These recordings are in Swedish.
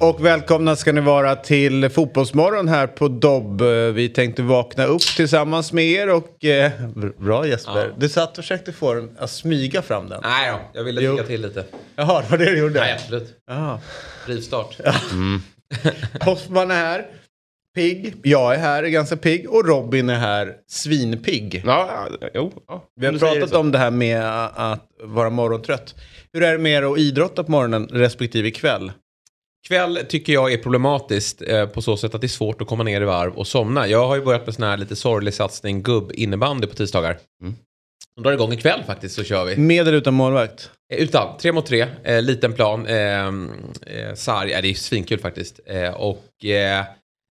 Och välkomna ska ni vara till Fotbollsmorgon här på Dobb. Vi tänkte vakna upp tillsammans med er och... Eh, bra Jesper. Ja. Du satt och försökte få den att smyga fram den. Nej då, jag ville Jo. tycka till lite. Jaha, det var det du gjorde? Nej, absolut. Rivstart. Hoffman är här. Pigg. Jag är här, är ganska pigg. Och Robin är här, svinpigg. Ja, ja, jo. Ja, Vi har pratat så. om det här med att vara morgontrött. Hur är det med er att idrotta på morgonen respektive kväll? Kväll tycker jag är problematiskt eh, på så sätt att det är svårt att komma ner i varv och somna. Jag har ju börjat med sån här lite sorglig satsning gubb innebandy på tisdagar. Mm. De drar igång ikväll faktiskt så kör vi. Med eller utan målvakt? Eh, Utan, tre mot tre, eh, liten plan, eh, eh, sarg, ja, det är svinkul faktiskt. Eh, och eh,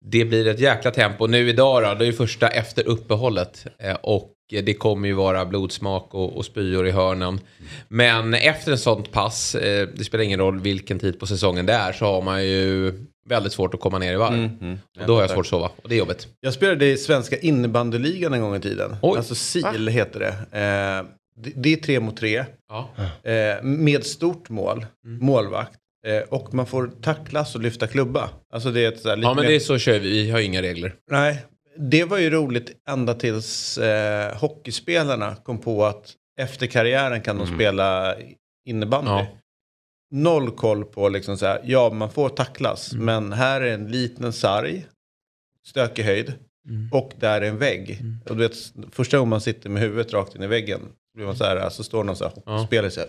det blir ett jäkla tempo. Nu idag då, det är första efter uppehållet. Eh, och det kommer ju vara blodsmak och, och spyor i hörnen. Men efter ett sånt pass, eh, det spelar ingen roll vilken tid på säsongen det är, så har man ju väldigt svårt att komma ner i varv. Mm, Och då har jag svårt att sova, och det är jobbigt. Jag spelade i svenska innebandyligan en gång i tiden. Oj. Alltså SIL heter det. Eh, det. Det är tre mot tre. Ja. Eh, med stort mål, Mm. målvakt. Eh, och man får tacklas och lyfta klubba. Alltså det är ett så här lite ja, men mer- det är så kör vi, vi har inga regler. Nej, det var ju roligt ända tills eh, hockeyspelarna kom på att efter karriären kan de spela innebandy. Ja. Noll koll på liksom så här, ja man får tacklas, Mm. men här är en liten sarg, stökig höjd Mm. och där är en vägg. Och du vet, första gången man sitter med huvudet rakt in i väggen, blir man så här, så står någon så här hockeyspelare så här.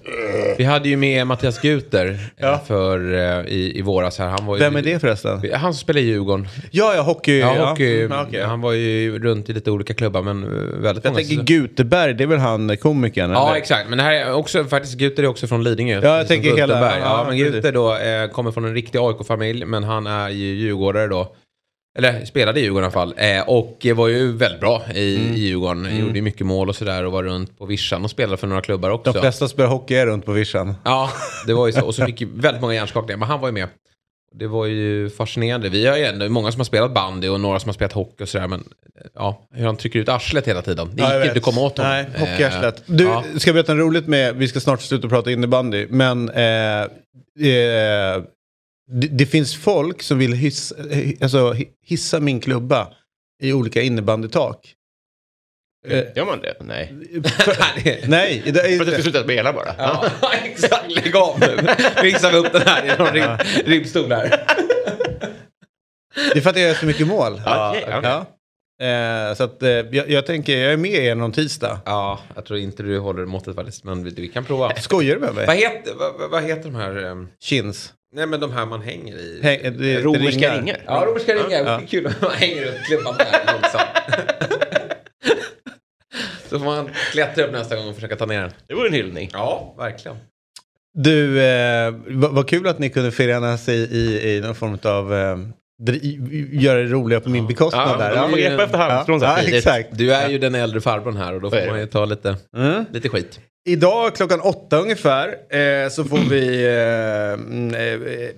Vi hade ju med Mattias Guter eh, Ja. för, eh, i, i våras här. Han var ju, Vem är det förresten? Han som spelar i Djurgården. Ja, ja, hockey. Ja, hockey, Mm, okej. Han var ju runt i lite olika klubbar men eh, väldigt Jag många. tänker Guteberg, det är väl han komikern? Ja, eller? exakt. Men det här är också, faktiskt Guter är också från Lidingö. jag precis som tänker hela- Gutenberg. ja, Ja, men. Guter då eh, kommer från en riktig AIK-familj men han är ju djurgårdare då. Eller spelade i Djurgården i alla fall. Eh, och var ju väldigt bra i, Mm. i Djurgården. Gjorde ju mycket mål och sådär och var runt på vischan och spelade för några klubbar också. De flesta spelar hockey är runt på vischan. Ja, det var ju så. Och så fick ju väldigt många hjärnskakningar. Men han var ju med. Det var ju fascinerande. Vi har ju ändå många som har spelat bandy och några som har spelat hockey och sådär. Men ja, hur han trycker ut arslet hela tiden. Det Ja, gick ju inte att komma åt honom. Nej, hockeyarslet. Du, ja. ska berätta en roligt med, vi ska snart sluta prata innebandy, men eh, eh, det, det finns folk som vill hissa, eh, alltså, hi- hissa min klubba i olika innebandytak. Eh, Gör man det? Nej. nej, det är För att du ska sluta spela bara. Ja, exakt. Lägg av nu. Fixar vi upp den här i någon rib, ribbstol här. Det är för att jag gör så mycket mål. Ja. Ja. Eh, så att, eh, jag, jag tänker, jag är med er någon tisdag. Ja, jag tror inte du håller måttet faktiskt. Men vi, vi kan prova. Skojar du med Vad mig? heter, vad, vad- vad heter de här? ehm, Chins. Nej men de här man hänger i. Häng, det, det Romerska ringar. Ja, romerska ringar. Ja. Kul att man hänger ut klubban där långsamt. Så får man klättra upp nästa gång och försöka ta ner den. Det vore en hyllning. Ja, verkligen. Du, eh, vad, vad kul att ni kunde förenas i, i, i någon form av... Eh, göra det roliga på min bekostnad Ja, där. man får greppa efter halmstrån ja, exakt. Du är ju den äldre farbrorn här och då får man ju ta lite, Mm. lite skit. Idag klockan åtta ungefär eh, så får vi... Eh, mm,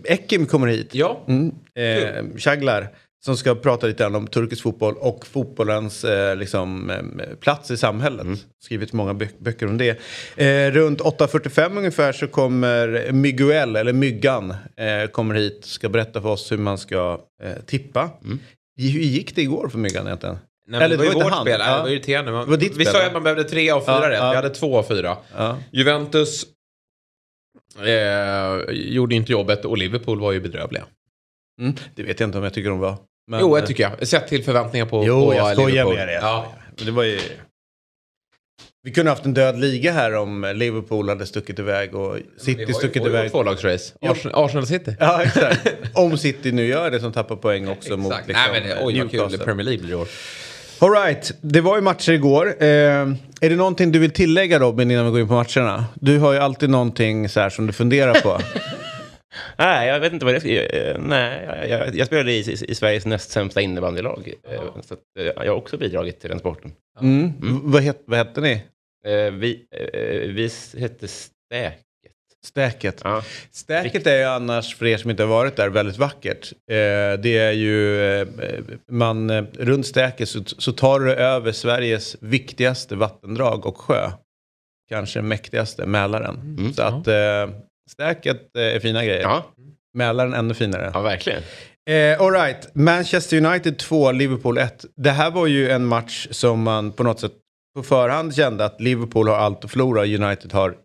eh, Ekim kommer hit. Ja, Mm. Eh, Chaglar. Som ska prata lite grann om turkisk fotboll och fotbollens eh, liksom, eh, plats i samhället. Skrivit många bö- böcker om det. Eh, runt 8.45 ungefär så kommer Miguel, eller Myggan, eh, kommer hit. Ska berätta för oss hur man ska eh, tippa. Hur gick det igår för Myggan egentligen? Nej, men Eller det var ju vårt spel. Ja. Det var irriterande. Man, Det var vi sa ju att man behövde tre av fyra Ja, rätt. ja. Vi hade två av fyra. Ja. Juventus eh, gjorde inte jobbet och Liverpool var ju bedrövliga. Mm. Det vet jag inte om jag tycker de var. Men, jo, eh, det tycker jag. Sett till förväntningar på, Jo, på jag skojar med det. Ja. Men Det var ju... Vi kunde haft en död liga här om Liverpool hade stuckit iväg och City stuckit iväg. Tvålagsrace. Ja. Arsenal, Arsenal City. Ja, exakt. Om City nu gör det som tappar poäng också mot Exakt. liksom, Nej, men det, oj kul Newcastle. det Premier League blir i år. All right, det var ju matcher igår. Eh, är det någonting du vill tillägga Robin innan vi går in på matcherna? Du har ju alltid någonting så här som du funderar på. Nej, jag vet inte vad det ska... eh, Nej, jag, jag, jag spelade i, i, i Sveriges näst sämsta innebandylag. eh, Så att, eh, jag har också bidragit till den sporten. Mm. V- Vad, het, vad hette ni? Vi, vi hette Stäket. Stäket. Ja. Stäket är ju annars, för er som inte har varit där, väldigt vackert. Eh, det är ju, eh, man, runt Stäket så, så tar du över Sveriges viktigaste vattendrag och sjö. Kanske mäktigaste, Mälaren. Mm. Så att eh, Stäket eh, är fina grejer. Ja, Mälaren ännu finare. ja, verkligen. Eh, all right. Manchester United 2, Liverpool 1. Det här var ju en match som man på något sätt på förhand kände att Liverpool har allt att förlora och United har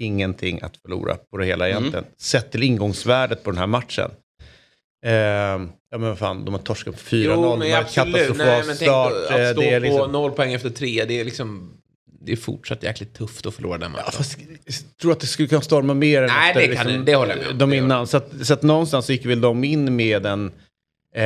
ingenting att förlora på det hela egentligen. Sett till ingångsvärdet på den här matchen. Eh, ja men fan, de har torskat på 4-0. Jo, de har katastrofal Nej, men tänk start. att Eh, stå det är på liksom... noll poäng efter tre, det är liksom... Det är fortsatt jäkligt tufft att förlora den matchen. Ja, fast, jag tror att det skulle kunna storma mer än Nej, efter, det kan- det håller jag med om. de innan. Så att, så att någonstans gick väl de in med en... Eh,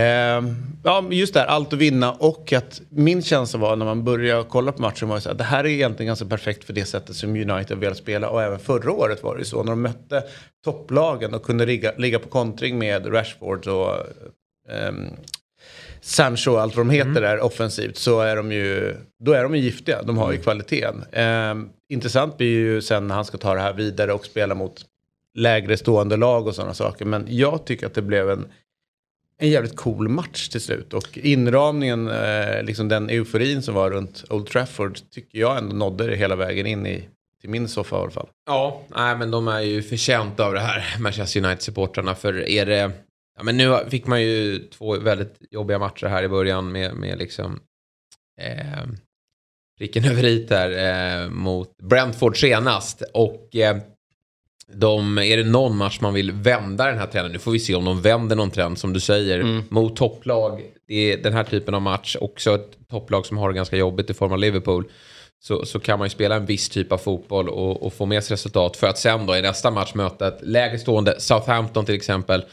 ja, just det här, allt att vinna och att min känsla var när man började kolla på matchen var här, det här är egentligen ganska perfekt för det sättet som United vill spela och även förra året var det så när de mötte topplagen och kunde ligga, ligga på kontring med Rashford och ehm, Sancho och allt vad de heter där offensivt så är de ju, då är de ju giftiga. De har ju kvaliteten. Ehm, intressant blir ju sen när han ska ta det här vidare och spela mot lägre stående lag och sådana saker. Men jag tycker att det blev en, en jävligt cool match till slut. Och inramningen, eh, liksom den euforin som var runt Old Trafford tycker jag ändå nådde det hela vägen in i, till min soffa i alla fall. Ja, nej, men de är ju förtjänta av det här, Manchester United-supportrarna. För är det... Ja, men nu fick man ju två väldigt jobbiga matcher här i början med, med liksom... Eh, pricken över i där eh, mot Brentford senast. Och eh, de, är det någon match man vill vända den här trenden, nu får vi se om de vänder någon trend som du säger, mot topplag. Det är den här typen av match, också ett topplag som har det ganska jobbigt i form av Liverpool. Så, så kan man ju spela en viss typ av fotboll och, och få med sig resultat för att sen då i nästa match möta ett lägre stående Southampton till exempel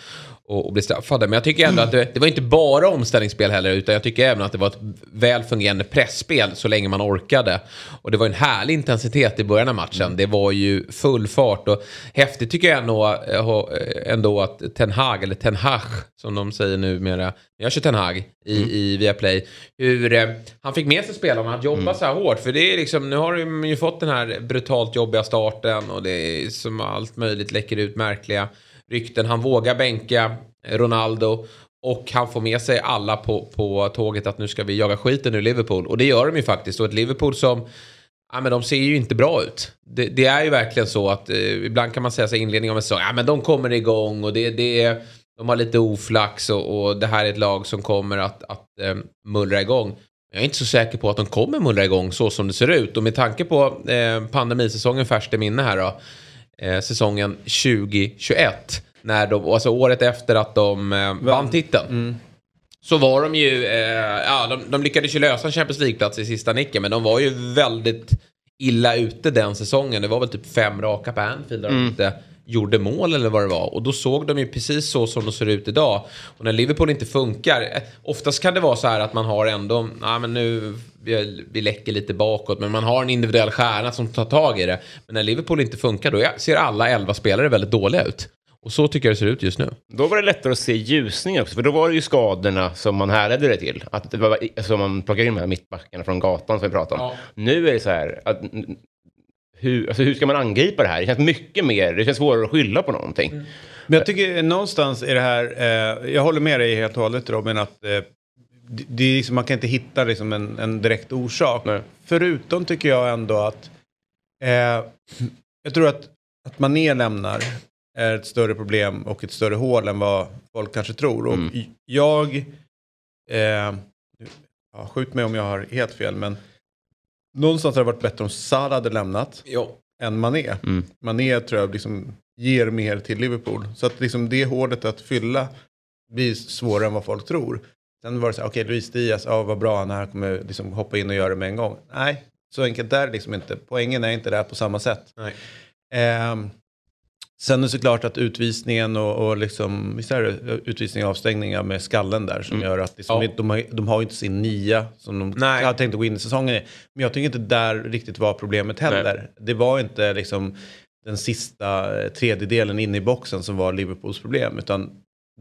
och, och bli straffade. Men jag tycker ändå att det, det var inte bara omställningsspel heller utan jag tycker även att det var ett väl fungerande pressspel så länge man orkade. Och det var en härlig intensitet i början av matchen. Det var ju full fart och häftigt tycker jag ändå, eh, ändå att Ten Hag, eller Ten Hag som de säger numera, jag kör Ten Hag i, i Viaplay, hur eh, han fick med sig spelarna att jobba så här hårt. För det är liksom, nu har de ju fått den här brutalt jobbiga starten och det är som allt möjligt läcker ut märkliga rykten. Han vågar bänka eh, Ronaldo och han får med sig alla på, på tåget att nu ska vi jaga skiten ur Liverpool. Och det gör de ju faktiskt. Och ett Liverpool som, ja men de ser ju inte bra ut. Det, det är ju verkligen så att eh, ibland kan man säga så här i inledningen av en säsong, ja men de kommer igång och det, det de har lite oflax och, och det här är ett lag som kommer att, att eh, mullra igång. Jag är inte så säker på att de kommer mullra igång så som det ser ut. Och med tanke på eh, pandemisäsongen färskt i minne här då, eh, säsongen 2021, när de, alltså året efter att de eh, vann titeln. Så var de ju, eh, ja de, de lyckades ju lösa en Champions League-plats i sista nicken, men de var ju väldigt illa ute den säsongen. Det var väl typ fem raka på Anfield där de inte gjorde mål eller vad det var. Och då såg de ju precis så som de ser ut idag. Och när Liverpool inte funkar, eh, oftast kan det vara så här att man har ändå, ja men nu, vi, vi läcker lite bakåt, men man har en individuell stjärna som tar tag i det. Men när Liverpool inte funkar, då ser alla elva spelare väldigt dåliga ut. Och så tycker jag det ser ut just nu. Då var det lättare att se ljusningar också, för då var det ju skadorna som man härledde det till. Att det var, alltså man plockar in de här mittbackarna från gatan som vi pratade om. Ja. Nu är det så här, att, hur, alltså hur ska man angripa det här? Det känns mycket mer, det känns svårare att skylla på någonting. Men jag tycker någonstans är det här, eh, jag håller med dig helt och hållet Robin, att eh, det, det är liksom, man kan inte hitta liksom en, en direkt orsak. Nej. Förutom tycker jag ändå att, eh, jag tror att, att Mané lämnar är ett större problem och ett större hål än vad folk kanske tror. Och Mm. jag, eh, ja, skjut mig om jag har helt fel, men någonstans har det varit bättre om Salah hade lämnat Ja. än Mané. Mm. Mané tror jag liksom ger mer till Liverpool. Så att liksom det hålet att fylla blir svårare än vad folk tror. Sen var det så här, okej Luis Diaz, ja vad bra han är, kommer liksom hoppa in och göra det med en gång. Nej, så enkelt är det liksom inte. Poängen är inte där på samma sätt. Nej. Ehm, sen är det såklart att utvisningen och, och liksom, visst är det utvisning och avstängningar med skallen där som gör att liksom, Ja. de, har, de har ju inte sin nia som de Nej. hade tänkt att gå in i säsongen i. Men jag tycker inte där riktigt var problemet heller. Det var inte liksom den sista eh, tredjedelen inne i boxen som var Liverpools problem. Utan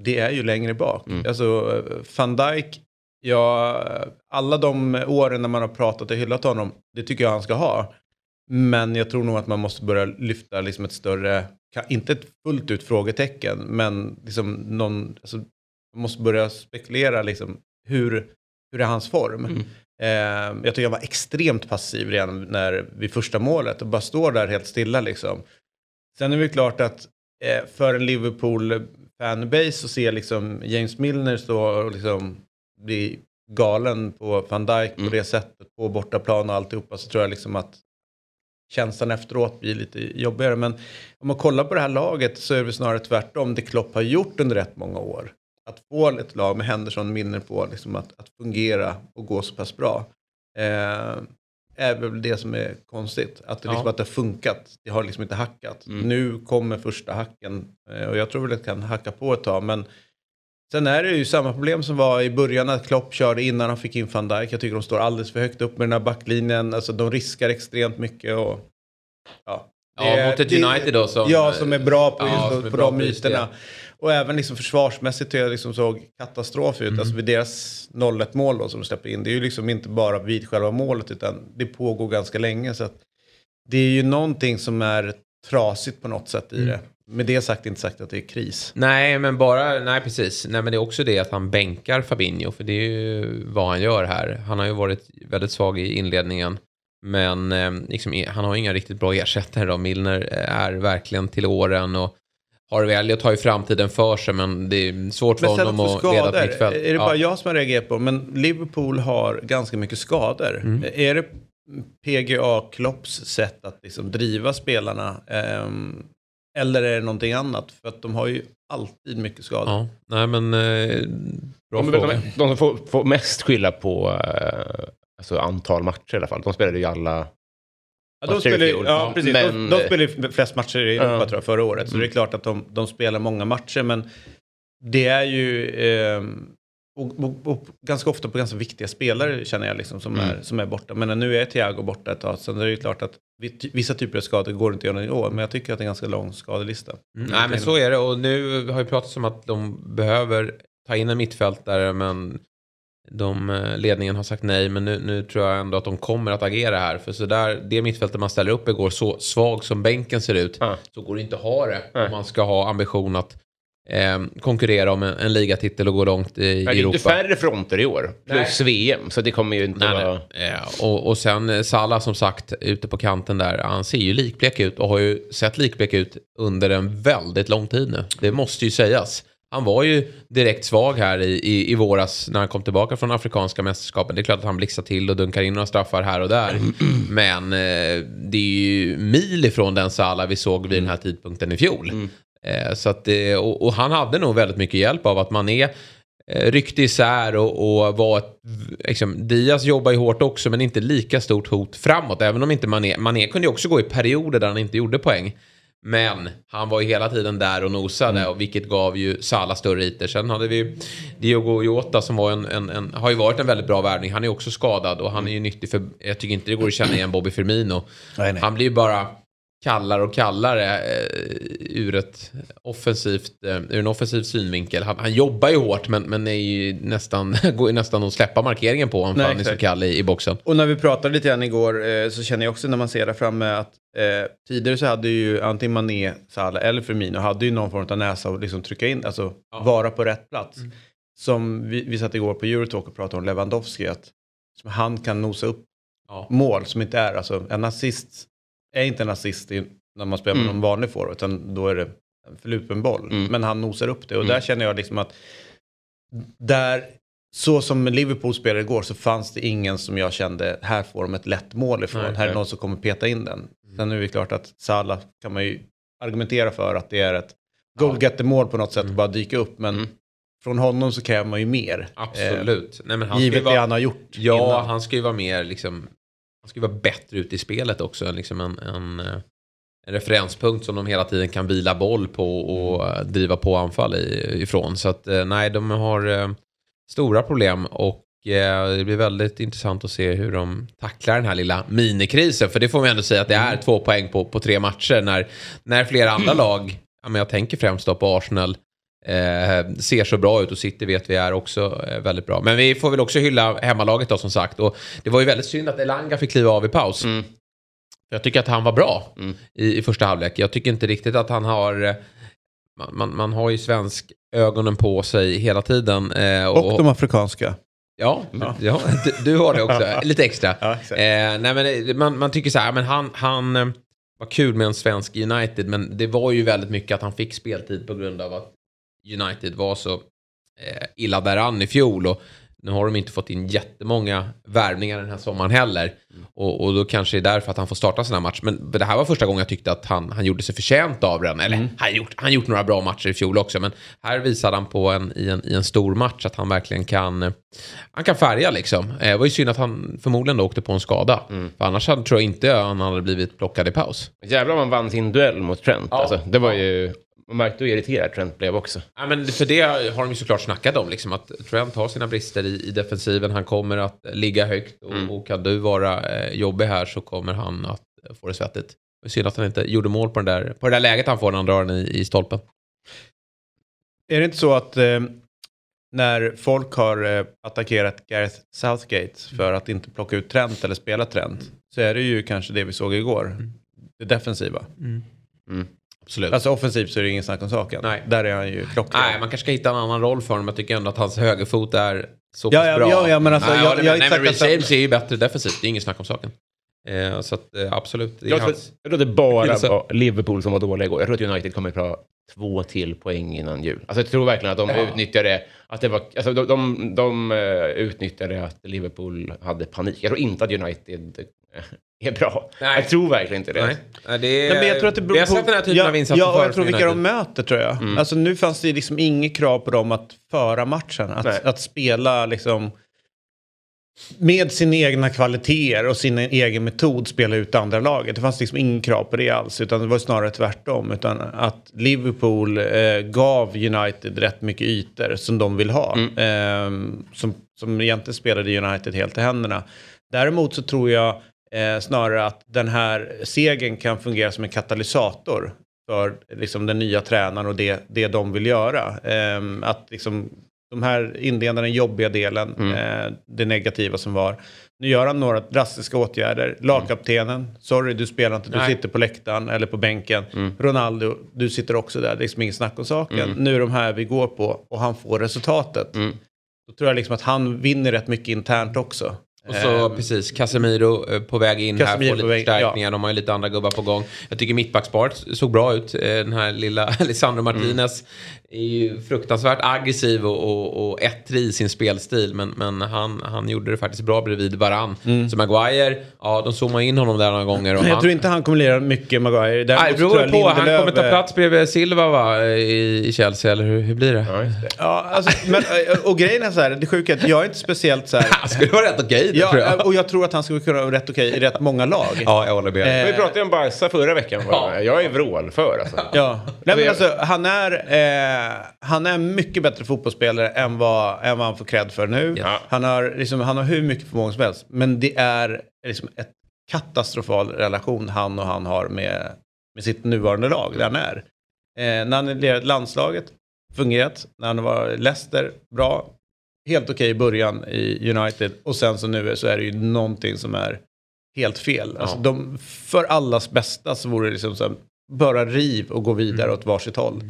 det är ju längre bak. Mm. Alltså eh, van Dijk, ja, alla de åren när man har pratat och hyllat honom, det tycker jag han ska ha. Men jag tror nog att man måste börja lyfta liksom ett större, inte ett fullt ut frågetecken, men liksom någon, alltså, man måste börja spekulera liksom, hur, hur är hans form? Mm. Eh, jag tycker jag var extremt passiv redan när, vid första målet och bara står där helt stilla liksom. Sen är det klart att eh, för en Liverpool-fanbase så ser liksom James Milner stå och liksom bli galen på Van Dijk Mm. på det sättet på bortaplan och alltihopa så tror jag liksom att känslan efteråt blir lite jobbigare. Men om man kollar på det här laget så är det snarare tvärtom. Det Klopp har gjort under rätt många år. Att få ett lag med Henderson minner på liksom att, att fungera och gå så pass bra. Eh, är väl det som är konstigt. Att det, liksom, Ja. att det har funkat. Det har liksom inte hackat. Mm. Nu kommer första hacken. Eh, och jag tror väl att det kan hacka på ett tag. Men Sen är det ju samma problem som var i början när Klopp körde innan han fick in van Dijk. Jag tycker de står alldeles för högt upp med den här backlinjen. Alltså de riskar extremt mycket. Och, ja, Ja, Det är- mot ett United då som... ja, som är bra på, Ja, just, på bra de ytorna. Och även liksom försvarsmässigt tycker jag liksom såg katastrof ut. Mm. Alltså vid deras 0-1 mål då som de släpper in. Det är ju liksom inte bara vid själva målet utan det pågår ganska länge. Så att det är ju någonting som är trasigt på något sätt i Mm. det. Med det sagt inte sagt att det är kris. Nej, men bara, nej precis. Nej, men det är också det att han bänkar Fabinho, för det är ju vad han gör här. Han har ju varit väldigt svag i inledningen, men eh, liksom, eh, han har inga riktigt bra ersättare då. Milner är verkligen till åren och har väl att ta i framtiden för sig, men det är svårt för honom att leda ett mittfält. är det Ja. bara jag som har reagerat på, men Liverpool har ganska mycket skador. Mm. Är det PGA Klopps sätt att liksom driva spelarna? ehm, eller är det någonting annat? För att de har ju alltid mycket skador. Ja, nej men eh, bra De, fråga. de, de som får, får mest skylla på eh, alltså antal matcher i alla fall. De spelade ju alla... Ja, de spelar, fjol. ja, precis. Men- de, de spelar flest matcher i Europa Ja. tror jag, förra året. Så Mm. det är klart att de, de spelar många matcher. Men det är ju ehm, och, och, och ganska ofta på ganska viktiga spelare känner jag liksom, som, Mm. är, som är borta. Men nu är Thiago borta ett tag. Så det är ju klart att vi- vissa typer av skador går inte att göra i år. Men jag tycker att det är en ganska lång skadelista. Mm, nej men så är det och nu har ju pratats om att de behöver ta in en mittfältare men de, eh, ledningen har sagt nej men nu, nu tror jag ändå att de kommer att agera här för så där, det mittfältet man ställer upp igår så svag som bänken ser ut Ja. så går det inte att ha det om man ska ha ambition att eh, konkurrera om en, en ligatitel och gå långt i, i Men det är Europa. inte färre fronter i år. Plus VM. Så det kommer ju inte Nej, vara... nej. Eh, och, och sen eh, Salah som sagt ute på kanten där. Han ser ju likblek ut och har ju sett likblek ut under en väldigt lång tid nu. Det måste ju sägas. Han var ju direkt svag här i, i, i våras när han kom tillbaka från afrikanska mästerskapen. Det är klart att han blixtrar till och dunkar in några straffar här och där. Men eh, det är ju mil ifrån den Salah vi såg vid den här tidpunkten i fjol. Eh, så att, och, och han hade nog väldigt mycket hjälp av att man är eh, ryckte isär och, och var ett, liksom, Diaz jobbar ju hårt också men inte lika stort hot framåt. Även om inte Mané, Mané kunde ju också gå i perioder där han inte gjorde poäng. Men han var ju hela tiden där och nosade och vilket gav ju Salah större ytor. Sen hade vi Diogo Jota som var en, en, en, har ju varit en väldigt bra värvning. Han är också skadad och han är ju nyttig för, jag tycker inte det går att känna igen Bobby Firmino. Nej, nej. Han blir ju bara kallare och kallare eh, ur, ett offensivt, eh, ur en offensiv synvinkel. Han, han jobbar ju hårt men, men är ju nästan, går ju nästan att släppa markeringen på han är så kall i, i boxen. Och när vi pratade lite grann igår eh, så känner jag också när man ser där framme att eh, tidigare så hade ju antingen Mané, Salah eller Firmino hade ju någon form av näsa och liksom trycka in, alltså Ja. vara på rätt plats. Som vi, vi satt igår på Eurotalk och pratade om Lewandowski, att som han kan nosa upp Ja. mål som inte är, alltså en assist är inte en assist när man spelar med Mm. någon vanlig forward, utan då är det en förlupen boll. Mm. Men han nosar upp det och Mm. där känner jag liksom att där, så som Liverpool spelade igår så fanns det ingen som jag kände, här får de ett lätt mål ifrån. Nej, här är någon som kommer peta in den. Sen är det klart att Salah kan man ju argumentera för att det är ett goalgetter-mål på något sätt att bara dyka upp. Men Mm. från honom så kräver man ju mer. Absolut. Nej, men Eh, han ska ju givet vara, det han har gjort Ja, innan. han ska ju vara mer liksom, han ska ju vara bättre ute i spelet också. Liksom en, en, eh, en referenspunkt som de hela tiden kan vila boll på och eh, driva på anfall ifrån. Så att eh, nej, de har eh, stora problem och det blir väldigt intressant att se hur de tacklar den här lilla minikrisen. För det får man ändå säga att det är två poäng på, på tre matcher. När, när flera andra lag, ja, men jag tänker främst då på Arsenal, eh, ser så bra ut och City vet vi är också eh, väldigt bra. Men vi får väl också hylla hemmalaget då som sagt. Och det var ju väldigt synd att Elanga fick kliva av i paus. Mm. Jag tycker att han var bra Mm. i, i första halvlek. Jag tycker inte riktigt att han har... eh, Man, man, man har ju svensk ögonen på sig hela tiden. Eh, Och de afrikanska. Ja, ja. Du, du har det också. Lite extra. Ja, eh, nej, men eh, man, man tycker så här, men han, han eh, var kul med en svensk United, men det var ju väldigt mycket att han fick speltid på grund av att United var så eh, illa däran i fjol. Och nu har de inte fått in jättemånga värvningar den här sommaren heller. Och, och då kanske det är därför att han får starta sån här match. Men det här var första gången jag tyckte att han, han gjorde sig förtjänt av den. Eller han gjort, han gjort några bra matcher i fjol också. Men här visade han på en, i, en, i en stor match att han verkligen kan, eh, han kan färga liksom. Eh, Det var ju synd att han förmodligen då åkte på en skada. För annars hade, tror jag inte han hade blivit plockad i paus. Jävlar man vann sin duell mot Trent. Ja. Alltså, det var ju... Man märkte hur irriterad Trent blev också. Ja, men för det har de ju såklart snackat om, liksom, att Trent har sina brister i, i defensiven. Han kommer att ligga högt och, och kan du vara eh, jobbig här så kommer han att få det svettigt. Det synd att han inte gjorde mål på, den där, på det där läget han får när han drar den i, i stolpen. Är det inte så att eh, när folk har eh, attackerat Gareth Southgate för att inte plocka ut Trent eller spela Trent så är det ju kanske det vi såg igår. Det defensiva. Absolut. Alltså offensivt så är det ingen snack om saken. Nej. Där är han ju klockren. Nej, man kanske ska hitta en annan roll för honom. Jag tycker ändå att hans högerfot är så pass Ja, ja, bra. ja, ja, men alltså, Nej, jag- jag inte Nej, men Reece James är ju bättre defensivt. Det är inget snack om saken. Eh, så att, eh, absolut. Det är Jag tror, hans... jag tror det bara var Liverpool som var dåliga igår. Jag tror att United kommer att ta två till poäng innan jul. Alltså jag tror verkligen att de Ja. utnyttjade att det var, alltså de, de, de eh, utnyttjade att Liverpool hade panik. Jag tror inte att United är bra. Nej. Jag tror verkligen inte det. Nej, Nej, det är... Nej, men jag tror att det beror vi har på... sett den här typen ja, av insatser Ja, och jag tror vilka de möter tror jag. Alltså nu fanns det liksom inget krav på dem att föra matchen. Nej. Att, att spela liksom med sina egna kvaliteter och sin egen metod spela ut andra laget. Det fanns liksom ingen krav på det alls. Utan det var snarare tvärtom. Utan att Liverpool eh, gav United rätt mycket ytor som de vill ha. Eh, som, som egentligen spelade United helt i händerna. Däremot så tror jag eh, snarare att den här segern kan fungera som en katalysator för liksom, den nya tränaren och det, det de vill göra. Ehm, att liksom, de här inleder den jobbiga delen, eh, det negativa som var. Nu gör han några drastiska åtgärder. Lagkaptenen, sorry du spelar inte, du Nej. sitter på läktaren eller på bänken. Ronaldo, du sitter också där, det är liksom inget snack om saken. Nu är de här vi går på och han får resultatet. Då tror jag liksom att han vinner rätt mycket internt också. Och så Ehm, precis, Casemiro eh, på väg in Casemiro här, får på lite förstärkningar. De har ju lite andra gubbar på gång. Jag tycker mittbacksparet såg bra ut. Eh, Den här lilla Lisandro Martinez är ju fruktansvärt aggressiv och, och, och ettrig i sin spelstil. Men, men han, han gjorde det faktiskt bra bredvid Varann. Så Maguire, ja de zoomade in honom där några gånger. Och Mm. jag han, tror inte han kommer lira mycket Maguire. Däremot Nej, det beror på. Han kommer ta plats bredvid Silva va, i, i Chelsea, eller hur, hur blir det? Ja, det. Ja, alltså, men, eh, och grejen är så här, det sjuka är att jag är inte speciellt så här... Han skulle vara rätt okej, det ja, tror jag. och jag tror att han skulle kunna vara rätt okej i rätt många lag. Ja, jag håller med. Eh, Vi pratade ju om Barca förra veckan. Ja. Jag är vrål för alltså. Ja, Nej, men alltså, han, är, eh, han är en mycket bättre fotbollsspelare än vad, än vad han får cred för nu. Ja. Han, har, liksom, han har hur mycket förmåga som helst. Men det är liksom ett katastrofal relation han och han har med, med sitt nuvarande lag, där han är. Eh, när han leder landslaget, fungerat. När han var Leicester, bra. Helt okej i början i United. Och sen så nu så är det ju någonting som är helt fel. Alltså, Ja. de, för allas bästa så vore det liksom så här, bara riv och gå vidare Mm. åt varsitt håll.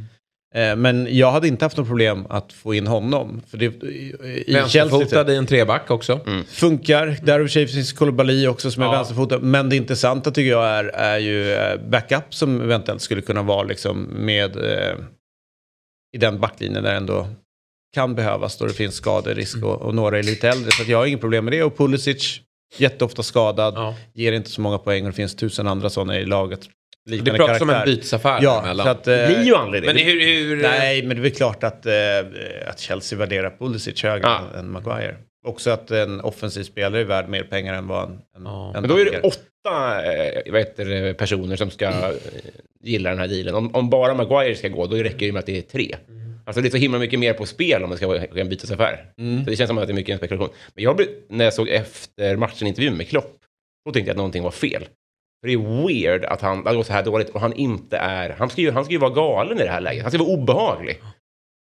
Eh, men jag hade inte haft något problem att få in honom. För det, i, i Chelsea Vänsterfotad i en treback också. funkar. Där i och för sig finns Koulibaly också som är Ja. vänsterfotad. Men det intressanta tycker jag är, är ju eh, backup som eventuellt skulle kunna vara liksom med eh, i den backlinjen där ändå kan behövas då det finns skaderisk Mm. och, och några är lite äldre. Så att jag har inget problem med det. Och Pulisic, jätteofta skadad, Ja. ger inte så många poäng och det finns tusen andra sådana i laget. Det Liknande pratas om en karaktär. bytesaffär Ja, emellan. så att, Det eh, blir ju aldrig det. Men hur... hur Nej, men det är klart att, eh, att Chelsea värderar Pulisic högre Ja. än Maguire. Också att en offensiv spelare är värd mer pengar än vad en, en, Ja. en Men då är det åtta eh, vad heter det, personer som ska eh, gilla den här dealen. Om, om bara Maguire ska gå, då räcker det med att det är tre. Alltså det är så himla mycket mer på spel om det ska vara en bytesaffär. Så det känns som att det är mycket en spekulation. Men jag, blev- när jag såg efter matchen intervjun med Klopp, då tänkte jag att någonting var fel. För det är weird att han, det går så här dåligt och han inte är, han ska, ju, han ska ju vara galen i det här läget. Han ska vara obehaglig.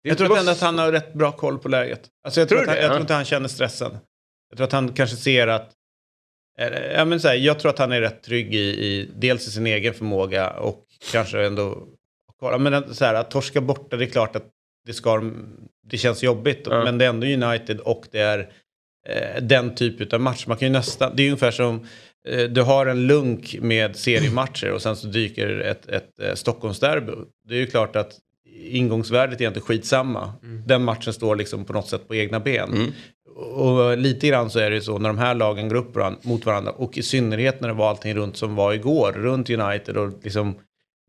Det- Jag tror var ändå att han har rätt bra koll på läget. Alltså jag tror, Tror han, jag Ja. tror inte han känner stressen. Jag tror att han kanske ser att... eh, Ja, men så här, jag tror att han är rätt trygg i, i dels i sin egen förmåga och kanske ändå... Men så här, att torska borta, det är klart att det, ska, det känns jobbigt. Ja. Men det är ändå United och det är eh, den typ av match. Man kan ju nästan, det är ungefär som du har en lunk med seriematcher och sen så dyker ett, ett eh, Stockholmsderby. Det är ju klart att ingångsvärdet är egentligen skitsamma. Den matchen står liksom på något sätt på egna ben. Mm. Och lite grann så är det ju så när de här lagen går upp mot varandra och i synnerhet när det var allting runt som var igår, runt United och liksom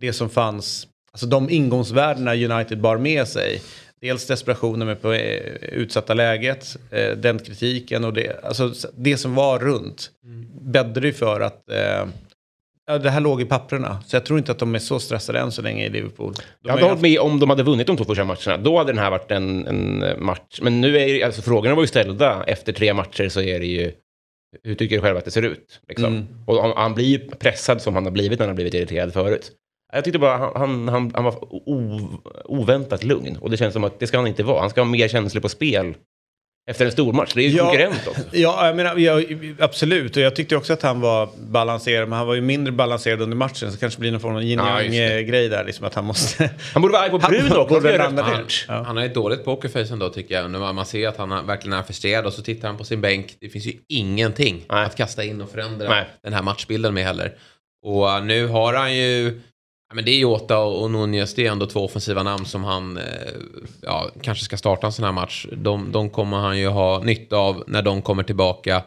det som fanns, alltså de ingångsvärdena United bar med sig. Dels desperationen med på eh, utsatta läget, eh, den kritiken och det, alltså det som var runt bäddade ju för att eh, ja, det här låg i papperna. Så jag tror inte att de är så stressade än så länge i Liverpool. De Jag hade hållit haft- med om de hade vunnit de två första matcherna. Då hade den här varit en, en match. Men nu är alltså frågorna var ju ställda. Efter tre matcher så är det ju... Hur tycker du själv att det ser ut? Liksom? Mm. Och han, han blir ju pressad som han har blivit när han har blivit irriterad förut. Jag tyckte bara han, han, han, han var o, oväntat lugn. Och det känns som att det ska han inte vara. Han ska ha mer känslor på spel efter en stor match. Det är ju Ja. konkurrent också. Ja, jag menar, ja, absolut. Och jag tyckte också att han var balanserad. Men han var ju mindre balanserad under matchen. Så det kanske blir någon form av yin Ja, yang grej där. Liksom att han måste... Han borde vara arg på Han Bruno också. ner. match. Ja. Han har ett dåligt pokerface ändå tycker jag. När man, ser att han verkligen är frustrerad och så tittar han på sin bänk. Det finns ju ingenting Nej. att kasta in och förändra Nej. den här matchbilden med heller. Och uh, nu har han ju... Ja, men det är Jota och Nunez, det är ändå två offensiva namn som han eh, ja, kanske ska starta en sån här match. De, de kommer han ju ha nytta av när de kommer tillbaka.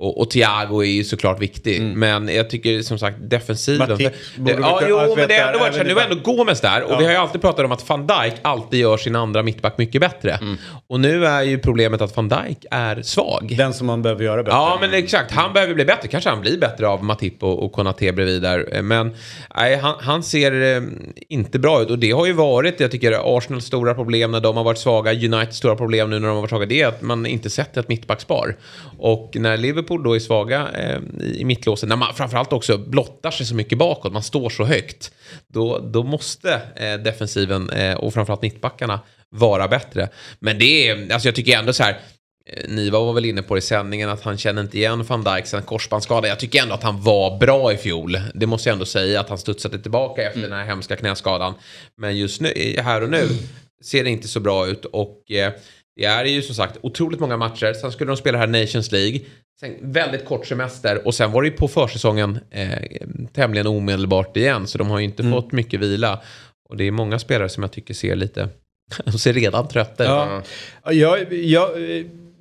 Och, och Thiago är ju såklart viktig. Men jag tycker som sagt defensiven... Borde det, ja, jo, alltså, men det har ändå varit så nu är ändå Gomes där. Och Ja. vi har ju alltid pratat om att van Dijk alltid gör sin andra mittback mycket bättre. Och nu är ju problemet att van Dijk är svag. Den som man behöver göra bättre. Ja, men exakt. Han behöver bli bättre. Kanske han blir bättre av Matip och, och Konaté bredvid där. Men nej, han, han ser eh, inte bra ut. Och det har ju varit, jag tycker, Arsenals stora problem när de har varit svaga. Uniteds stora problem nu när de har varit svaga. Det är att man inte sett ett mittbackspar. Och när Liverpool då är svaga eh, i, mittlåset, när man framförallt också blottar sig så mycket bakåt, man står så högt. Då, då måste eh, defensiven eh, och framförallt mittbackarna vara bättre. Men det är, alltså jag tycker ändå så här, eh, Niva var väl inne på det i sändningen att han känner inte igen van Dijk sen korsbandsskada. Jag tycker ändå att han var bra i fjol. Det måste jag ändå säga att han studsade tillbaka efter den här hemska knäskadan. Men just nu, här och nu ser det inte så bra ut och eh, det är ju som sagt otroligt många matcher. Sen skulle de spela här Nations League. Sen väldigt kort semester och sen var det ju på försäsongen eh, tämligen omedelbart igen. Så de har ju inte fått mycket vila. Och det är många spelare som jag tycker ser lite, de ser redan trötta ut. Ja. Ja, jag,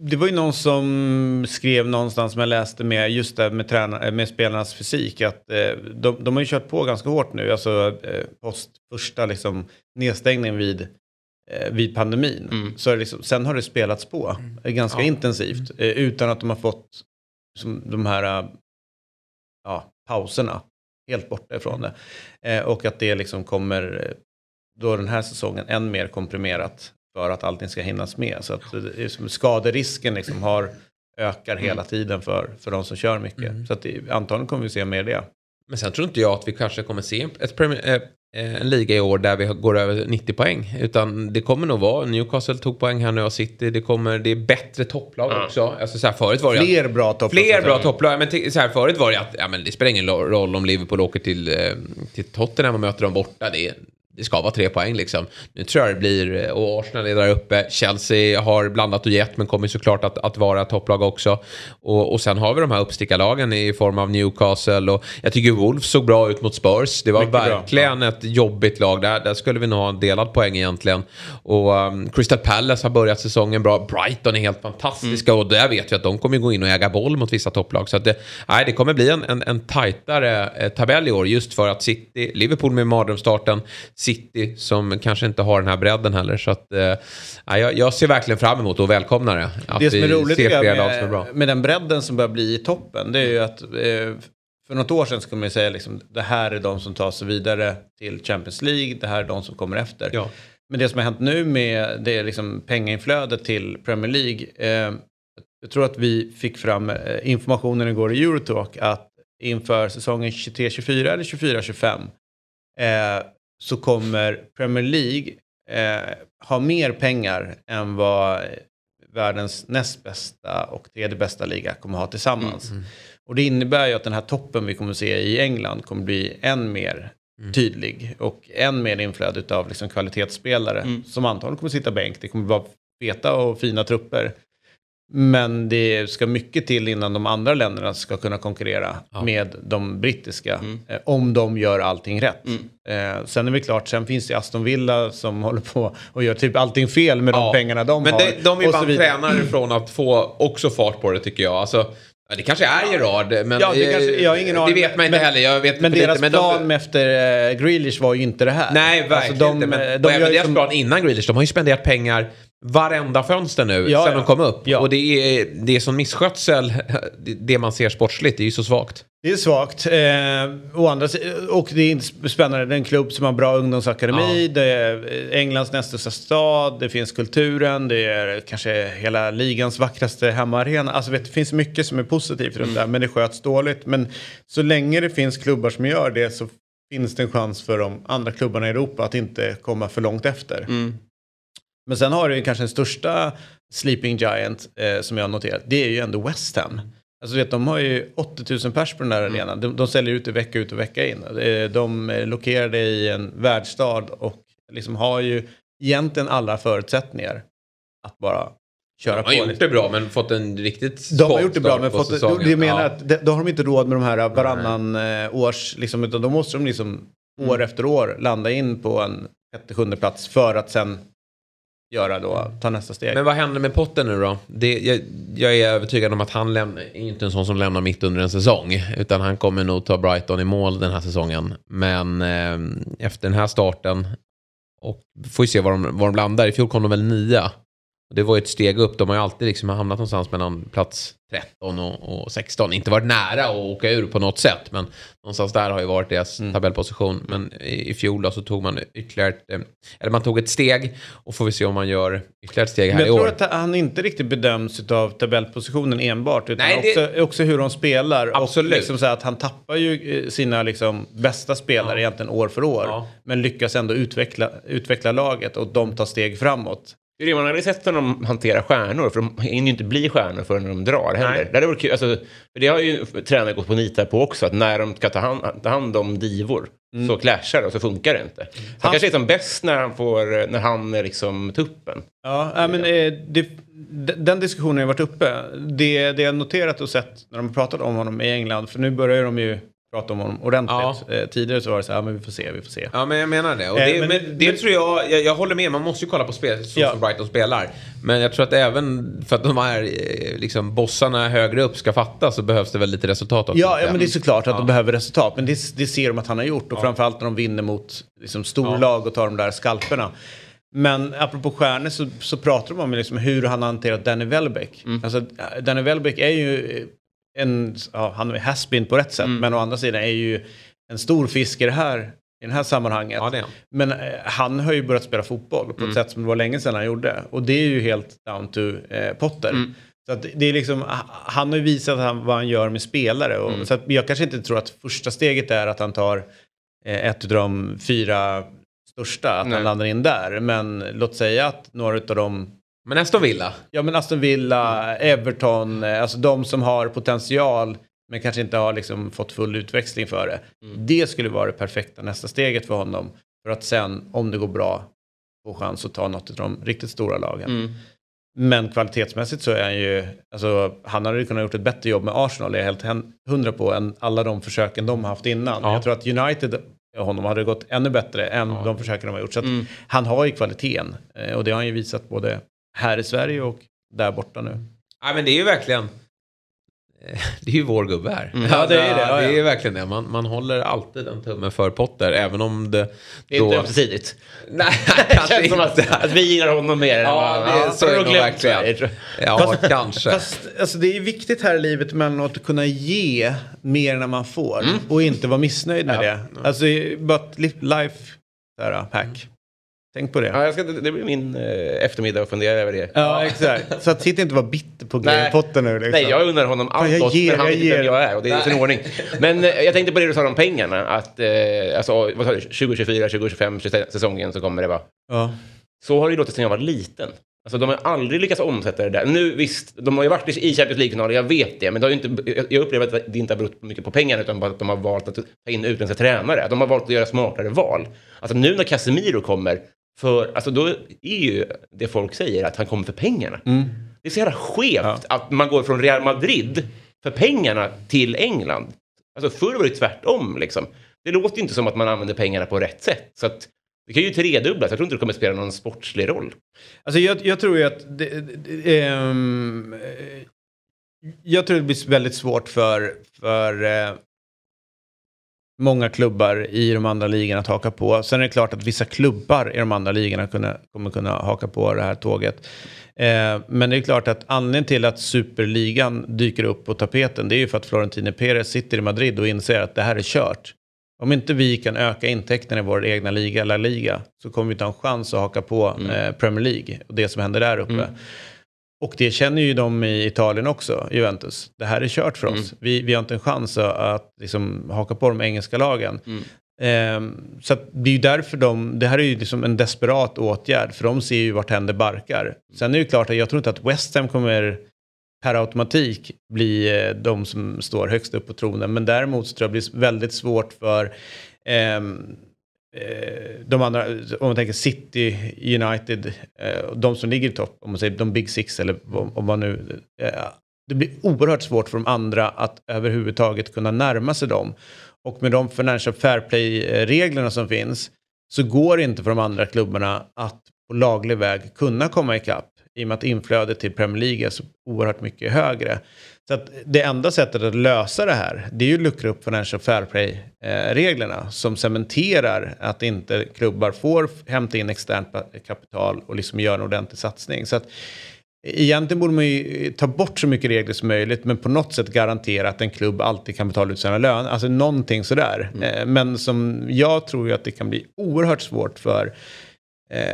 det var ju någon som skrev någonstans som jag läste med just det med, träna, med spelarnas fysik. Att eh, de, de har ju kört på ganska hårt nu. Alltså eh, post första liksom, nedstängningen vid, vid pandemin. Mm. Så liksom, sen har det spelats på eh, ganska Ja. intensivt. Eh, utan att de har fått som, de här eh, ja, pauserna helt borta ifrån det. Eh, och att det liksom kommer eh, då den här säsongen än mer komprimerat för att allting ska hinnas med. Så att det är som skaderisken liksom har, ökar hela tiden för, för de som kör mycket. Så att det, antagligen kommer vi se mer det. Men sen tror inte jag att vi kanske kommer se ett Premier, eh, eh, en liga i år där vi går över 90 poäng. Utan det kommer nog vara, Newcastle tog poäng här nu av City, det, kommer, det är bättre topplag också. Alltså så här, förut var det Fler bra toppar. Fler bra topplag. Men så här, förut var det att ja, men det spelar ingen roll om Liverpool åker till, eh, till Tottenham och möter dem borta. Det, det ska vara tre poäng liksom. Nu tror jag det blir, eh, och Arsenal är där uppe. Chelsea har blandat och gett men kommer såklart att, att vara topplag också. Och, och sen har vi de här uppstickarlagen i form av Newcastle och jag tycker Wolves såg bra ut mot Spurs. Det var Mycket bra, verkligen ett jobbigt lag där. Där skulle vi nog ha en delad poäng egentligen. Och um, Crystal Palace har börjat säsongen bra. Brighton är helt fantastiska och där vet vi att de kommer gå in och äga boll mot vissa topplag. Så att det, nej, det kommer bli en, en, en tajtare eh, tabell i år just för att City, Liverpool med mardrömsstarten, City som kanske inte har den här bredden heller. Så att eh, jag, jag ser verkligen fram emot och välkomnar det. Att Det som är roligt ser lag som är bra. med, med den bredden som börjar bli i toppen, det är ju att eh, för något år sedan skulle man ju säga liksom, det här är de som tar sig vidare till Champions League, det här är de som kommer efter. Ja. men det som har hänt nu med det liksom pengainflödet till Premier League. Eh, jag tror att vi fick fram eh, informationen igår i Eurotalk att inför säsongen 23-24 eller 24-25 eh, så kommer Premier League eh, ha mer pengar än vad världens näst bästa och tredje bästa liga kommer ha tillsammans. Mm. Och det innebär ju att den här toppen vi kommer se i England kommer bli än mer mm. tydlig och än mer inflöde av liksom kvalitetsspelare mm. som antagligen kommer sitta bänk. Det kommer vara feta och fina trupper. Men det ska mycket till innan de andra länderna ska kunna konkurrera ja. med de brittiska. Mm. Eh, om de gör allting rätt. Mm. Eh, sen är det klart, sen finns det Aston Villa som håller på och gör typ allting fel med ja. de pengarna de Men har. Men de är bara tränare från att få också fart på det tycker jag. Alltså, Ja, det kanske är Gerard, men ja, det, kanske, jag har ingen aning, det vet man inte men, heller. Jag vet men deras lite, plan de, efter uh, Grealish var ju inte det här. Nej, verkligen alltså de, inte. Men, de, de även deras som... plan innan Grealish, de har ju spenderat pengar varenda fönster nu ja, sen ja. de kom upp. Ja. Och det är, det är sån misskötsel, det man ser sportsligt, det är ju så svagt. Det är svagt. Eh, och, andra, och det är spännande, det är en klubb som har bra ungdomsakademi, ja. det är Englands näst största stad, det finns kulturen, det är kanske hela ligans vackraste hemmaarena. Alltså vet, det finns mycket som är positivt runt mm. det men det sköts dåligt. Men så länge det finns klubbar som gör det så finns det en chans för de andra klubbarna i Europa att inte komma för långt efter. Mm. Men sen har du kanske den största sleeping giant eh, som jag har noterat. Det är ju ändå West Ham. Alltså vet, de har ju 80 000 pers på den här mm. arenan. De, de säljer ut det vecka ut och vecka in. De är lokerade i en världsstad och liksom har ju egentligen alla förutsättningar att bara köra på. De har gjort det bra men fått en riktigt De har gjort det bra men fått säsongen. det, menar ja. att då har de inte råd med de här varannan Nej. Eh, års, liksom, utan då måste de liksom år mm. efter år landa in på en sjätte, sjunde plats för att sen göra då, ta nästa steg. Men vad händer med Potter nu då? Det, jag, jag, är övertygad om att han lämnar, är inte en sån som lämnar mitt under en säsong. Utan han kommer nog ta Brighton i mål den här säsongen. Men eh, efter den här starten, och får vi se var de, var de landar. I fjol kom de väl nia. Det var ju ett steg upp. De har ju alltid liksom hamnat någonstans mellan plats 13 och, och 16. Inte varit nära att åka ur på något sätt. Men någonstans där har ju varit deras mm. tabellposition. Men i, i fjol då så tog man ytterligare ett, eh, eller man tog ett steg. Och får vi se om man gör ytterligare ett steg här i år. Men jag tror att han inte riktigt bedöms av tabellpositionen enbart. Utan Nej, det... också, också hur de spelar. Absolut. Och liksom så att han tappar ju eh, sina liksom bästa spelare ja. egentligen år för år. Ja. Men lyckas ändå utveckla, utveckla laget och de tar steg framåt. Det är man hade sett när de hanterar stjärnor, för de hinner ju inte bli stjärnor förrän de drar heller. Det, varit kul, alltså, för det har ju tränare gått på nitar på också, att när de ska ta hand, ta hand om divor mm. så clashar det och så funkar det inte. Så han kanske är som bäst när han, får, när han är liksom tuppen. Ja, äh, men eh, det, den diskussionen har varit uppe. Det, det jag noterat och sett när de pratat om honom i England, för nu börjar de ju prata om honom ordentligt. Ja. Eh, tidigare så var det så här, men vi får se, vi får se. Ja, men jag menar det. Och det, eh, men, men, det men, tror jag, jag, jag, håller med, man måste ju kolla på spel så ja. som Brighton spelar. Men jag tror att även för att de här eh, liksom, bossarna högre upp ska fatta så behövs det väl lite resultat också. Ja, ja men det är såklart att ja. de behöver resultat. Men det, det ser de att han har gjort. Och ja. framförallt när de vinner mot liksom, storlag och tar de där skalperna. Men apropå stjärnor så, så pratar de om liksom hur han har hanterat Danny Welbeck. Mm. Alltså, Danny Welbeck är ju en, ja, han är haspin på rätt sätt, mm. men å andra sidan är ju en stor fisk i det här, i det här sammanhanget. Ja, det men eh, han har ju börjat spela fotboll på mm. ett sätt som det var länge sedan han gjorde. Och det är ju helt down to eh, Potter. Mm. Så att det är liksom, han har ju visat han, vad han gör med spelare. Och, mm. Så att jag kanske inte tror att första steget är att han tar eh, ett av de fyra största, att Nej. han landar in där. Men låt säga att några av de men Aston Villa? Ja, men Aston Villa, Everton, eh, alltså de som har potential men kanske inte har liksom fått full utväxling för det. Mm. Det skulle vara det perfekta nästa steget för honom. För att sen, om det går bra, få chans att ta något av de riktigt stora lagen. Mm. Men kvalitetsmässigt så är han ju, alltså han hade kunnat gjort ett bättre jobb med Arsenal, är jag helt hundra på, än alla de försöken de har haft innan. Ja. Jag tror att United honom hade gått ännu bättre än ja. de försöken de har gjort. Så mm. han har ju kvaliteten eh, och det har han ju visat både här i Sverige och där borta nu. Ja, men det är ju verkligen eh, det är ju vår gubbe här. Mm. Ja, det är det. Ja, det är verkligen det. Man, man håller alltid en tumme för Potter, även om det... Det är då... inte ömsesidigt. Nej, kanske inte. Att, att, vi gillar honom mer ja, än vad... Ja, så är det nog verkligen. Ja, fast, kanske. Fast, alltså, det är viktigt här i livet emellanåt att kunna ge mer när man får mm. och inte vara missnöjd med ja. det. Alltså, but life, där, hack. Tänk på det. Ja, jag ska, det blir min eh, eftermiddag att fundera över det. Ja, exakt. Så att sitt inte var bitter på Graham. Potter nu. Liksom. Nej, jag undrar honom allt jag ger, men han vet inte vem jag är och det är i sin ordning. Men eh, jag tänkte på det du sa om pengarna, att eh, alltså, vad sa du, 2024, 2025 säsongen så kommer det vara. Ja. Så har det ju låtit sedan jag var liten. Alltså de har aldrig lyckats omsätta det där. Nu visst, de har ju varit i Champions League-finaler, jag vet det. Men det har inte, jag- jag upplever att det inte har berott mycket på pengarna utan bara att de har valt att ta in utländska tränare. De har valt att göra smartare val. Alltså nu när Casemiro kommer, för, alltså då är ju det folk säger att han kommer för pengarna. Det är så jävla skevt att man går från Real Madrid för pengarna till England. Alltså förr var det tvärtom liksom. Det låter inte som att man använder pengarna på rätt sätt. Så att det kan ju tredubblas. Jag tror inte det kommer spela någon sportslig roll. Alltså jag, jag tror ju att det, det, eh, jag tror det blir väldigt svårt för, för eh, många klubbar i de andra ligorna att haka på. Sen är det klart att vissa klubbar i de andra ligorna kunna, kommer kunna haka på det här tåget. Eh, men det är klart att anledningen till att superligan dyker upp på tapeten det är ju för att Florentino Perez sitter i Madrid och inser att det här är kört. Om inte vi kan öka intäkterna i vår egna liga, La Liga, så kommer vi inte ha en chans att haka på eh, Premier League och det som händer där uppe. Och det känner ju de i Italien också, Juventus. Det här är kört för oss. Vi, vi har inte en chans att, liksom haka på de engelska lagen. Ehm, så att det är ju därför de, det här är ju liksom en desperat åtgärd, för de ser ju vart händer barkar. Sen är det ju klart att jag tror inte att West Ham kommer per automatik bli eh, de som står högst upp på tronen. Men däremot så tror jag det blir väldigt svårt för eh, Eh, de andra, om man tänker City, United, eh, de som ligger i topp, om man säger de Big Six eller vad- om man nu... Eh, det blir oerhört svårt för de andra att överhuvudtaget kunna närma sig dem. Och med de Financial Fair Play-reglerna som finns så går det inte för de andra klubbarna att på laglig väg kunna komma ikapp i och med att inflödet till Premier League är så oerhört mycket högre. Så att det enda sättet att lösa det här, det är ju att luckra upp Financial Fair Play-reglerna som cementerar att inte klubbar får hämta in externt kapital och liksom göra en ordentlig satsning. Så att Egentligen borde man ju ta bort så mycket regler som möjligt men på något sätt garantera att en klubb alltid kan betala ut sina lön. Alltså någonting sådär. Eh, Men som jag tror ju att det kan bli oerhört svårt för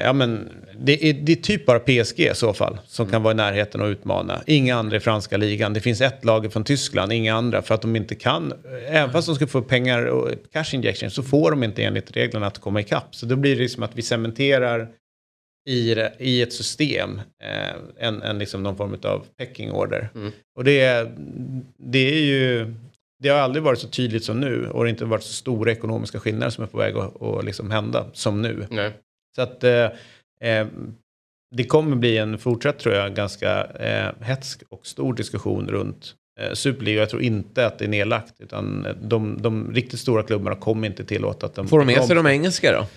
ja, men det, är, det är typ bara PSG i så fall som kan vara i närheten och utmana. Inga andra i franska ligan. Det finns ett lag från Tyskland, inga andra. För att de inte kan, även fast de ska få pengar och cash injection så får de inte enligt reglerna att komma ikapp. Så då blir det som att vi cementerar i, i ett system eh, en, en liksom någon form av pecking order. Och det, det är ju... Det har aldrig varit så tydligt som nu och det har inte varit så stora ekonomiska skillnader som är på väg att, att liksom hända som nu. Nej. Så att eh, eh, det kommer bli en fortsatt, tror jag, ganska eh, hetsk och stor diskussion runt eh, Superliga. Jag tror inte att det är nedlagt, utan eh, de, de riktigt stora klubbarna kommer inte tillåta att de... Får de med sig de engelska då?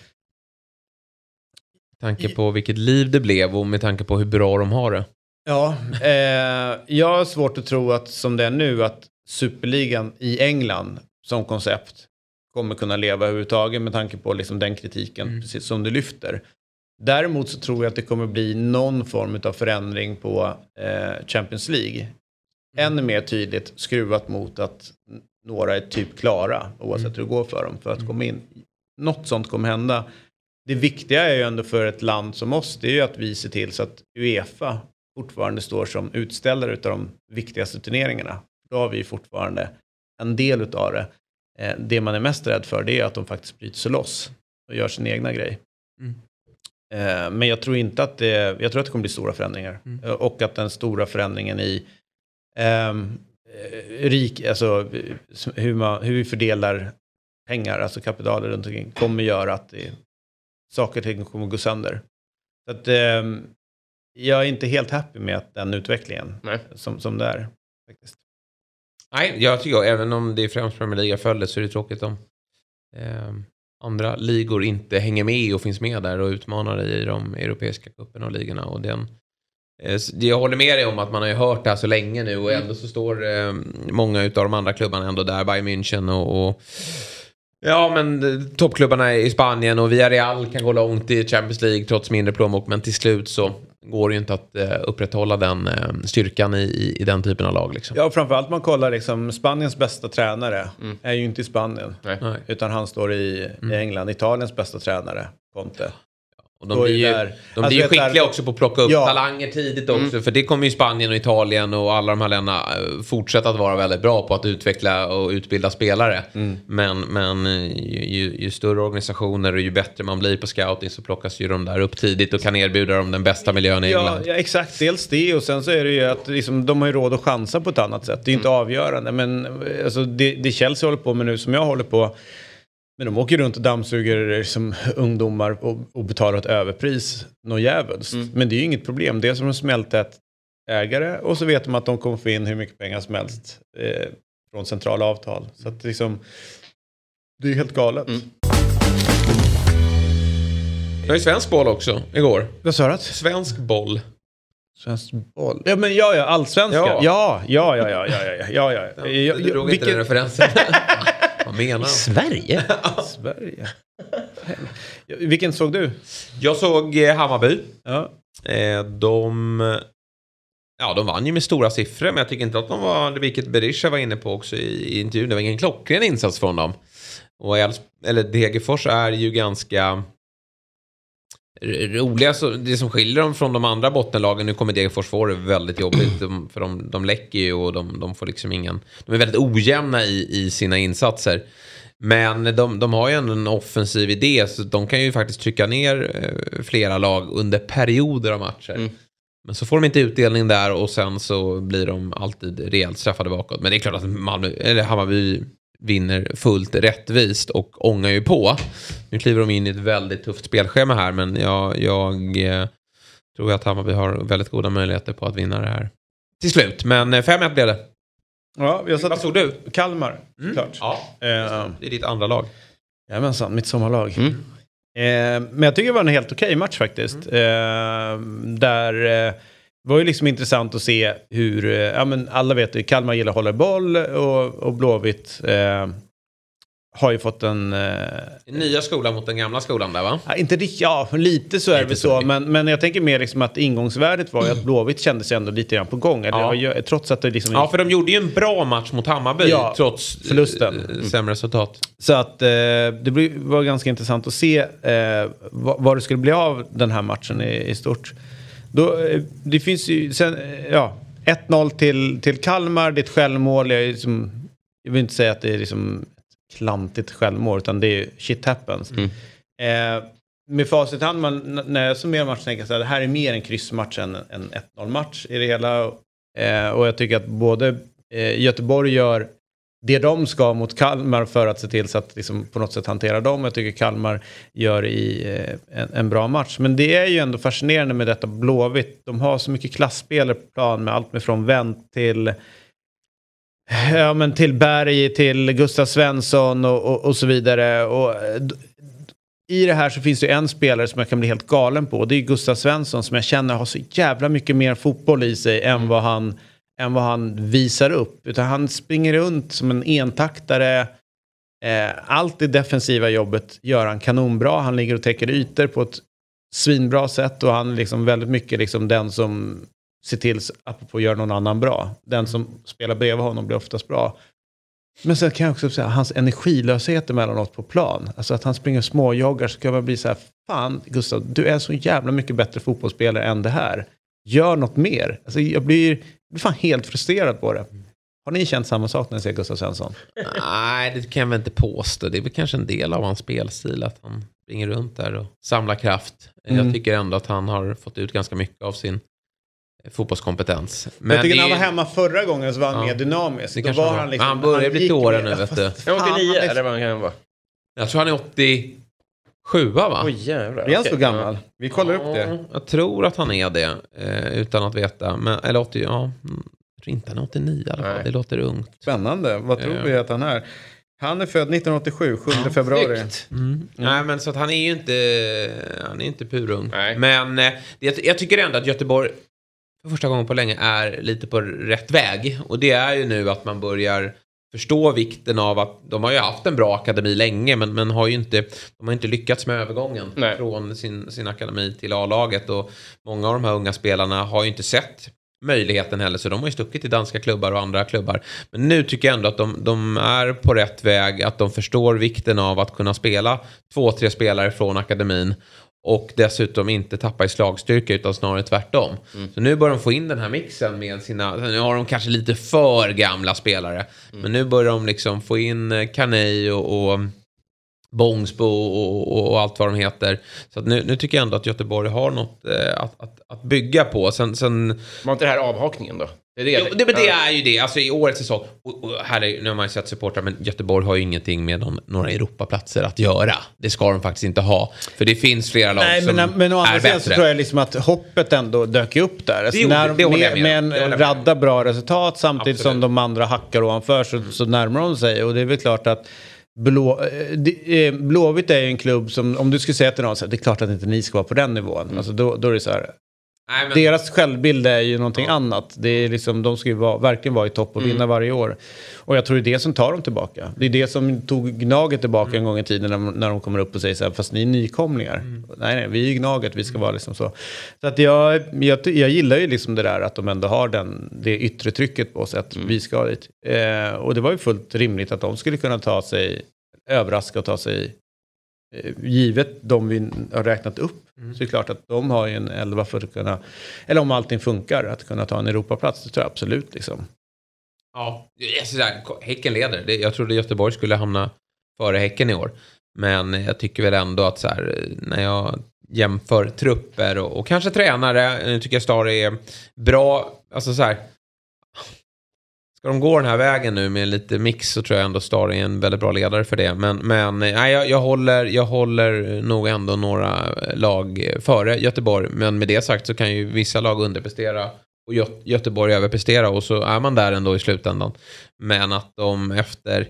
Med tanke på vilket liv det blev och med tanke på hur bra de har det. Ja, eh, jag har svårt att tro att som det är nu att Superligan i England som koncept kommer kunna leva överhuvudtaget med tanke på liksom den kritiken precis som du lyfter. Däremot så tror jag att det kommer bli någon form av förändring på eh, Champions League. Ännu mer tydligt skruvat mot att några är typ klara oavsett hur det går för dem för att komma in. Något sånt kommer hända. Det viktiga är ju ändå för ett land som oss, det är ju att vi ser till så att Uefa fortfarande står som utställare av de viktigaste turneringarna. Då har vi fortfarande en del utav det. Eh, det man är mest rädd för det är att de faktiskt bryter sig loss och gör sin egna grej. Eh, men jag tror inte att det, jag tror att det kommer bli stora förändringar. Eh, Och att den stora förändringen i eh, rik, alltså hur, man, hur vi fördelar pengar, alltså kapital runt omkring, kommer göra att det, saker och ting kommer gå sönder. Så att, ehm, jag är inte helt happy med att den utvecklingen Nej. som, som det är. Faktiskt. Nej, jag tycker även om det är främst Premier League jag följer så är det tråkigt om eh, andra ligor inte hänger med och finns med där och utmanar i de europeiska cuperna och ligorna. Och den, eh, jag håller med dig om att man har ju hört det här så länge nu och ändå så står eh, många av de andra klubbarna ändå där, Bayern München och, och Ja, men eh, toppklubbarna i Spanien och Villarreal kan gå långt i Champions League trots mindre plånbok. Men till slut så går det ju inte att eh, upprätthålla den eh, styrkan i, i, i den typen av lag. Liksom. Ja, och framförallt man kollar liksom, Spaniens bästa tränare är ju inte i Spanien. Nej. Utan han står i, i England. Italiens bästa tränare, Conte. Och de blir ju, där. de Alltså, blir ju skickliga där- också på att plocka upp Ja. talanger tidigt också. För det kommer ju Spanien och Italien och alla de här länderna eh, fortsätta att vara väldigt bra på att utveckla och utbilda spelare. Men, men eh, ju, ju, ju större organisationer och ju bättre man blir på scouting så plockas ju de där upp tidigt och kan erbjuda dem den bästa miljön i Ja, England. ja, exakt. Dels det och sen så är det ju att liksom, de har ju råd att chansa på ett annat sätt. Det är ju inte avgörande. Men eh, alltså, det, det Chelsea håller på med nu som jag håller på. Men de åker runt och dammsuger liksom, ungdomar och, och betalar ett överpris. Något djävulskt. Men det är ju inget problem. Dels är de smältät ägare och så vet de att de kommer få in hur mycket pengar som helst eh, från centrala avtal. Så att liksom, det är ju helt galet. Det var ju svensk boll också igår. Vad sa du? Svensk boll. Svensk boll. Ja, men ja, ja, allsvenska. Ja. Ja, ja, ja, ja, ja, ja, ja, ja. ja. ja, Du drog inte vilken- den referensen. Vad menar han? Sverige? Sverige. Vilken såg du? Jag såg eh, Hammarby. Ja. Eh, de, ja, de vann ju med stora siffror, men jag tycker inte att de var, vilket Berisha var inne på också i, i intervjun, det var ingen klockren insats från dem. Och eller Degerfors är ju ganska roliga, det som skiljer dem från de andra bottenlagen, nu kommer Degerfors få det väldigt jobbigt, de, för de, de läcker ju och de, de får liksom ingen, de är väldigt ojämna i, i sina insatser. Men de, de har ju ändå en offensiv idé så de kan ju faktiskt trycka ner eh, flera lag under perioder av matcher. Men så får de inte utdelning där och sen så blir de alltid rejält straffade bakåt. Men det är klart att Malmö, eller Hammarby vinner fullt rättvist och ångar ju på. Nu kliver de in i ett väldigt tufft spelschema här men jag, jag eh, tror att Hammarby har väldigt goda möjligheter på att vinna det här. Till slut, men eh, 5-1 blev det. ja, jag Vad satt såg du? Kalmar, klart. Ja, Eh, det är ditt andra lag. Jajamensan, mitt sommarlag. Mm. Eh, men jag tycker det var en helt okej match faktiskt. Eh, där eh, var ju liksom intressant att se hur, eh, ja men alla vet ju, Kalmar gillar hålla boll och, och Blåvitt eh, har ju fått en... Eh, nya skolan mot den gamla skolan där va? Inte riktigt, ja lite så är det väl så. Men, men jag tänker mer liksom att ingångsvärdet var ju att Blåvitt kändes ändå lite grann på gång. Ja. det ju- trots att det liksom... Ja, för de gjorde ju en bra match mot Hammarby Ja, trots eh, förlusten. eh, sämre resultat. Så att eh, det var ganska intressant att se eh, vad, vad det skulle bli av den här matchen i, i stort. Då, eh, det finns ju sen, eh, ja, 1-0 till, till Kalmar, det är ett självmål. Jag, liksom, jag vill inte säga att det är liksom ett klantigt självmål, utan det är shit happens. Eh, med facit i hand, man, när jag summerar matchen tänker jag så här, det här är mer en kryssmatch än en 1-0 match i det hela. Eh, och jag tycker att både eh, Göteborg gör det de ska mot Kalmar för att se till så att liksom på något sätt hantera dem. Jag tycker Kalmar gör i eh, en, en bra match. Men det är ju ändå fascinerande med detta Blåvitt. De har så mycket klassspelare på plan med allt med från Wendt till Ja, men till Berg, till Gustav Svensson och, och, och så vidare. Och, eh, I det här så finns det en spelare som jag kan bli helt galen på. Det är Gustav Svensson som jag känner har så jävla mycket mer fotboll i sig än vad han, än vad han visar upp. Utan han springer runt som en entaktare. Eh, allt det defensiva jobbet gör han kanonbra. Han ligger och täcker ytor på ett svinbra sätt och han är liksom väldigt mycket liksom den som ser till att göra någon annan bra. Den som spelar bredvid honom blir oftast bra. Men sen kan jag också säga hans energilöshet emellanåt på plan. Alltså att han springer småjoggar så kan man bli så här, fan Gustav, du är så jävla mycket bättre fotbollsspelare än det här. Gör något mer. Alltså jag blir, blir fan helt frustrerad på det. Har ni känt samma sak när ni ser Gustav Svensson? Nej, det kan jag väl inte påstå. Det är väl kanske en del av hans spelstil att han springer runt där och samlar kraft. Mm. Jag tycker ändå att han har fått ut ganska mycket av sin eh, fotbollskompetens. Men jag tycker det när är- han var hemma förra gången så var han Ja. mer dynamisk. Det Då var han var. liksom, Han börjar bli till åren nu, vet du. Fast Jag fan, 89 han är- eller vad kan han vara? Jag tror han är 87 va? Oj jävlar. Är han så gammal? Vi kollar upp det. Ja, Jag tror att han är det, eh, utan att veta. Men, eller 80, ja. mm, Jag tror inte han är 89 i alla fall. Det låter ungt. Spännande. Vad tror Ja. vi att han är? Han är född 1987, 7 februari. Snyggt. Mm. Nej, men så att han är ju inte, han är inte purung. Nej. Men eh, det, jag tycker ändå att Göteborg för första gången på länge är lite på rätt väg. Och det är ju nu att man börjar förstå vikten av att de har ju haft en bra akademi länge men, men har ju inte, de har inte lyckats med övergången Nej. från sin, sin akademi till A-laget. Och många av de här unga spelarna har ju inte sett möjligheten heller så de har ju stuckit till danska klubbar och andra klubbar. Men nu tycker jag ändå att de, de är på rätt väg, att de förstår vikten av att kunna spela två, tre spelare från akademin Och dessutom inte tappa i slagstyrka utan snarare tvärtom. Så nu börjar de få in den här mixen med sina, nu har de kanske lite för gamla spelare. Men nu börjar de liksom få in eh, Kanei och, och Bångsbo och, och, och allt vad de heter. Så att nu, nu tycker jag ändå att Göteborg har något eh, att, att, att bygga på. Sen, sen Var inte det här avhakningen då? Det är det Jo, det, men det är ju det. Alltså i årets säsong. Och, och här är, nu har man ju sett supportrar, men Göteborg har ju ingenting med någon, några Europaplatser att göra. Det ska de faktiskt inte ha. För det finns flera lag Nej, som men, men å andra sidan så tror jag liksom att hoppet ändå dök upp där. Alltså gjorde- när, det jag med, med Det en med radda bra resultat samtidigt Absolut. som de andra hackar ovanför så, så närmar de sig. Och det är väl klart att Blå, eh, eh, Blåvitt är ju en klubb som, om du skulle säga till någon så här, det är klart att inte ni ska vara på den nivån. Mm. Alltså då, då är det så här, Nej, men, deras självbild är ju någonting annat. Det är liksom, de ska ju vara, verkligen vara i topp och Mm. vinna varje år. Och jag tror det är det som tar dem tillbaka. Det är det som tog Gnaget tillbaka Mm. en gång i tiden när, när de kommer upp och säger så här, fast ni är nykomlingar. Mm. Nej, nej, vi är ju Gnaget, vi ska vara liksom så. Så att jag, jag, jag gillar ju liksom det där att de ändå har den, det yttre trycket på sig att Mm. vi ska dit. Eh, och det var ju fullt rimligt att de skulle kunna ta sig, överraska och ta sig givet de vi har räknat upp Mm. så är det klart att de har ju en elva för att kunna, eller om allting funkar, att kunna ta en Europaplats. Det tror jag absolut liksom. Ja, sådär, Häcken leder. Jag trodde Göteborg skulle hamna före Häcken i år. Men jag tycker väl ändå att så här, när jag jämför trupper och, och kanske tränare, nu tycker jag Stare är bra. Alltså så här, ska de gå den här vägen nu med lite mix så tror jag ändå Star är en väldigt bra ledare för det. Men, men eh, nej, jag, jag, håller, jag håller nog ändå några lag före Göteborg. Men med det sagt så kan ju vissa lag underprestera och Göteborg överprestera och så är man där ändå i slutändan. Men att de efter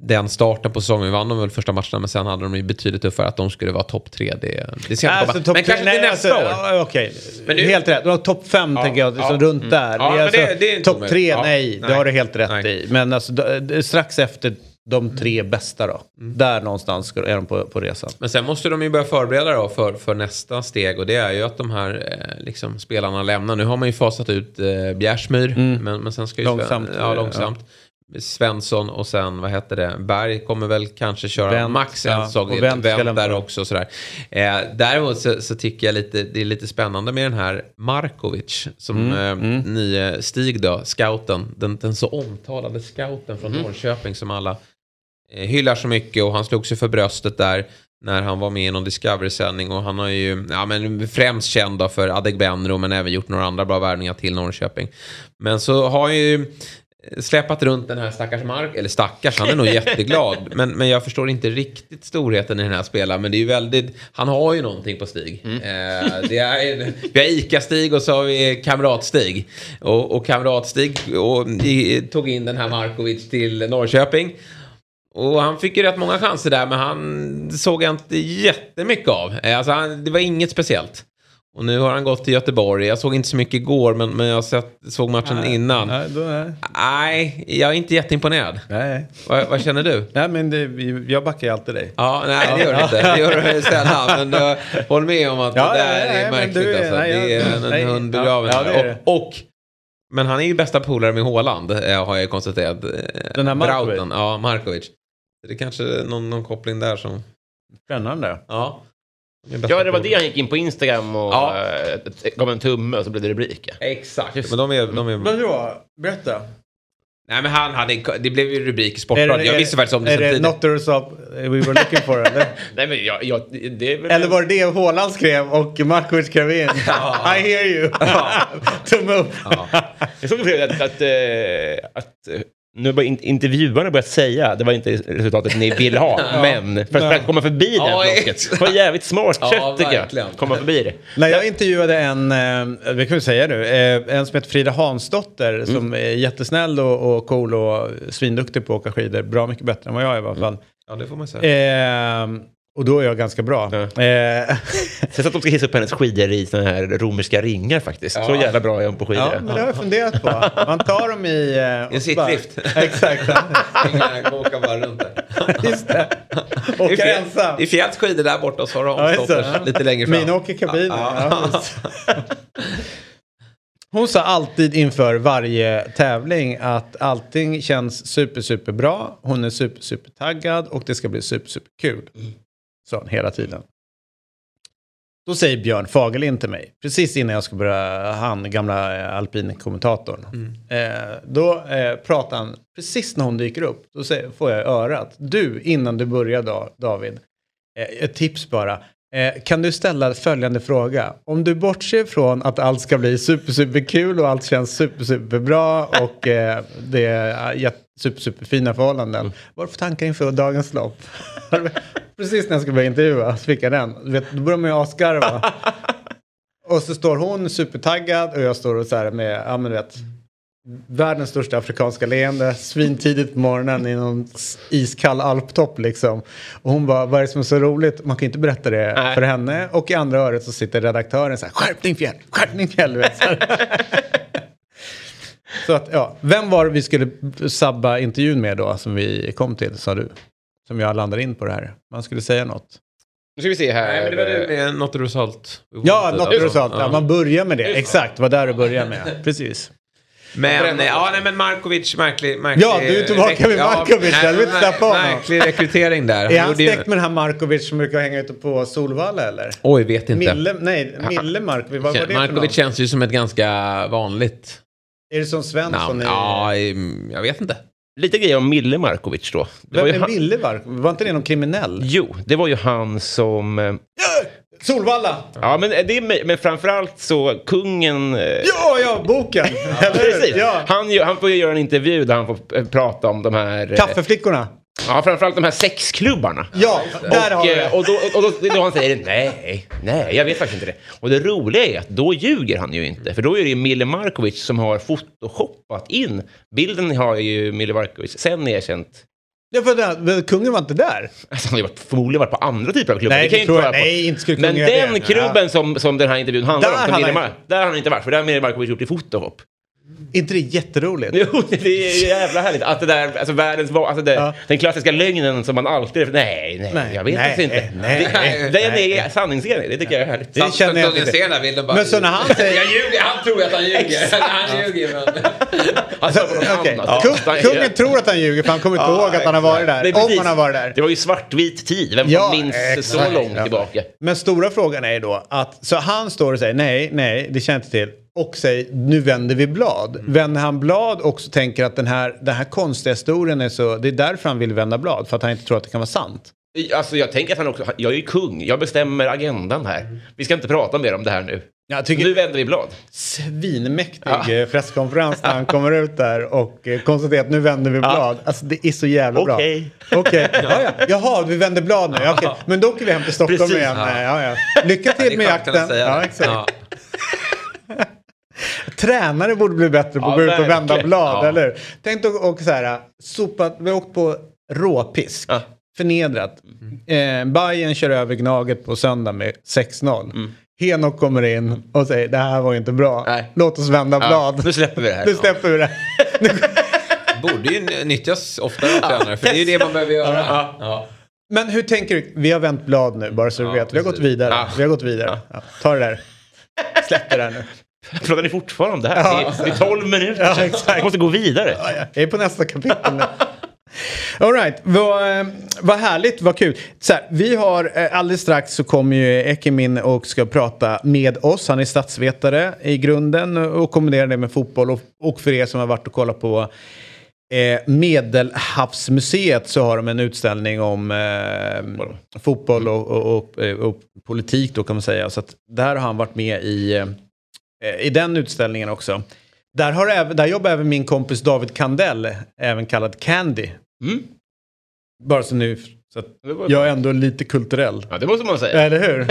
den starten på säsongen vann de väl första matcherna men sen hade de ju betydligt tuffare att de skulle vara topp tre. Det, det ska jag inte komma. topp Men kanske till nästa alltså, år. ja, Okej, du- helt rätt. Topp fem Ja, tänker jag, ja, så runt mm. där. Ja, alltså, topp tre, Ja, nej, nej. det har du helt rätt Nej. i. Men alltså, strax efter de tre bästa då. Mm. Där någonstans är de på, på resan. Men sen måste de ju börja förbereda då för, för nästa steg och det är ju att de här eh, liksom, spelarna lämnar. Nu har man ju fasat ut eh, Bjärsmyr, men, men sen ska ju Långsamt, ja, eh, långsamt. Svensson och sen, vad heter det, Berg kommer väl kanske köra Wendt, max en ja, säsong. och Wendt lämna. där också sådär. Eh, däremot så, så tycker jag lite, det är lite spännande med den här Markovic, som Mm, eh, nye Stig då, scouten, den, den så omtalade scouten från Mm. Norrköping som alla eh, hyllar så mycket och han slog sig för bröstet där när han var med i någon Discovery-sändning och han har ju ja, men främst känd för Adegbenro men även gjort några andra bra värvningar till Norrköping. Men så har ju släpat runt den här stackars Mark, eller stackars, han är nog jätteglad. Men, men jag förstår inte riktigt storheten i den här spelaren. Men det är ju väldigt, han har ju någonting på Stig. Eh, det är, vi har ICA-Stig och så har vi Kamrat-Stig. Och, och Kamrat-Stig tog in den här Markovic till Norrköping. Och han fick ju rätt många chanser där, men han såg jag inte jättemycket av. Eh, Alltså han, det var inget speciellt. Och nu har han gått till Göteborg. Jag såg inte så mycket igår, men, men jag sett, såg matchen innan. Nej, då, nej. Nej, jag är inte jätteimponerad. nej. Vad, vad känner du? nej men det, jag backar ju alltid dig. Ja, nej det gör du inte. Det gör du sällan. Men uh, håll med om att Ja, det där ja, är märkligt. du alltså. nej, det är en, nej, hund begraven. ja, och, och, men han är ju bästa polare med Håland, eh, har jag konstaterat. Eh, Den här Markovic? Brauten, Ja, Markovic. Det är kanske någon, någon koppling där som... Spännande. Ja. Ja, det var det han gick in på Instagram och Ja. eh, gav en tumme och så blev det rubrik. Exakt. Men de är... De är Vadå? Berätta. nej, men han hade... Det blev ju rubrik i Sportbladet. Jag visste faktiskt om det Är det not the result we were looking for? eller? Nej, men jag, jag, det är väl... Eller var det det Haaland skrev och Markovic skrev in? I hear you. Tumme upp. Jag såg att, att, eh, att eh, nu har in, intervjuarna börjat säga, det var inte resultatet ni ville ha, men för att komma förbi Ja, flocken. exakt. Det var jävligt smart Ja, sätt tycker verkligen. jag. Komma förbi det. När jag intervjuade en, eh, vi kan väl säga nu, eh, en som heter Frida Hansdotter som är jättesnäll och, och cool och svinduktig på att åka skidor. Bra mycket bättre än vad jag är i alla fall. Ja, det får man säga. Eh, och då är jag ganska bra. Ja. Eh, Sen så att de ska hissa upp hennes skidor i såna här romerska ringar faktiskt. Så Ja. jävla bra är hon på skidor. ja, men det har jag funderat på. Man tar dem i... Eh, En sittlift. Exakt. Inga åka bara runt där. Just det. I Åka fjäll- ensam. I Fjälls skidor där borta och så har du Ja, lite längre fram. Min åker kabinen. Ja. Ja. Hon sa alltid inför varje tävling att allting känns super, super bra. Hon är super, super taggad och det ska bli super, super kul. Sa hon hela tiden. Då säger Björn Fagerlind till mig, precis innan jag ska börja, han gamla eh, alpinkommentatorn. Eh, då eh, pratar han, precis när hon dyker upp, då säger, får jag örat. Du, innan du börjar da, David, eh, ett tips bara. Eh, kan du ställa följande fråga? Om du bortser från att allt ska bli super, super kul och allt känns super, super bra och eh, det är jätte, super, super fina förhållanden. Vad är det för tankar inför dagens lopp? Precis när jag ska börja intervjua så fick jag den. Vet, då börjar man ju asgarva. och så står hon supertaggad och jag står och så här med, ja men du vet, världens största afrikanska leende, svintidigt på morgonen i någon iskall alptopp liksom. Och hon bara, vad är det som är så roligt? Man kan ju inte berätta det Nej. för henne. Och i andra öret så sitter redaktören så här, skärpning fjäll, skärpning fjäll. så att, ja, vem var det vi skulle sabba intervjun med då, som vi kom till, sa du? Som jag landade in på det här. Man skulle säga något. Nu ska vi se här. Nej, men det var det med något result. Ja, något result. Ja, man börjar med det. Exakt, det var där du började med. Precis. Men, ja, nej, men Markovic, märklig, märklig... Ja, du är tillbaka med Markovic där, du vill inte släppa honom. Märklig rekrytering där. Är han släkt med den här Markovic som brukar hänga ute på Solvalla eller? Oj, vet inte. Mille, nej, Mille Markovic, vad var det för Markovic någon? känns ju som ett ganska vanligt Är det som Svensson? i- Ja, jag vet inte. Lite grejer om Mille Markovic då. Det Vem var är han... Mille Markovic? Var inte det någon kriminell? Jo, det var ju han som... eh, Solvalla! Ja, men, det är, men framförallt så kungen... eh, Ja, ja, boken! Hur? Precis. Ja. Han, han får ju göra en intervju där han får eh, prata om de här... Kaffeflickorna! Ja, framförallt de här sexklubbarna. Ja, där har och, vi eh, det. och, då, och då, då han säger nej, nej, jag vet faktiskt inte det. Och det roliga är att då ljuger han ju inte. För då är det ju Mille Markovic som har photoshoppat in. Bilden har ju Mille Markovic sen erkänt. Ja, för det, men kungen var inte där. Alltså han har ju förmodligen varit på andra typer av klubbar. Nej, det kan inte på. nej, inte skulle Men den det. klubben som, som den här intervjun handlar Där om, har han Mar- där har han inte varit. För där har Mille Markovic gjort i fotohop. Inte det jätteroligt? Jo, det är jävla härligt. Att det där, alltså världens, alltså det, Ja. den klassiska lögnen som man alltid, nej, nej, Nej, jag vet nej, inte. nej, det, nej, den nej. är sanningsenlig, det tycker jag är härligt. Det känner jag inte. här bilden bara... Men så när han säger- Jag ljuger, han tror att han ljuger. han ljuger, men... Alltså, Okej, annat. Kung, Ja. kungen tror att han ljuger för han kommer inte ihåg att han har varit där. Nej, Om han har varit där. Det var ju svartvit tid, vem Ja, minns så långt Ja. tillbaka? Men stora frågan är ju då att så han står och säger nej, nej, det känner jag inte till. Och säger nu vänder vi blad. Mm. Vänder han blad och så tänker att den här, den här konstiga historien är så, det är därför han vill vända blad. För att han inte tror att det kan vara sant. Alltså jag tänker att han också, jag är ju kung, jag bestämmer agendan här. Vi ska inte prata mer om det här nu. Jag tycker Nu vänder vi blad. svinmäktig Ja. eh, presskonferens när han kommer ut där och eh, konstaterar att nu vänder vi blad. Alltså det är så jävla bra. Okej. Okej, ja, ja. jaha, vi vänder blad nu. Ja, okej. Men då åker vi hem till Stockholm Precis. igen. Ja. Ja, ja. Lycka till med jakten. Ja, exakt. Tränare borde bli bättre på att Ja, gå ut och vända blad, Ja. eller hur? Tänk dig och så här, sopa, vi har åkt på råpisk, Ja. förnedrat. Eh, Bayern kör över Gnaget på söndag med 6-0. Henok kommer in och säger det här var inte bra. Nej. Låt oss vända blad. Nu släpper vi det här. Nu släpper vi det. Borde ju nyttjas oftare av tränare, för det är ju det man behöver göra. Men hur tänker du? Vi har vänt blad nu, bara så du Ja, vet. Vi har gått precis. vidare. Ja. Vi har gått vidare. Ja. Ta det där. Släpp det där nu. Pratar ni fortfarande om det här? Ja. Det, är, det är 12 minuter Ja, exakt. Jag måste gå vidare. Ja, ja. Jag är på nästa kapitel nu. All right, vad, eh, vad härligt, vad kul. Så här, vi har eh, alldeles strax så kommer ju Ekim in och ska prata med oss. Han är statsvetare i grunden och kombinerar det med fotboll. Och, och för er som har varit och kollat på eh, Medelhavsmuseet så har de en utställning om eh, fotboll och, och, och, eh, och politik då kan man säga. Så att där har han varit med i, i den utställningen också. Där, har även, där jobbar även min kompis David Kandell, även kallad Candy. Mm. Bara så nu, så jag är ändå lite kulturell. Ja, det måste man säga. Eller hur?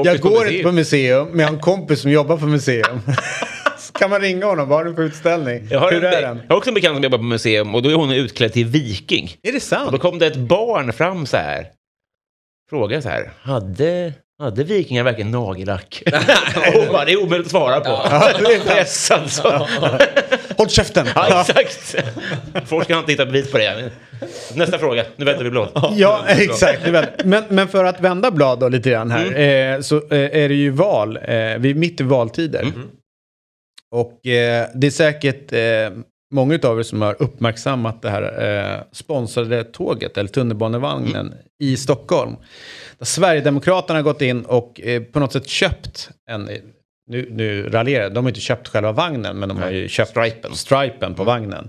Jag går inte på museum, men jag har en kompis som jobbar på museum. Kan man ringa honom, vad har du för utställning? Jag har, Hur en, är den? jag har också en bekant som jobbar på museum och då är hon utklädd till viking. Är det Och sant? då kom det ett barn fram så här. Frågade så här. Hade, hade vikingar verkligen nagellack? hon bara, det är omöjligt att svara på. Ja, det är sant. Stressad så. Håll käften! Ja, exakt. Folk har inte hittat bevis på det. Nästa fråga. Nu väntar vi blad. Ja, exakt. Men, men för att vända blad då lite grann här. Mm. Eh, så eh, är det ju val. Eh, vi är mitt i valtider. Mm. Och eh, det är säkert eh, många av er som har uppmärksammat det här eh, sponsrade tåget, eller tunnelbanevagnen, Mm. i Stockholm. Där Sverigedemokraterna har gått in och eh, på något sätt köpt en, nu, nu raljerar jag, de har inte köpt själva vagnen, men de har ju köpt Stripen. stripen på vagnen.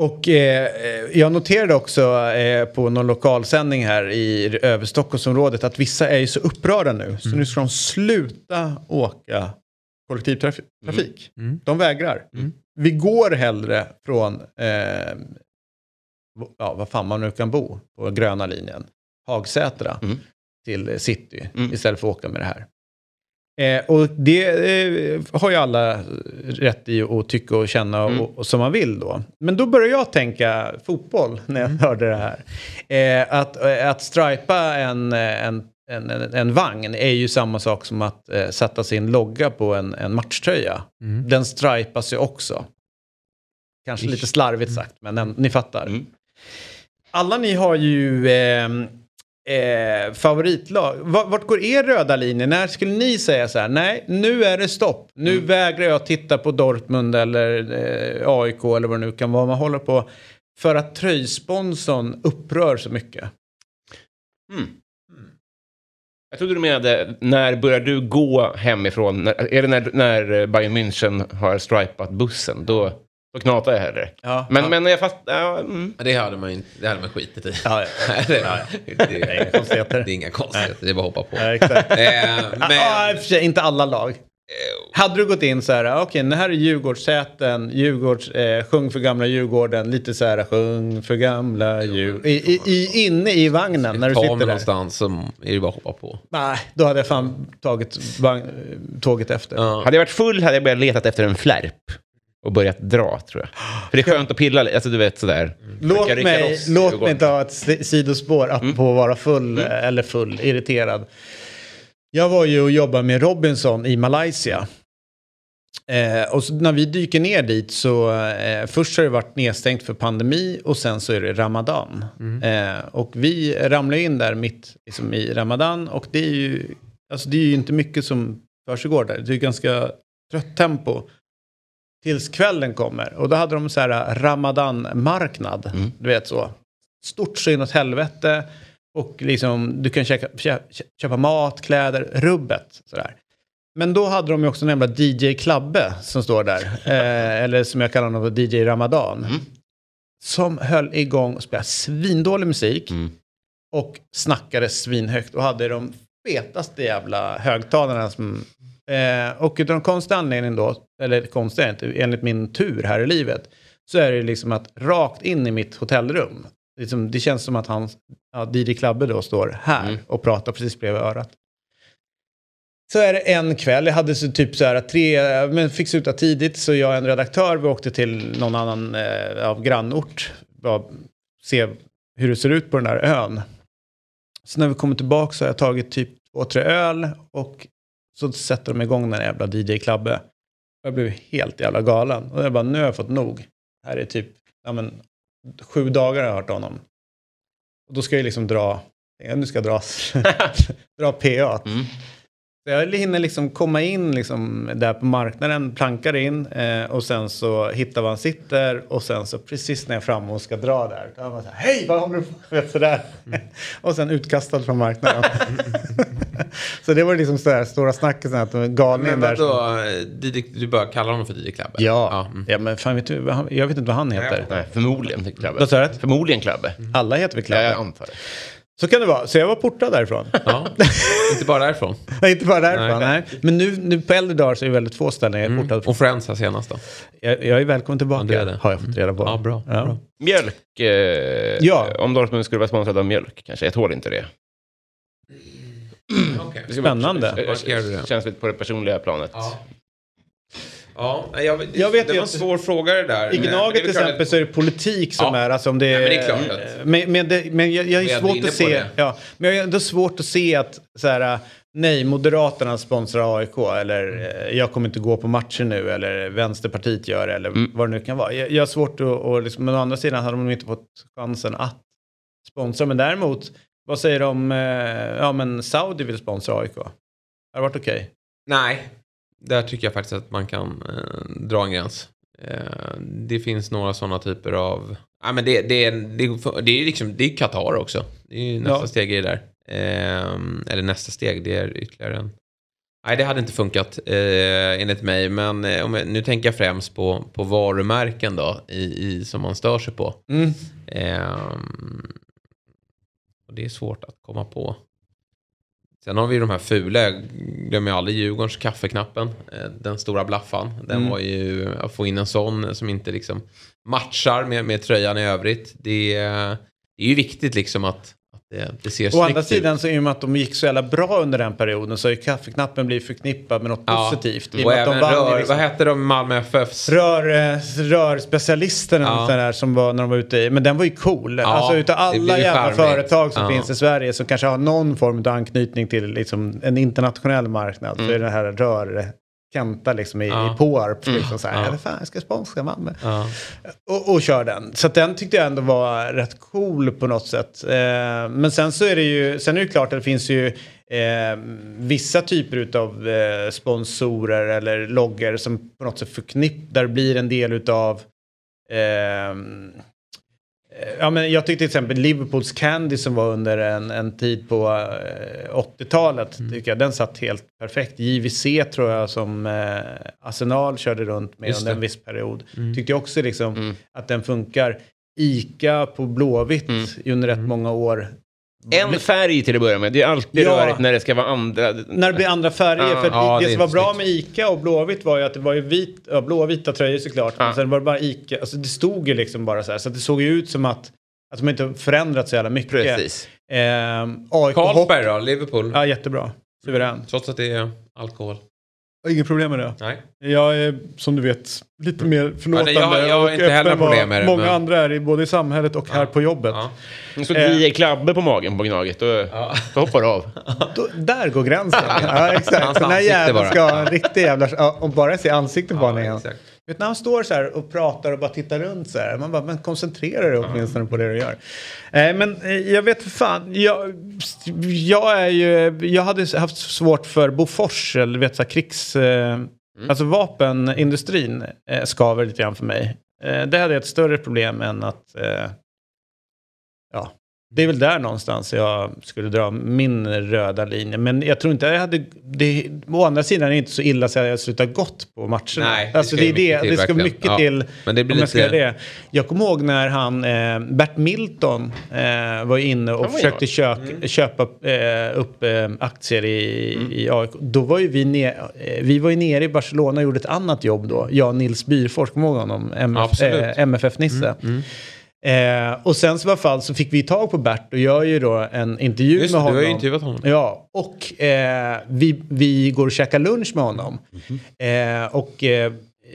Och eh, eh, jag noterade också eh, på någon lokalsändning här i över Stockholmsområdet att vissa är ju så upprörda nu. Så nu ska de sluta åka kollektivtrafik. De vägrar. Vi går hellre från, eh, ja, vad fan man nu kan bo på gröna linjen, Hagsätra Mm. till city Mm. istället för att åka med det här. Eh, och det eh, har ju alla rätt i att tycka och känna Mm. och, och som man vill då. Men då börjar jag tänka fotboll när jag hörde det här. Eh, att, eh, att stripa en, en, en, en, en vagn är ju samma sak som att eh, sätta sin logga på en, en matchtröja. Den stripas ju också. Kanske lite slarvigt sagt, men den, ni fattar. Mm. Alla ni har ju eh, eh, favoritlag. Va- Vart går er röda linje? När skulle ni säga så här, nej, nu är det stopp. Nu Mm. vägrar jag titta på Dortmund eller eh, AIK eller vad det nu kan vara man håller på. För att tröjsponsorn upprör så mycket. Jag trodde du menade, när börjar du gå hemifrån? När, är det när, när Bayern München har stripat bussen? Då, då knatar jag hellre. Ja. Men, ja. men jag fast... Ja, mm. Det hade man, inte- det hade man skitit i. Ja, ja. det, Ja, det, det, Det är inga konstigheter. det är inga konstigheter, det är bara att hoppa på. Ja, exakt. Eh, Men... Ah, för sig, inte alla lag. Hade du gått in så här, okej, det här är Djurgårdssäten, Djurgårds, eh, sjung för gamla Djurgården, lite så här, sjung för gamla Djurgården. I, i, i, inne i vagnen när du ta sitter där. någonstans så är det bara att hoppa på. Nej, då hade jag fan tagit vagn, tåget efter. Ja. Hade jag varit full hade jag börjat leta efter en flärp. Och börjat dra, tror jag. För det är skönt att pilla alltså du vet sådär. Låt mig, låt mig ta ett si- sidospår Mm. apropå att vara full eh, eller full, irriterad. Jag var ju och jobbade med Robinson i Malaysia. Eh, och när vi dyker ner dit så eh, först har det varit nedstängt för pandemi och sen så är det Ramadan. Mm. Eh, och vi ramlar in där mitt liksom, i Ramadan och det är ju, alltså, det är ju inte mycket som försiggår där. Det är ganska trött tempo. Tills kvällen kommer och då hade de så här Ramadan-marknad. Mm. Du vet så. Stort så inåt helvete. Och liksom, du kan köpa, köpa, köpa mat, kläder, rubbet. Sådär. Men då hade de ju också en jävla DJ Klabbe som står där. Eh, eller som jag kallar honom för DJ Ramadan. Mm. Som höll igång och spelade svindålig musik. Mm. Och snackade svinhögt och hade de fetaste jävla högtalarna som... Eh, och utav den konstiga anledningen då, eller konstiga inte, enligt min tur här i livet, så är det liksom att rakt in i mitt hotellrum, liksom, det känns som att han, ja, DJ Klabbe då står här Mm. och pratar precis bredvid örat. Så är det en kväll, jag hade så typ så här tre, men fick sluta tidigt så jag och en redaktör, vi åkte till någon annan eh, av grannort, bara se hur det ser ut på den här ön. Så när vi kommer tillbaka så har jag tagit typ två, tre öl och så sätter de igång den jävla DJ Klabbe. Jag blev helt jävla galen. Och jag bara, nu har jag fått nog. Här är typ, ja men, sju dagar har jag hört honom. Och då ska jag liksom dra, nu ska jag dra, dra PA. Mm. Så jag hinner liksom komma in liksom där på marknaden, plankar in eh, och sen så hittar var han sitter och sen så precis när jag är framme och ska dra där, då har man så här, hej vad håller du på med? Sådär. och sen utkastad från marknaden. så det var liksom sådär stora snacket att galningen där. vadå, DJ, du bara kallar honom för DJ Klabbe? Ja, mm. ja men fan vet du, han- jag vet inte vad han heter. Nej, förmodligen Klabbe. Vad sa du? Förmodligen Klabbe. Alla heter väl Ja, Klabbe? jag antar det. Så kan det vara. Så jag var portad därifrån. ja. Inte bara därifrån. Nej, inte bara därifrån. Nej. Nej. Men nu, nu på äldre dagar så är det väldigt få ställen jag är portad från. Och Friends här senast då? Jag, jag är välkommen tillbaka, Ja, det är det. har jag fått reda på. Ja, bra. Ja. bra. Mjölk. Eh, Ja. Om Dortmund skulle vara sponsrad av mjölk kanske. Jag tål inte det. Okay. Spännande. eh, du det? Känns lite på det personliga planet. Ja. Ja, jag, det, Jag vet det ju var en svår fråga det där. I är Gnaget till exempel att- så är det politik som Ja. är, alltså om det Ja, men det är klart att- Men, men, det, men jag, jag är är ändå svårt att se, ja, men jag är ändå svårt att se att så här, nej, Moderaterna sponsrar AIK eller eh, jag kommer inte gå på matcher nu eller Vänsterpartiet gör det eller Mm. vad det nu kan vara. Jag, jag har svårt att, och liksom, men å andra sidan hade de inte fått chansen att sponsra. Men däremot, vad säger de om, eh, ja men Saudi vill sponsra AIK? Har det varit okej? Nej, där tycker jag faktiskt att man kan eh, dra en gräns. Eh, det finns några sådana typer av... Ja, men det, det, det, det är liksom, det är Qatar också. Det är ju nästa Ja. steg är där. Eh, eller nästa steg, det är ytterligare en. Nej, det hade inte funkat eh, enligt mig. Men eh, om jag, nu tänker jag främst på, på varumärken då, i, i, som man stör sig på. Mm. Och det är svårt att komma på. Sen har vi de här fula, jag glömmer aldrig Djurgårdens kaffeknappen. eh, Den stora blaffan. Den Mm. var ju, att få in en sån som inte liksom matchar med, med tröjan i övrigt. Det, är- det är ju viktigt liksom att det, det ser Å andra ut. sidan så i och med att de gick så jävla bra under den perioden så har ju kaffeknappen blivit förknippad med något Ja, positivt. I Och med att de vann rör, liksom- vad hette de Malmö FFs? Rör, eh, rörspecialisten eller Ja. där som var när de var ute i. Men den var ju cool. alltså utav alla jävla charmigt. företag som Ja. finns i Sverige som kanske har någon form av anknytning till liksom, en internationell marknad. Så är det här rör Kenta liksom i, Mm. Ja. i Påarp. Liksom så här, Ja. fan, jag ska sponsra Malmö. Ja. Och, och kör den. Så den tyckte jag ändå var rätt cool på något sätt. Eh, men sen så är det ju, sen är det klart att det finns ju eh, vissa typer av eh, sponsorer eller loggar som på något sätt förknippar, blir en del utav eh, Ja, men jag tyckte till exempel Liverpools Candy som var under en, en tid på eh, 80-talet. Tycker jag, den satt helt perfekt. JVC tror jag som eh, Arsenal körde runt med Just under det. en viss period. Tyckte jag också liksom att den funkar. Ica på Blåvitt under rätt många år. En färg till att börja med. Det är alltid Ja. rörigt när det ska vara andra. När det blir andra färger. Ja, för ja, det, det som var bra med Ica och Blåvitt var ju att det var ju vit, ja, blåvita tröjor såklart. Ja. Men sen var det bara Ica. Alltså det stod ju liksom bara så här. Så det såg ju ut som att, att de inte förändrats så jävla mycket. Precis. AIK Carlsberg då, Liverpool. Ja, jättebra. Suverän. Trots att det är alkohol. Inget problem med det. Nej. Jag är, som du vet, lite mer förlåtande Ja, jag- jag har och inte heller problem med det, Många men- andra är i både i samhället och här på jobbet. Ja. Så Eh. tio klabbor på magen på Gnaget. Då, då hoppar du av. Då, där går gränsen. ja, exakt. Den här ansikte jäveln bara. ska ha en riktig jävla... Ja, och bara se ansiktet på honom igen. exakt. När han står så här och pratar och bara tittar runt så här. Man bara, men koncentrera dig åtminstone på det du gör. Eh, men eh, jag vet fan. Jag, jag är ju... Jag hade haft svårt för Bofors, eller vet så här krigs... Eh, Alltså vapenindustrin eh, skaver lite grann för mig. Eh, det hade ett större problem än att... Eh, ja, det är väl där någonstans jag skulle dra min röda linje. Men jag tror inte jag hade... Det, å andra sidan är det inte så illa så att jag slutar gott på matcherna. Nej, det alltså ska det är ju det. mycket till, det ska mycket Ja, till. men det blir om jag ska lite- göra det. Jag kommer ihåg när han, eh, Bert Milton, eh, var inne och var försökte kök, Mm. köpa eh, upp eh, aktier i, i AIK. Då var ju vi, ne- eh, vi var ju nere i Barcelona och gjorde ett annat jobb då. Jag och Nils Byrfors, kommer ihåg honom? MF, Absolut. Mm, eh, och sen så i alla fall så fick vi tag på Bert och gör ju då en intervju Just med det, du honom. har ju intervjuat honom. Ja, och eh, vi, vi går och käkar lunch med honom. Mhm. Eh, och eh,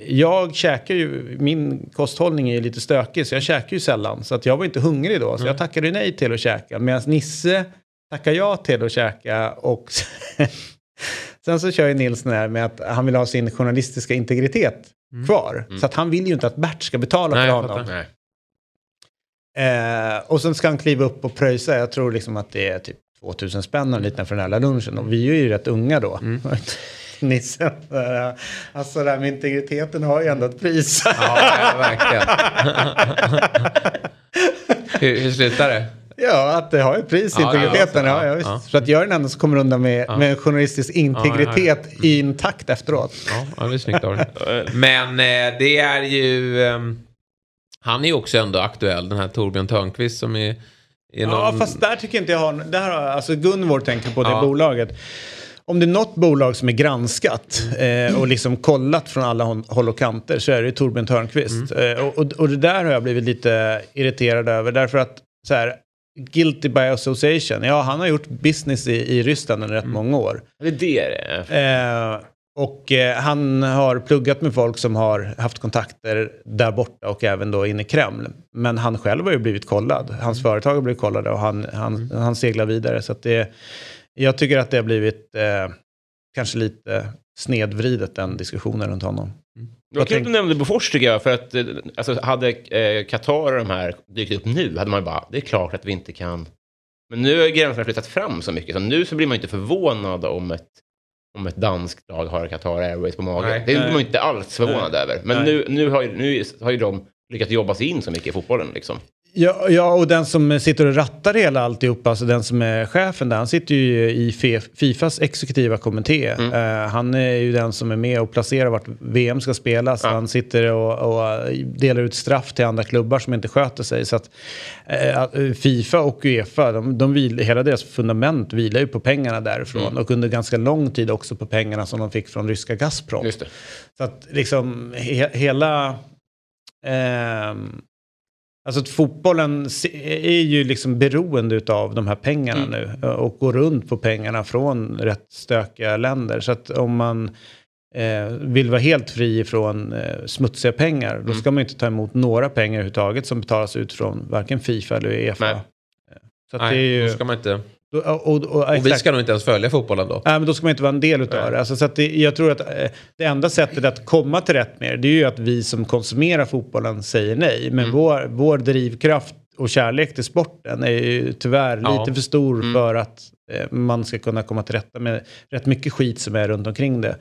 jag käkar ju, min kosthållning är ju lite stökig så jag käkar ju sällan. Så att jag var inte hungrig då, så jag tackade nej till att käka. Medan Nisse tackar jag till att käka och sen så kör ju Nils den här med att han vill ha sin journalistiska integritet kvar. Så att han vill ju inte att Bert ska betala Nej, för honom. Eh, och sen ska han kliva upp och pröjsa. Jag tror liksom att det är typ 2000 spänn eller lite för den här lunchen. Och vi är ju rätt unga då. Nisse. eh, Alltså det här med integriteten har ju ändå ett pris. Ja, verkligen. hur, hur slutar det? ja, att det har ett pris, Ja, integriteten. ja, Ja, ja. Så att jag är den enda som kommer undan med, med journalistisk integritet intakt efteråt. Ja, ja, det är snyggt av. Men eh, det är ju... ehm, han är ju också ändå aktuell, den här Torbjörn Törnqvist som är... är Ja, någon- fast där tycker inte jag har... Där har alltså Gunvor tänker på det Ja. bolaget. Om det är något bolag som är granskat eh, och liksom kollat från alla håll och kanter så är det Torbjörn Törnqvist. Mm. Eh, och, och, det där har jag blivit lite irriterad över. Därför att så här, guilty by association. Ja, han har gjort business i, i Ryssland under rätt Mm. många år. Det är det det. Eh, och eh, han har pluggat med folk som har haft kontakter där borta och även då inne i Kreml. Men han själv har ju blivit kollad. Hans företag har blivit kollade och han, han, han seglar vidare. Så det, jag tycker att det har blivit eh, kanske lite snedvridet den diskussionen runt honom. Det var kul att du nämnde Bofors tycker jag. För att eh, alltså, hade eh, Qatar och de här dykt upp nu hade man ju bara, det är klart att vi inte kan. Men nu har gränserna flyttat fram så mycket. Så nu så blir man ju inte förvånad om ett om ett danskt lag har Qatar Airways på magen. Nej. det är man inte alls förvånad över. Men Nej. nu, nu, har ju, nu har ju de lyckats jobba sig in så mycket i fotbollen. Liksom. Ja, ja, och den som sitter och rattar hela alltihopa, alltså den som är chefen där, han sitter ju i Fifas exekutiva kommitté. Eh, han är ju den som är med och placerar vart VM ska spelas. Han sitter och, och delar ut straff till andra klubbar som inte sköter sig. Så att eh, Fifa och Uefa, de, de vil, hela deras fundament vilar ju på pengarna därifrån. Och under ganska lång tid också på pengarna som de fick från ryska Gazprom. Så att liksom he, hela... ehm, alltså att fotbollen är ju liksom beroende av de här pengarna nu. eh, Och går runt på pengarna från rätt stökiga länder. Så att om man eh, vill vara helt fri från eh, smutsiga pengar. Då ska man ju inte ta emot några pengar överhuvudtaget som betalas ut från varken Fifa eller Uefa. Nej. Eh, Så att det är Nej, ju... då ska man inte... och, och, och, Och vi ska nog inte ens följa fotbollen då. Nej, men då ska man inte vara en del utav det. Alltså, så det. Jag tror att eh, det enda sättet att komma till rätt med det, är ju att vi som konsumerar fotbollen säger nej. Men vår, vår drivkraft och kärlek till sporten är ju tyvärr Ja. lite för stor för att eh, man ska kunna komma till rätta med rätt mycket skit som är runt omkring det.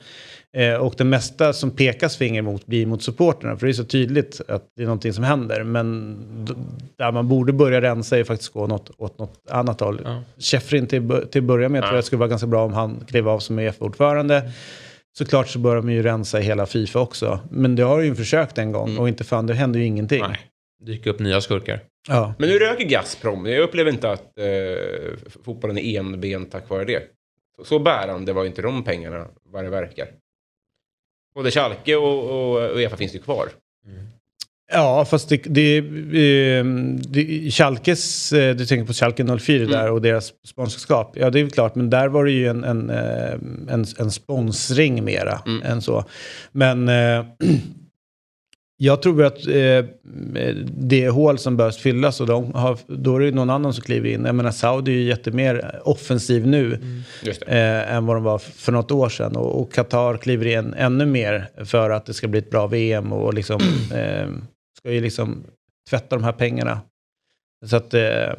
Eh, och det mesta som pekas finger mot blir mot supporterna. För det är så tydligt att det är någonting som händer. Men där man borde börja rensa är faktiskt gå något, åt något annat håll. Ja. Schäffrin till, att börja med tror jag skulle vara ganska bra om han klev av som EF-ordförande. Såklart så bör de ju rensa i hela Fifa också. Men det har ju försökt en gång och inte fan, det händer ju ingenting. Nej. Dyker upp nya skurkar. Ja. Men nu röker Gazprom. Jag upplever inte att eh, fotbollen är enbent tack vare det. Så, så bärande var inte de pengarna vad det verkar. Både Schalke och, och Uefa finns ju kvar. Ja, fast det, det, eh, det Schalkes, eh, du tänker på Schalke 04 där och deras sponsorskap. Ja, det är klart, men där var det ju en, en, eh, en, en sponsring mera än så. Men eh, jag tror att eh, det är hål som bör fyllas och de har, då är det någon annan som kliver in. Jag menar, Saudi är ju jättemer offensiv nu det. eh, än vad de var för något år sedan. Och, och Qatar kliver in ännu mer för att det ska bli ett bra VM och liksom, eh, ska ju liksom tvätta de här pengarna. Så att eh,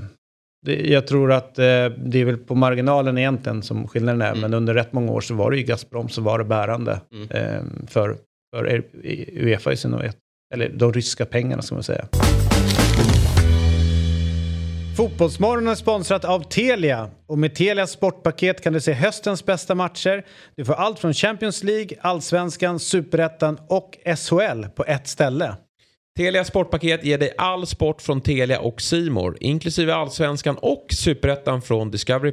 jag tror att eh, det är väl på marginalen egentligen som skillnaden är. Men under rätt många år så var det ju Gazprom som var det bärande eh, för, för er- i- Uefa i synnerhet. Eller de ryska pengarna ska man säga. Fotbollsmorgon är sponsrat av Telia. Och med Telias sportpaket kan du se höstens bästa matcher. Du får allt från Champions League, Allsvenskan, Superettan och SHL på ett ställe. Telia Sportpaket ger dig all sport från Telia och Simor, inklusive Allsvenskan och Superettan från Discovery+.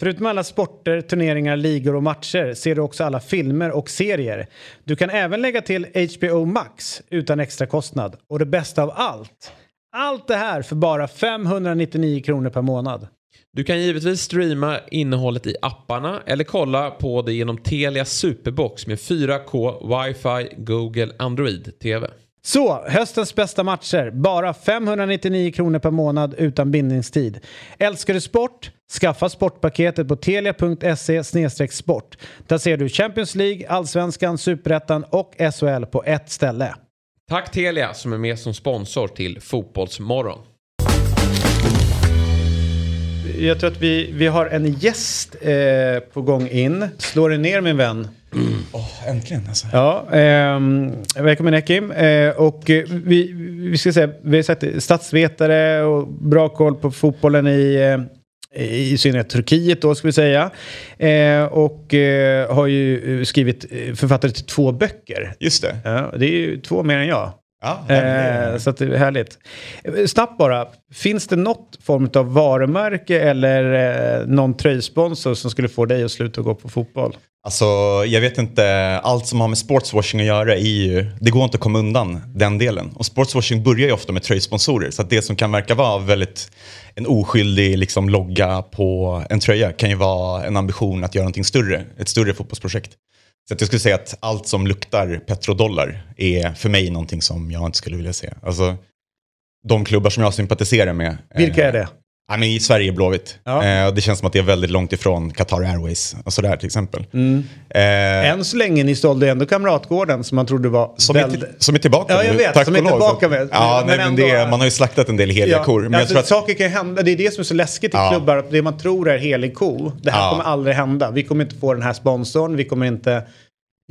Förutom alla sporter, turneringar, ligor och matcher ser du också alla filmer och serier. Du kan även lägga till HBO Max utan extra kostnad. Och det bästa av allt, allt det här för bara 599 kronor per månad. Du kan givetvis streama innehållet i apparna eller kolla på det genom Telia Superbox med 4K, wifi Google Android TV. Så, höstens bästa matcher. Bara 599 kronor per månad utan bindningstid. Älskar du sport? Skaffa sportpaketet på telia.se sport. Där ser du Champions League, Allsvenskan, Superettan och SHL på ett ställe. Tack Telia som är med som sponsor till Fotbollsmorgon. Jag tror att vi, vi har en gäst eh, på gång in. Slå dig ner min vän. Äntligen alltså. Ja, ehm, välkommen Ekim. Eh, och eh, vi, vi ska säga, vi har sett statsvetare och bra koll på fotbollen i, eh, i synnerhet Turkiet då ska vi säga. Eh, och eh, har ju skrivit eh, författare till två böcker. Just det. Ja, det är ju två mer än jag. Ja, det är- Eh, så att det är härligt. Snabbt bara, finns det något form av varumärke eller eh, någon tröjsponsor som skulle få dig att sluta gå på fotboll? Alltså, jag vet inte, allt som har med sportswashing att göra är ju, det går inte att komma undan den delen. Och sportswashing börjar ju ofta med tröjsponsorer. Så att det som kan verka vara väldigt en oskyldig liksom, logga på en tröja kan ju vara en ambition att göra någonting större, ett större fotbollsprojekt. Så att jag skulle säga att allt som luktar petrodollar är för mig någonting som jag inte skulle vilja se. Alltså, de klubbar som jag sympatiserar med. Vilka eh, är det? Ja, men I Sverige Blåvitt. Ja. Eh, det känns som att det är väldigt långt ifrån Qatar Airways och sådär till exempel. Eh, Än så länge ni sålde ändå Kamratgården som man trodde var som, är väldigt... till, som är tillbaka Ja, jag vet, tack som är tillbaka med- Ja, men nej, men det, man har ju slaktat en del heliga kor. Men jag alltså, tror att, Saker kan hända. Det är det som är så läskigt i Ja. klubbar. Det man tror är helig ko. Det här Ja. kommer aldrig hända. Vi kommer inte få den här sponsorn. Vi kommer inte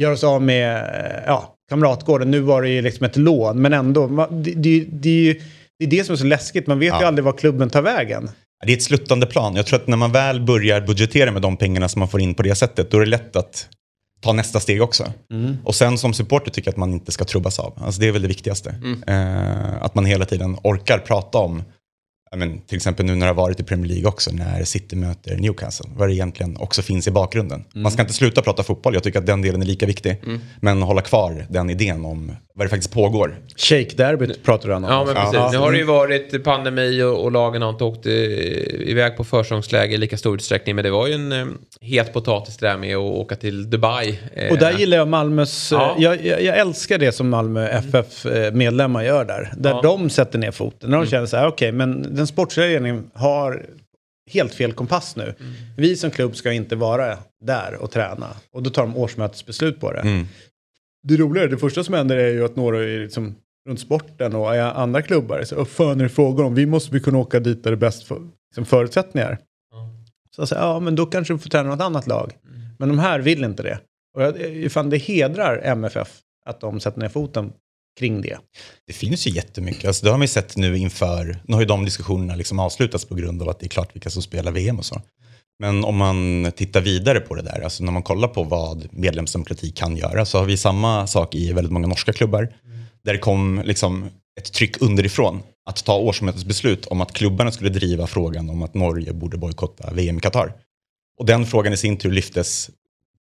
göra oss av med ja, Kamratgården. Nu var det ju liksom ett lån. Men ändå. Det, det, det, är ju, det är det som är så läskigt. Man vet ju Ja. aldrig var klubben tar vägen. det är ett sluttande plan. Jag tror att när man väl börjar budgetera med de pengarna som man får in på det sättet, då är det lätt att ta nästa steg också. Mm. Och sen som supporter tycker jag att man inte ska trubbas av. Alltså det är väl det viktigaste. Mm. Eh, att man hela tiden orkar prata om, men, till exempel nu när det har varit i Premier League också, när City möter Newcastle, vad det egentligen också finns i bakgrunden. Mm. Man ska inte sluta prata fotboll, jag tycker att den delen är lika viktig. Men hålla kvar den idén om vad det faktiskt pågår. Shake-derbyt pratar du om. Ja, men precis. Nu har det ju varit pandemi och, och lagen har inte åkt eh, iväg på försäsongsläge i lika stor utsträckning. Men det var ju en eh, het potatis det där med att åka till Dubai. Eh, Och där gillar jag Malmös... eh, Ja. Jag, jag, jag älskar det som Malmö FF-medlemmar gör där. Där Ja. de sätter ner foten. När de känner så här, okej, men den sportsliga ledningen har helt fel kompass nu. Vi som klubb ska inte vara där och träna. Och då tar de årsmötesbeslut på det. Mm. Det roliga är, det första som händer är ju att några är liksom runt sporten och andra klubbar. Så, "Vad fan är det frågan om? Vi måste vi kunna åka dit där det är bäst för, liksom förutsättningar. Så jag säger, ja men då kanske du får träna något annat lag. Men de här vill inte det. Och jag, fan, det hedrar MFF att de sätter ner foten kring det. Det finns ju jättemycket. Alltså, det har man ju sett nu inför, nu har ju de diskussionerna liksom avslutats på grund av att det är klart vilka som spelar VM och så. Men om man tittar vidare på det där, alltså när man kollar på vad medlemsdemokrati kan göra så har vi samma sak i väldigt många norska klubbar. Där det kom liksom ett tryck underifrån att ta årsmötesbeslut om att klubbarna skulle driva frågan om att Norge borde bojkotta VM i Qatar. Och den frågan i sin tur lyftes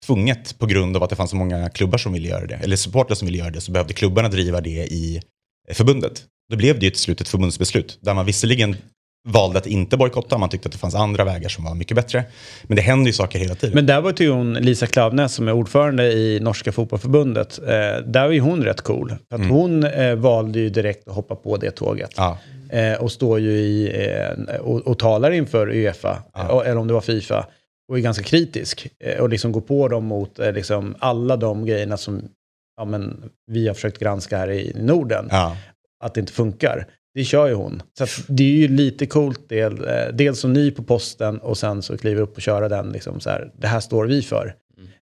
tvunget på grund av att det fanns så många klubbar som ville göra det, eller supportrar som ville göra det, så behövde klubbarna driva det i förbundet. Då blev det ju till slut ett förbundsbeslut där man visserligen valde att inte bojkotta, man tyckte att det fanns andra vägar som var mycket bättre. Men det händer ju saker hela tiden. Men där var ju hon, Lisa Klavnes som är ordförande i Norska fotbollförbundet, eh, där var ju hon rätt cool. För att hon eh, valde ju direkt att hoppa på det tåget. ja. Eh, och står ju i, eh, och, och talar inför Uefa, eh, eller om det var Fifa, och är ganska kritisk. Eh, och liksom går på dem mot liksom alla de grejerna som ja, men, vi har försökt granska här i Norden. Ja. Att det inte funkar. Det kör ju hon. Så det är ju lite coolt, del, eh, dels som ny på posten och sen så kliver upp och köra den. Liksom så här, det här står vi för.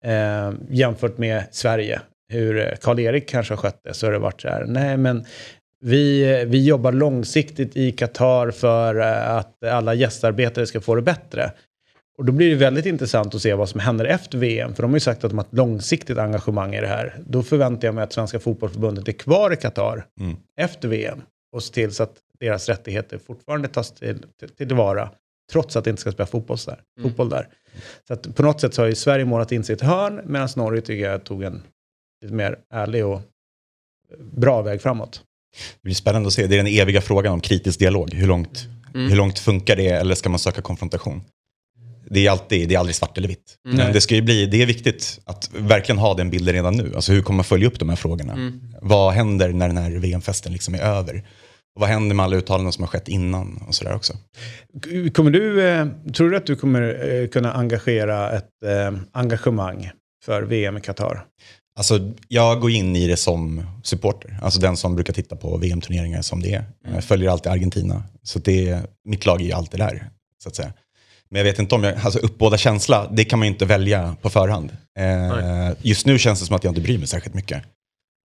Eh, jämfört med Sverige, hur eh, Karl-Erik kanske har skött det, så har det varit så här, nej men vi, eh, vi jobbar långsiktigt i Qatar för att alla gästarbetare ska få det bättre. Och då blir det väldigt intressant att se vad som händer efter VM. För de har ju sagt att de har ett långsiktigt engagemang i det här. Då förväntar jag mig att Svenska fotbollförbundet är kvar i Qatar Mm. efter VM. Och se till så att deras rättigheter fortfarande tas till, till, tillvara. Trots att det inte ska spela fotboll där. Fotboll där. Så att på något sätt så har ju Sverige målat in sig ett hörn. Medan Norge tycker jag tog en lite mer ärlig och bra väg framåt. Det blir spännande att se. Det är den eviga frågan om kritisk dialog. Hur långt, hur långt funkar det eller ska man söka konfrontation? Det är, alltid, det är aldrig svart eller vitt. Men det, ska ju bli, det är viktigt att verkligen ha den bilden redan nu. Alltså hur kommer man följa upp de här frågorna? Vad händer när den här VM-festen liksom är över? Och vad händer med alla uttalanden som har skett innan och sådär också? Kommer du, eh, tror du att du kommer eh, kunna engagera ett eh, engagemang för VM i Qatar? Alltså, jag går in i det som supporter, alltså den som brukar titta på VM-turneringar som det är. Jag följer alltid Argentina, så det, mitt lag är ju alltid där, så att säga. Men jag vet inte om jag, alltså uppbåda känsla, det kan man ju inte välja på förhand. Eh, just nu känns det som att jag inte bryr mig särskilt mycket.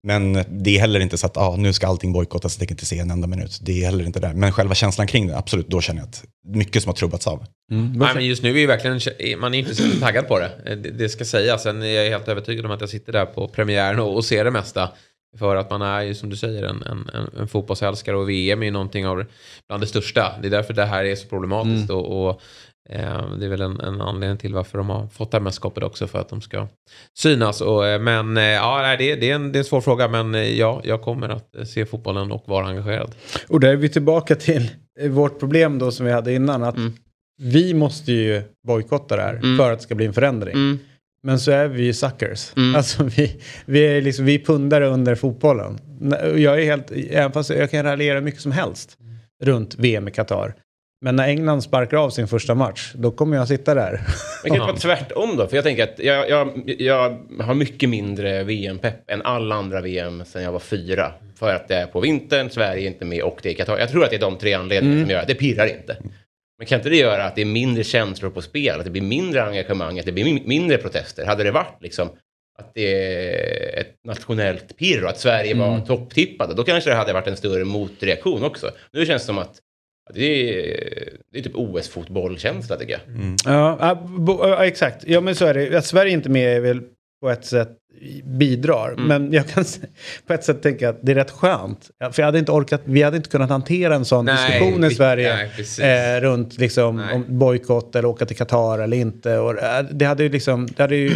Men det är heller inte så att ah, nu ska allting bojkottas, jag tänker inte se en enda minut. Det är heller inte där. Men själva känslan kring det, absolut, då känner jag att mycket som har trubbats av. Nej, men just nu är ju verkligen, man är inte så taggad på det. Eh, det. Det ska sägas. Sen är jag helt övertygad om att jag sitter där på premiären och, och ser det mesta. För att man är ju som du säger en, en, en, fotbollsälskare och VM är ju någonting av bland det största. Det är därför det här är så problematiskt. Och, och eh, det är väl en, en anledning till varför de har fått det här mästerskapet också. För att de ska synas. Och, eh, men eh, ja, det, det, är en, det är en svår fråga. Men eh, ja, jag kommer att eh, se fotbollen och vara engagerad. Och där är vi tillbaka till eh, vårt problem då som vi hade innan. Att vi måste ju bojkotta det här för att det ska bli en förändring. Men så är vi ju suckers. Alltså vi, vi är liksom, vi är pundare under fotbollen. Jag är helt, även fast jag kan raljera mycket som helst runt VM i Qatar. Men när England sparkar av sin första match, då kommer jag sitta där. Men kan det vara tvärtom då? För jag tänker att jag, jag, jag har mycket mindre VM-pepp än alla andra VM sen jag var fyra. För att det är på vintern, Sverige är inte med och det är Qatar. Jag tror att det är de tre anledningarna som gör att det pirrar inte. Men kan inte det göra att det är mindre känslor på spel? Att det blir mindre engagemang? Att det blir min- mindre protester? Hade det varit liksom att det är ett nationellt pirr och att Sverige var topptippade, då kanske det hade varit en större motreaktion också. Nu känns det som att det är, det är typ OS-fotbollkänsla tycker jag. Ja, ja, bo- ja, exakt. Ja, men så är det. Att Sverige inte är med är väl på ett sätt bidrar. Men jag kan på ett sätt tänka att det är rätt skönt. För jag hade inte orkat, vi hade inte kunnat hantera en sån Nej, diskussion i Sverige. nej, eh, runt liksom bojkott eller åka till Qatar eller inte. Och, eh, det hade ju liksom, det hade ju...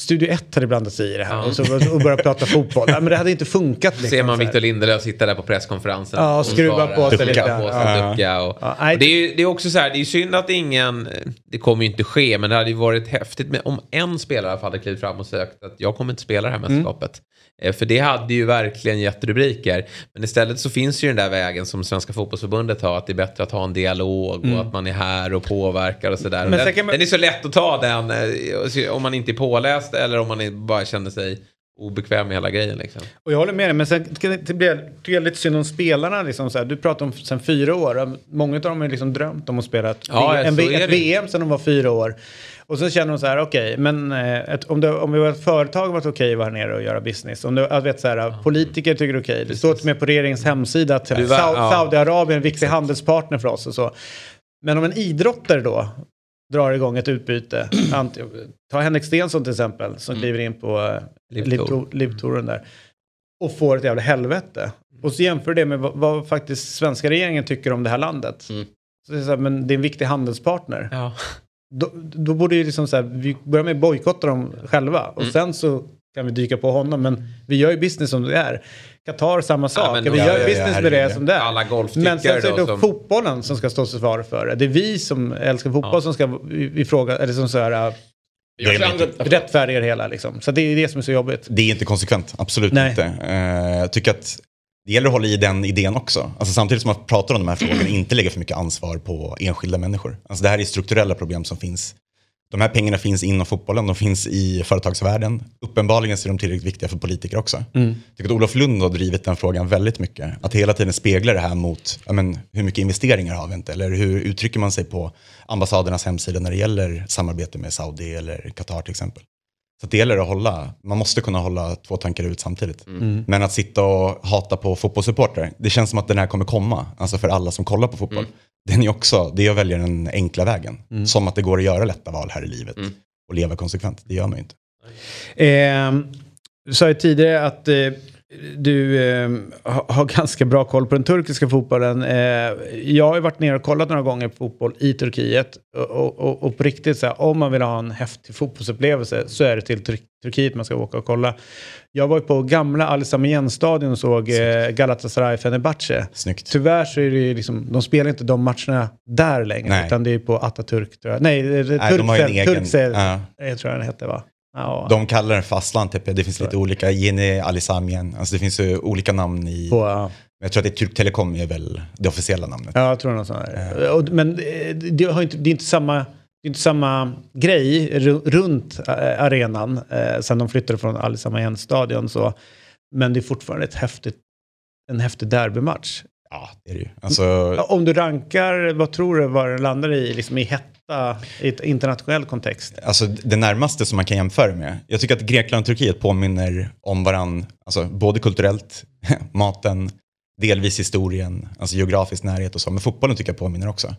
Studio 1 hade blandat sig i det här Ja. och, så, och börjat prata fotboll. Nej, men det hade inte funkat. Liksom, Ser man. Victor Lindelöf sitta där på presskonferensen. Ja, och skruva på sig lite. på sig, Ja. ducka och, Ja, och det, är ju, det är också så här, det är synd att ingen, det kommer ju inte ske, men det hade ju varit häftigt med, om en spelare hade klivit fram och sagt att jag kommer inte spela det här mästerskapet. Eh, För det hade ju verkligen gett rubriker. Men istället så finns ju den där vägen som Svenska fotbollsförbundet har, att det är bättre att ha en dialog och att man är här och påverkar och sådär. Mm. Den, man- den är så lätt att ta den, eh, om man inte är påläst eller om man bara känner sig obekväm med hela grejen liksom. Och jag håller med dig, men sen det- det blir tycker jag lite synd om spelarna. Liksom, så här. Du pratar om sen fyra år. Många av dem har liksom drömt om att spela ett, Ja, en, ett det. VM sen de var fyra år. Och så känner de så här, okej, men eh, ett, om, det, om vi var ett företag var det okej att vara här nere och göra business. Om det, jag vet, så här, politiker tycker det är okej. Det står till och med på regeringens hemsida att Du Sau- ja. Saudiarabien är en viktig handelspartner för oss och så. Men om en idrottare då drar igång ett utbyte. Ta Henrik Stensson till exempel som kliver in på eh, Live Live Tour. Tour- Live Touren där. Och får ett jävla helvete. Och så jämför det med vad, vad faktiskt svenska regeringen tycker om det här landet. Mm. Så det, är så här, men det är en viktig handelspartner. Ja. Då, då borde ju liksom så här, vi börja med att bojkotta dem själva. Och Mm. sen så kan vi dyka på honom. Men vi gör ju business som det är. Qatar samma sak. men vi då- gör Ja, ja, ja, business med det som det är. Alla Men sen så är det som- fotbollen som ska stå till svar för det. Det är vi som älskar fotboll Ja. som ska ifråga, eller som så här, äh, Det det hela liksom. Så det är det som är så jobbigt. Det är inte konsekvent, absolut Nej. inte. Eh, jag tycker att det gäller att hålla i den idén också. Alltså samtidigt som man pratar om de här frågorna, inte lägga för mycket ansvar på enskilda människor. Alltså det här är strukturella problem som finns. De här pengarna finns inom fotbollen, de finns i företagsvärlden. Uppenbarligen så är de tillräckligt viktiga för politiker också. Jag tycker att Olof Lund har drivit den frågan väldigt mycket. Att hela tiden spegla det här mot men, hur mycket investeringar har vi inte? Eller hur uttrycker man sig på ambassadernas hemsida när det gäller samarbete med Saudi eller Qatar till exempel. Så att det gäller att hålla, man måste kunna hålla två tankar ut samtidigt. Men att sitta och hata på fotbollssupportrar, det känns som att den här kommer komma, alltså för alla som kollar på fotboll. Den är också, det är att välja den enkla vägen. Som att det går att göra lätta val här i livet och leva konsekvent. Det gör man ju inte. Eh, du sa ju tidigare att eh, du eh, ha- har ganska bra koll på den turkiska fotbollen. Eh, jag har ju varit nere och kollat några gånger på fotboll i Turkiet. Och, och, och på riktigt, så här, om man vill ha en häftig fotbollsupplevelse så är det till Tur- Turkiet man ska åka och kolla. Jag var ju på gamla Al Samiyen-stadion och såg eh, Galatasaray Fenerbahce. Snyggt. Tyvärr så är det ju liksom, de spelar inte de matcherna där längre. Nej. Utan det är på Atatürk tror jag. Nej, Nej de har ju en egen- Turkcell, jag tror jag den hette va? Ja, De kallar den fastland, typ. det finns lite olika, Yeni Ali Samien, alltså det finns ju olika namn i, på, ja. jag tror att det är Turk Telekom är väl det officiella namnet. Ja, jag tror något sånt. Och, men eh, det, har inte, det är inte samma, det är inte samma grej ru- runt eh, arenan eh, sen de flyttade från Al Samayen-stadion. Så. Men det är fortfarande ett häftigt, en häftig derbymatch. Ja, det är det ju. Alltså, Ja, Om du rankar, vad tror du vad den landar i, liksom i hetta i ett internationell kontext? Alltså det närmaste som man kan jämföra med. Jag tycker att Grekland och Turkiet påminner om varandra, alltså både kulturellt, maten, delvis historien, alltså geografisk närhet och så. Men fotbollen tycker jag påminner också.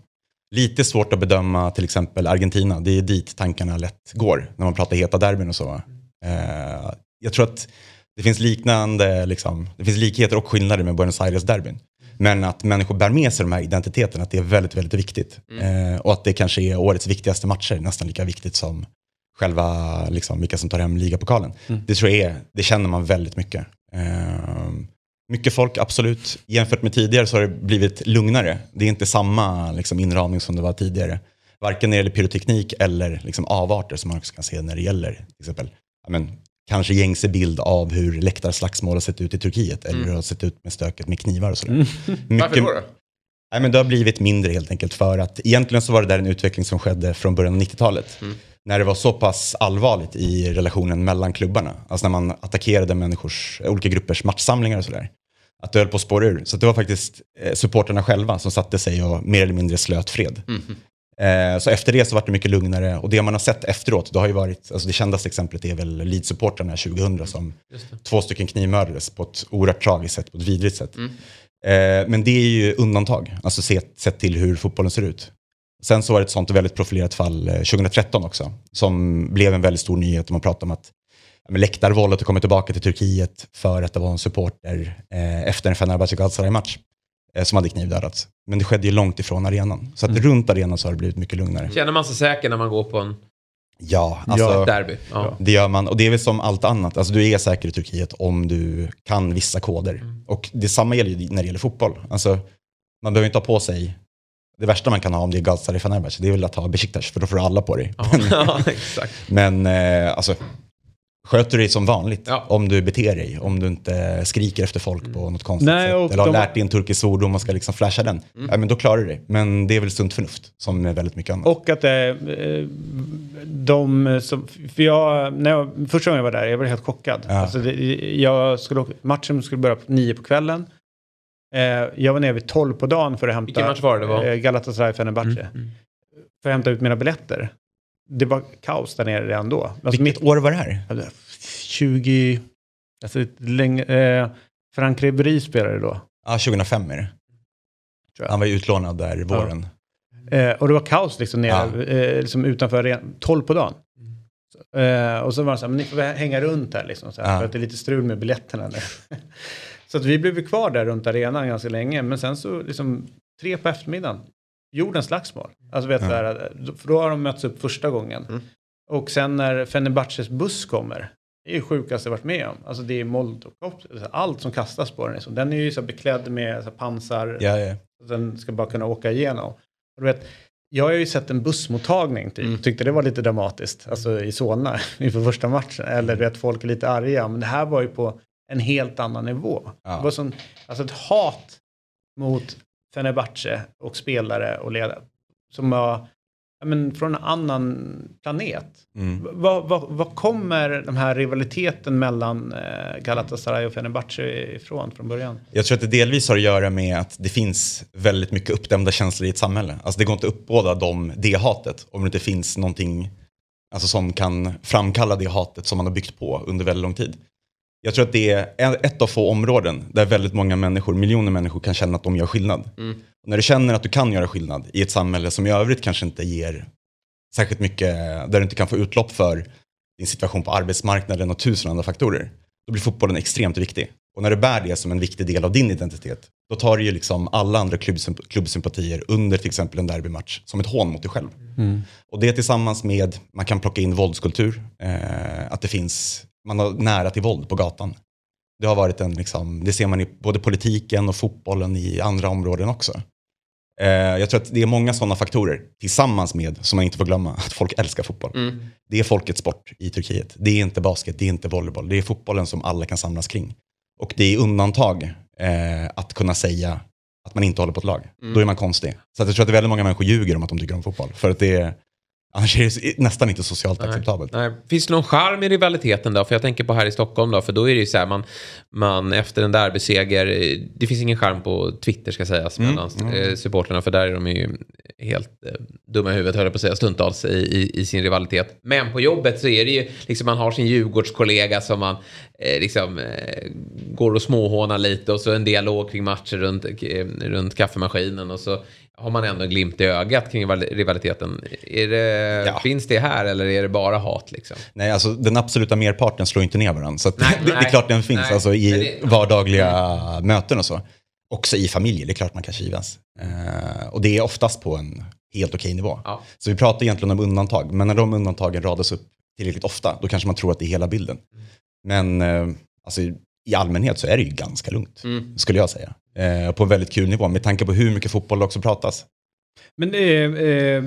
Lite svårt att bedöma till exempel Argentina. Det är dit tankarna lätt går när man pratar heta derbyn och så. Eh, jag tror att det finns liknande, liksom, det finns likheter och skillnader med Buenos Aires-derbyn. Men att människor bär med sig de här identiteterna, att det är väldigt, väldigt viktigt. Eh, och att det kanske är årets viktigaste matcher, nästan lika viktigt som själva, liksom, vilka som tar hem ligapokalen. Det tror jag är, det känner man väldigt mycket. Eh, mycket folk, absolut. Jämfört med tidigare så har det blivit lugnare. Det är inte samma liksom, inramning som det var tidigare. Varken när det gäller pyroteknik eller liksom, avarter som man också kan se när det gäller till exempel, men, kanske gängse bild av hur läktarslagsmål har sett ut i Turkiet eller hur det har sett ut med stöket med knivar och sådär. Varför Mycket- då? då? Nej, men det har blivit mindre helt enkelt för att egentligen så var det där en utveckling som skedde från början av 90-talet. När det var så pass allvarligt i relationen mellan klubbarna. Alltså när man attackerade människors, olika gruppers matchsamlingar och sådär. Att det höll på att spåra ur. Så det var faktiskt eh, supporterna själva som satte sig och mer eller mindre slöt fred. Eh, så efter det så var det mycket lugnare och det man har sett efteråt, det har ju varit, alltså det kändaste exemplet är väl Leeds-supportrarna 2000 som två stycken knivmördades på ett oerhört tragiskt sätt, på ett vidrigt sätt. Eh, men det är ju undantag, alltså sett, sett till hur fotbollen ser ut. Sen så var det ett sånt väldigt profilerat fall eh, 2013 också, som blev en väldigt stor nyhet. Man pratade om att men läktarvåldet har kommit tillbaka till Turkiet för att det var en supporter eh, efter en Fenerbahce Galatasaray-match eh, som hade knivdödats. Men det skedde ju långt ifrån arenan. Så att runt arenan så har det blivit mycket lugnare. Känner man sig säker när man går på en Ja, alltså, derby? Ja. det gör man. Och det är väl som allt annat. Alltså, du är säker i Turkiet om du kan vissa koder. Och detsamma gäller ju när det gäller fotboll. Alltså, man behöver inte ha på sig det värsta man kan ha om det är Galatasaray Fenerbahce, det är väl att ha Besiktas, för då får du alla på dig. ja, exakt. Men eh, alltså, sköter dig som vanligt, Ja. om du beter dig, om du inte skriker efter folk på något konstigt Nej, sätt, eller har de- lärt dig en turkisk svordom och ska liksom flasha den, ja, men då klarar du dig. Men det är väl sunt förnuft, som med väldigt mycket annat. Och att eh, de som, för jag, när jag, första gången jag var där, jag var helt chockad. Ja. Alltså det, jag skulle, matchen skulle börja på nio på kvällen. Eh, jag var nere vid tolv på dagen för att hämta Vilken match var det det var? Eh, Galatasaray Fenerbahce. För att hämta ut mina biljetter. Det var kaos där nere redan då. Alltså Vilket år var det här? mitt, 20, alltså länge, eh, Frank Ribéry spelade då. Ja, 2005 är det. Han var ju utlånad där våren. Eh, och det var kaos liksom nere, eh, liksom utanför arenan, 12 på dagen. Så, eh, och så var det så här, men ni får hänga runt här liksom, så här, Ja. för att det är lite strul med biljetterna så att vi blev kvar där runt arenan ganska länge, men sen så liksom tre på eftermiddagen, jordens slagsmål. Alltså vet här, för då har de mötts upp första gången. Och sen när Fenerbahces buss kommer, det är ju sjukaste jag varit med om. Alltså det är molotov, allt som kastas på den. Liksom. Den är ju så beklädd med så pansar, Ja, ja. den ska bara kunna åka igenom. Och du vet, jag har ju sett en bussmottagning typ, Mm. tyckte det var lite dramatiskt, alltså i Solna inför första matchen. Eller du vet, folk är lite arga, men det här var ju på en helt annan nivå. Ja. Det var sån, alltså ett hat mot Fenerbahce och spelare och ledare som var men, från en annan planet. Mm. Vad, vad, vad kommer den här rivaliteten mellan eh, Galatasaray och Fenerbahce ifrån från början? Jag tror att det delvis har att göra med att det finns väldigt mycket uppdämda känslor i ett samhälle. Alltså det går inte att uppbåda dem, det hatet om det inte finns någonting alltså som kan framkalla det hatet som man har byggt på under väldigt lång tid. Jag tror att det är ett av få områden där väldigt många människor, miljoner människor kan känna att de gör skillnad. Och när du känner att du kan göra skillnad i ett samhälle som i övrigt kanske inte ger särskilt mycket, där du inte kan få utlopp för din situation på arbetsmarknaden och tusen andra faktorer, då blir fotbollen extremt viktig. Och när du bär det som en viktig del av din identitet, då tar du ju liksom alla andra klubbsymp- klubbsympatier under till exempel en derbymatch som ett hån mot dig själv. Och det tillsammans med, man kan plocka in våldskultur, eh, att det finns, man har nära till våld på gatan. Det har varit en, liksom, det ser man i både politiken och fotbollen i andra områden också. Eh, jag tror att det är många sådana faktorer tillsammans med, som man inte får glömma, att folk älskar fotboll. Det är folkets sport i Turkiet. Det är inte basket, det är inte volleyboll. Det är fotbollen som alla kan samlas kring. Och det är undantag eh, att kunna säga att man inte håller på ett lag. Då är man konstig. Så jag tror att det är väldigt många människor ljuger om att de tycker om fotboll. För att det är, annars är det nästan inte socialt acceptabelt. Nej. Finns det någon charm i rivaliteten då? För jag tänker på här i Stockholm då, för då är det ju så här, man, man efter en derbyseger, eh, det finns ingen charm på Twitter ska sägas mellan eh, supporterna, för där är de ju helt eh, dumma i huvudet, höll jag på att säga, stundtals i, i, i sin rivalitet. Men på jobbet så är det ju, liksom man har sin Djurgårdskollega som man eh, liksom eh, går och småhånar lite och så en dialog kring matcher runt, eh, runt kaffemaskinen och så har man ändå en glimt i ögat kring rival- rivaliteten. Det, Ja. Finns det här eller är det bara hat liksom? Nej, alltså den absoluta merparten slår inte ner varandra. Så Nej, det, det är nej, klart den finns nej. alltså, i det- vardagliga möten och så. Också i familjer, det är klart man kan kivas. Eh, och det är oftast på en helt okej nivå. Ja. Så vi pratar egentligen om undantag, men när de undantagen radas upp tillräckligt ofta, då kanske man tror att det är hela bilden. Men eh, alltså, i allmänhet så är det ju ganska lugnt, Mm. skulle jag säga. Eh, på en väldigt kul nivå, med tanke på hur mycket fotboll det också pratas. Men eh, eh,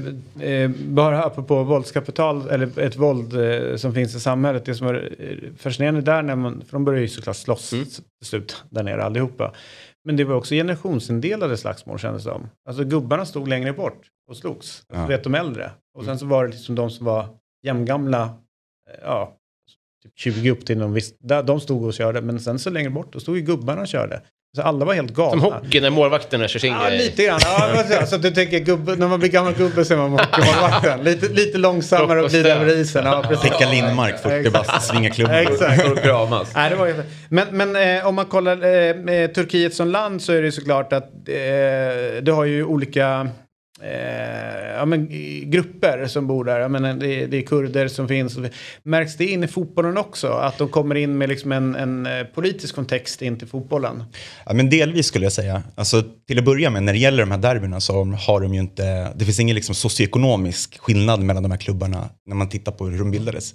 eh, bara apropå våldskapital, eller ett våld eh, som finns i samhället. Det som är eh, fascinerande där, när man, för de börjar ju såklart slåss Mm. till slut där nere allihopa. Men det var också generationsindelade slagsmål kändes det som. Alltså gubbarna stod längre bort och slogs. Alltså, Ja. vet de äldre. Och sen så var det liksom de som var jämngamla, eh, ja, typ 20 upp till någon viss, där, de stod och körde. Men sen så längre bort, då stod ju gubbarna och körde. Så alla var helt galna. Som hockey när målvakterna kör sin Ja, grej. lite grann. Ja, vad säger jag? så att du tänker gubbe, när man blir gammal gubbe så är man hockeymålvakten. Lite, lite långsammare och glider över isen. Ja. Pekka Lindmark, 40 bast, svinga klubban. Exakt. Och kramas. Nej, det var ju... Men, men eh, om man kollar eh, med Turkiet som land så är det ju såklart att eh, du har ju olika eh, ja, men, grupper som bor där. Jag menar, eh, det, är- det är kurder som finns. Märks det in i fotbollen också? Att de kommer in med liksom en, en eh, politisk kontext in till fotbollen? Ja, men delvis skulle jag säga. Alltså, till att börja med, när det gäller de här derbyna så har de ju inte, det finns ingen liksom socioekonomisk skillnad mellan de här klubbarna när man tittar på hur de bildades.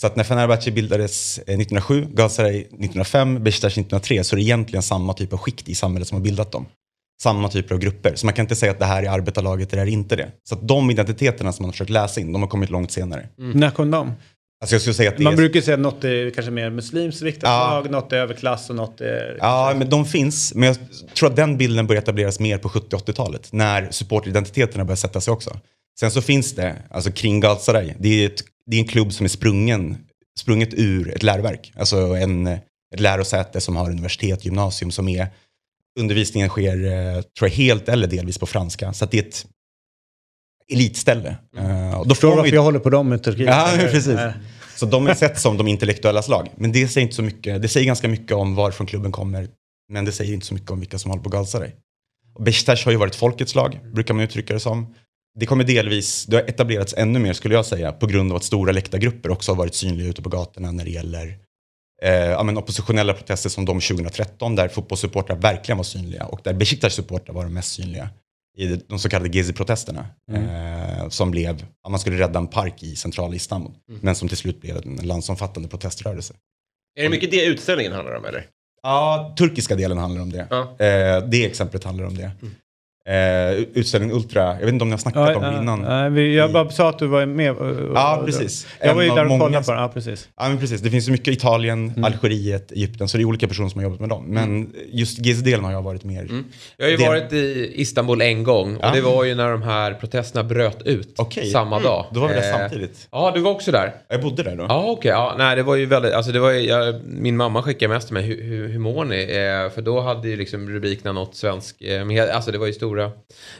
Så att när Fenerbahce bildades eh, 1907, Galatasaray 1905, Besiktas 1903 så är det egentligen samma typ av skikt i samhället som har bildat dem. Samma typer av grupper. Så man kan inte säga att det här är arbetarlaget eller är inte det. Så att de identiteterna som man har försökt läsa in, de har kommit långt senare. När kom de? Alltså jag skulle säga att det Man är... brukar säga att något är kanske mer muslimskt riktat Ja. lag, något är överklass och något är... Ja, men de finns. Men jag tror att den bilden börjar etableras mer på 70-80-talet. När supporteridentiteterna börjar sätta sig också. Sen så finns det, alltså kring Galatasaray, det är, ett, det är en klubb som är sprungen, sprunget ur ett läroverk. Alltså en, ett lärosäte som har universitet, gymnasium som är, undervisningen sker, eh, tror jag, helt eller delvis på franska. Så att det är ett elitställe. Eh, och då får varför ju- jag håller på dem i Turkiet? Ja, precis. Så de är sett som de intellektuellas lag. Men det säger inte så mycket. Det säger ganska mycket om varifrån klubben kommer. Men det säger inte så mycket om vilka som håller på Galatasaray. Och Besiktas har ju varit folkets lag, brukar man uttrycka det som. Det kommer delvis, det har etablerats ännu mer skulle jag säga, på grund av att stora läktargrupper också har varit synliga ute på gatorna när det gäller eh, ja, men oppositionella protester som de 2013, där fotbollssupportrar verkligen var synliga och där Besiktas supportrar var de mest synliga i de så kallade Gezi-protesterna. Eh, som blev, ja, man skulle rädda en park i centrala Istanbul. Men som till slut blev en landsomfattande proteströrelse. Är det mycket det utställningen handlar om eller? Ja, turkiska delen handlar om det. Ja. Eh, det exemplet handlar om det. Eh, utställning Ultra, jag vet inte om ni har snackat Ja, om det ja, innan. nej, vi- jag bara sa att du var med. och- och- Ja, precis. Jag var ju där och många kollade på den. Ja, precis. Ja men precis, det finns ju mycket Italien, Mm. Algeriet, Egypten, så det är olika personer som har jobbat med dem. Men just GZ-delen har jag varit mer... Jag har ju Det- varit i Istanbul en gång och Ja. det var ju när de här protesterna bröt ut Okej. samma dag. Då var vi där Eh, samtidigt. Ja, du var också där. Jag bodde där då. Ja, okej. Ja, nej, det var ju väldigt, alltså det var ju, jag, min mamma skickade mest till mig, hur, hur, hur mår ni? Eh, för då hade ju liksom rubrikerna nått svensk, eh, alltså det var ju stora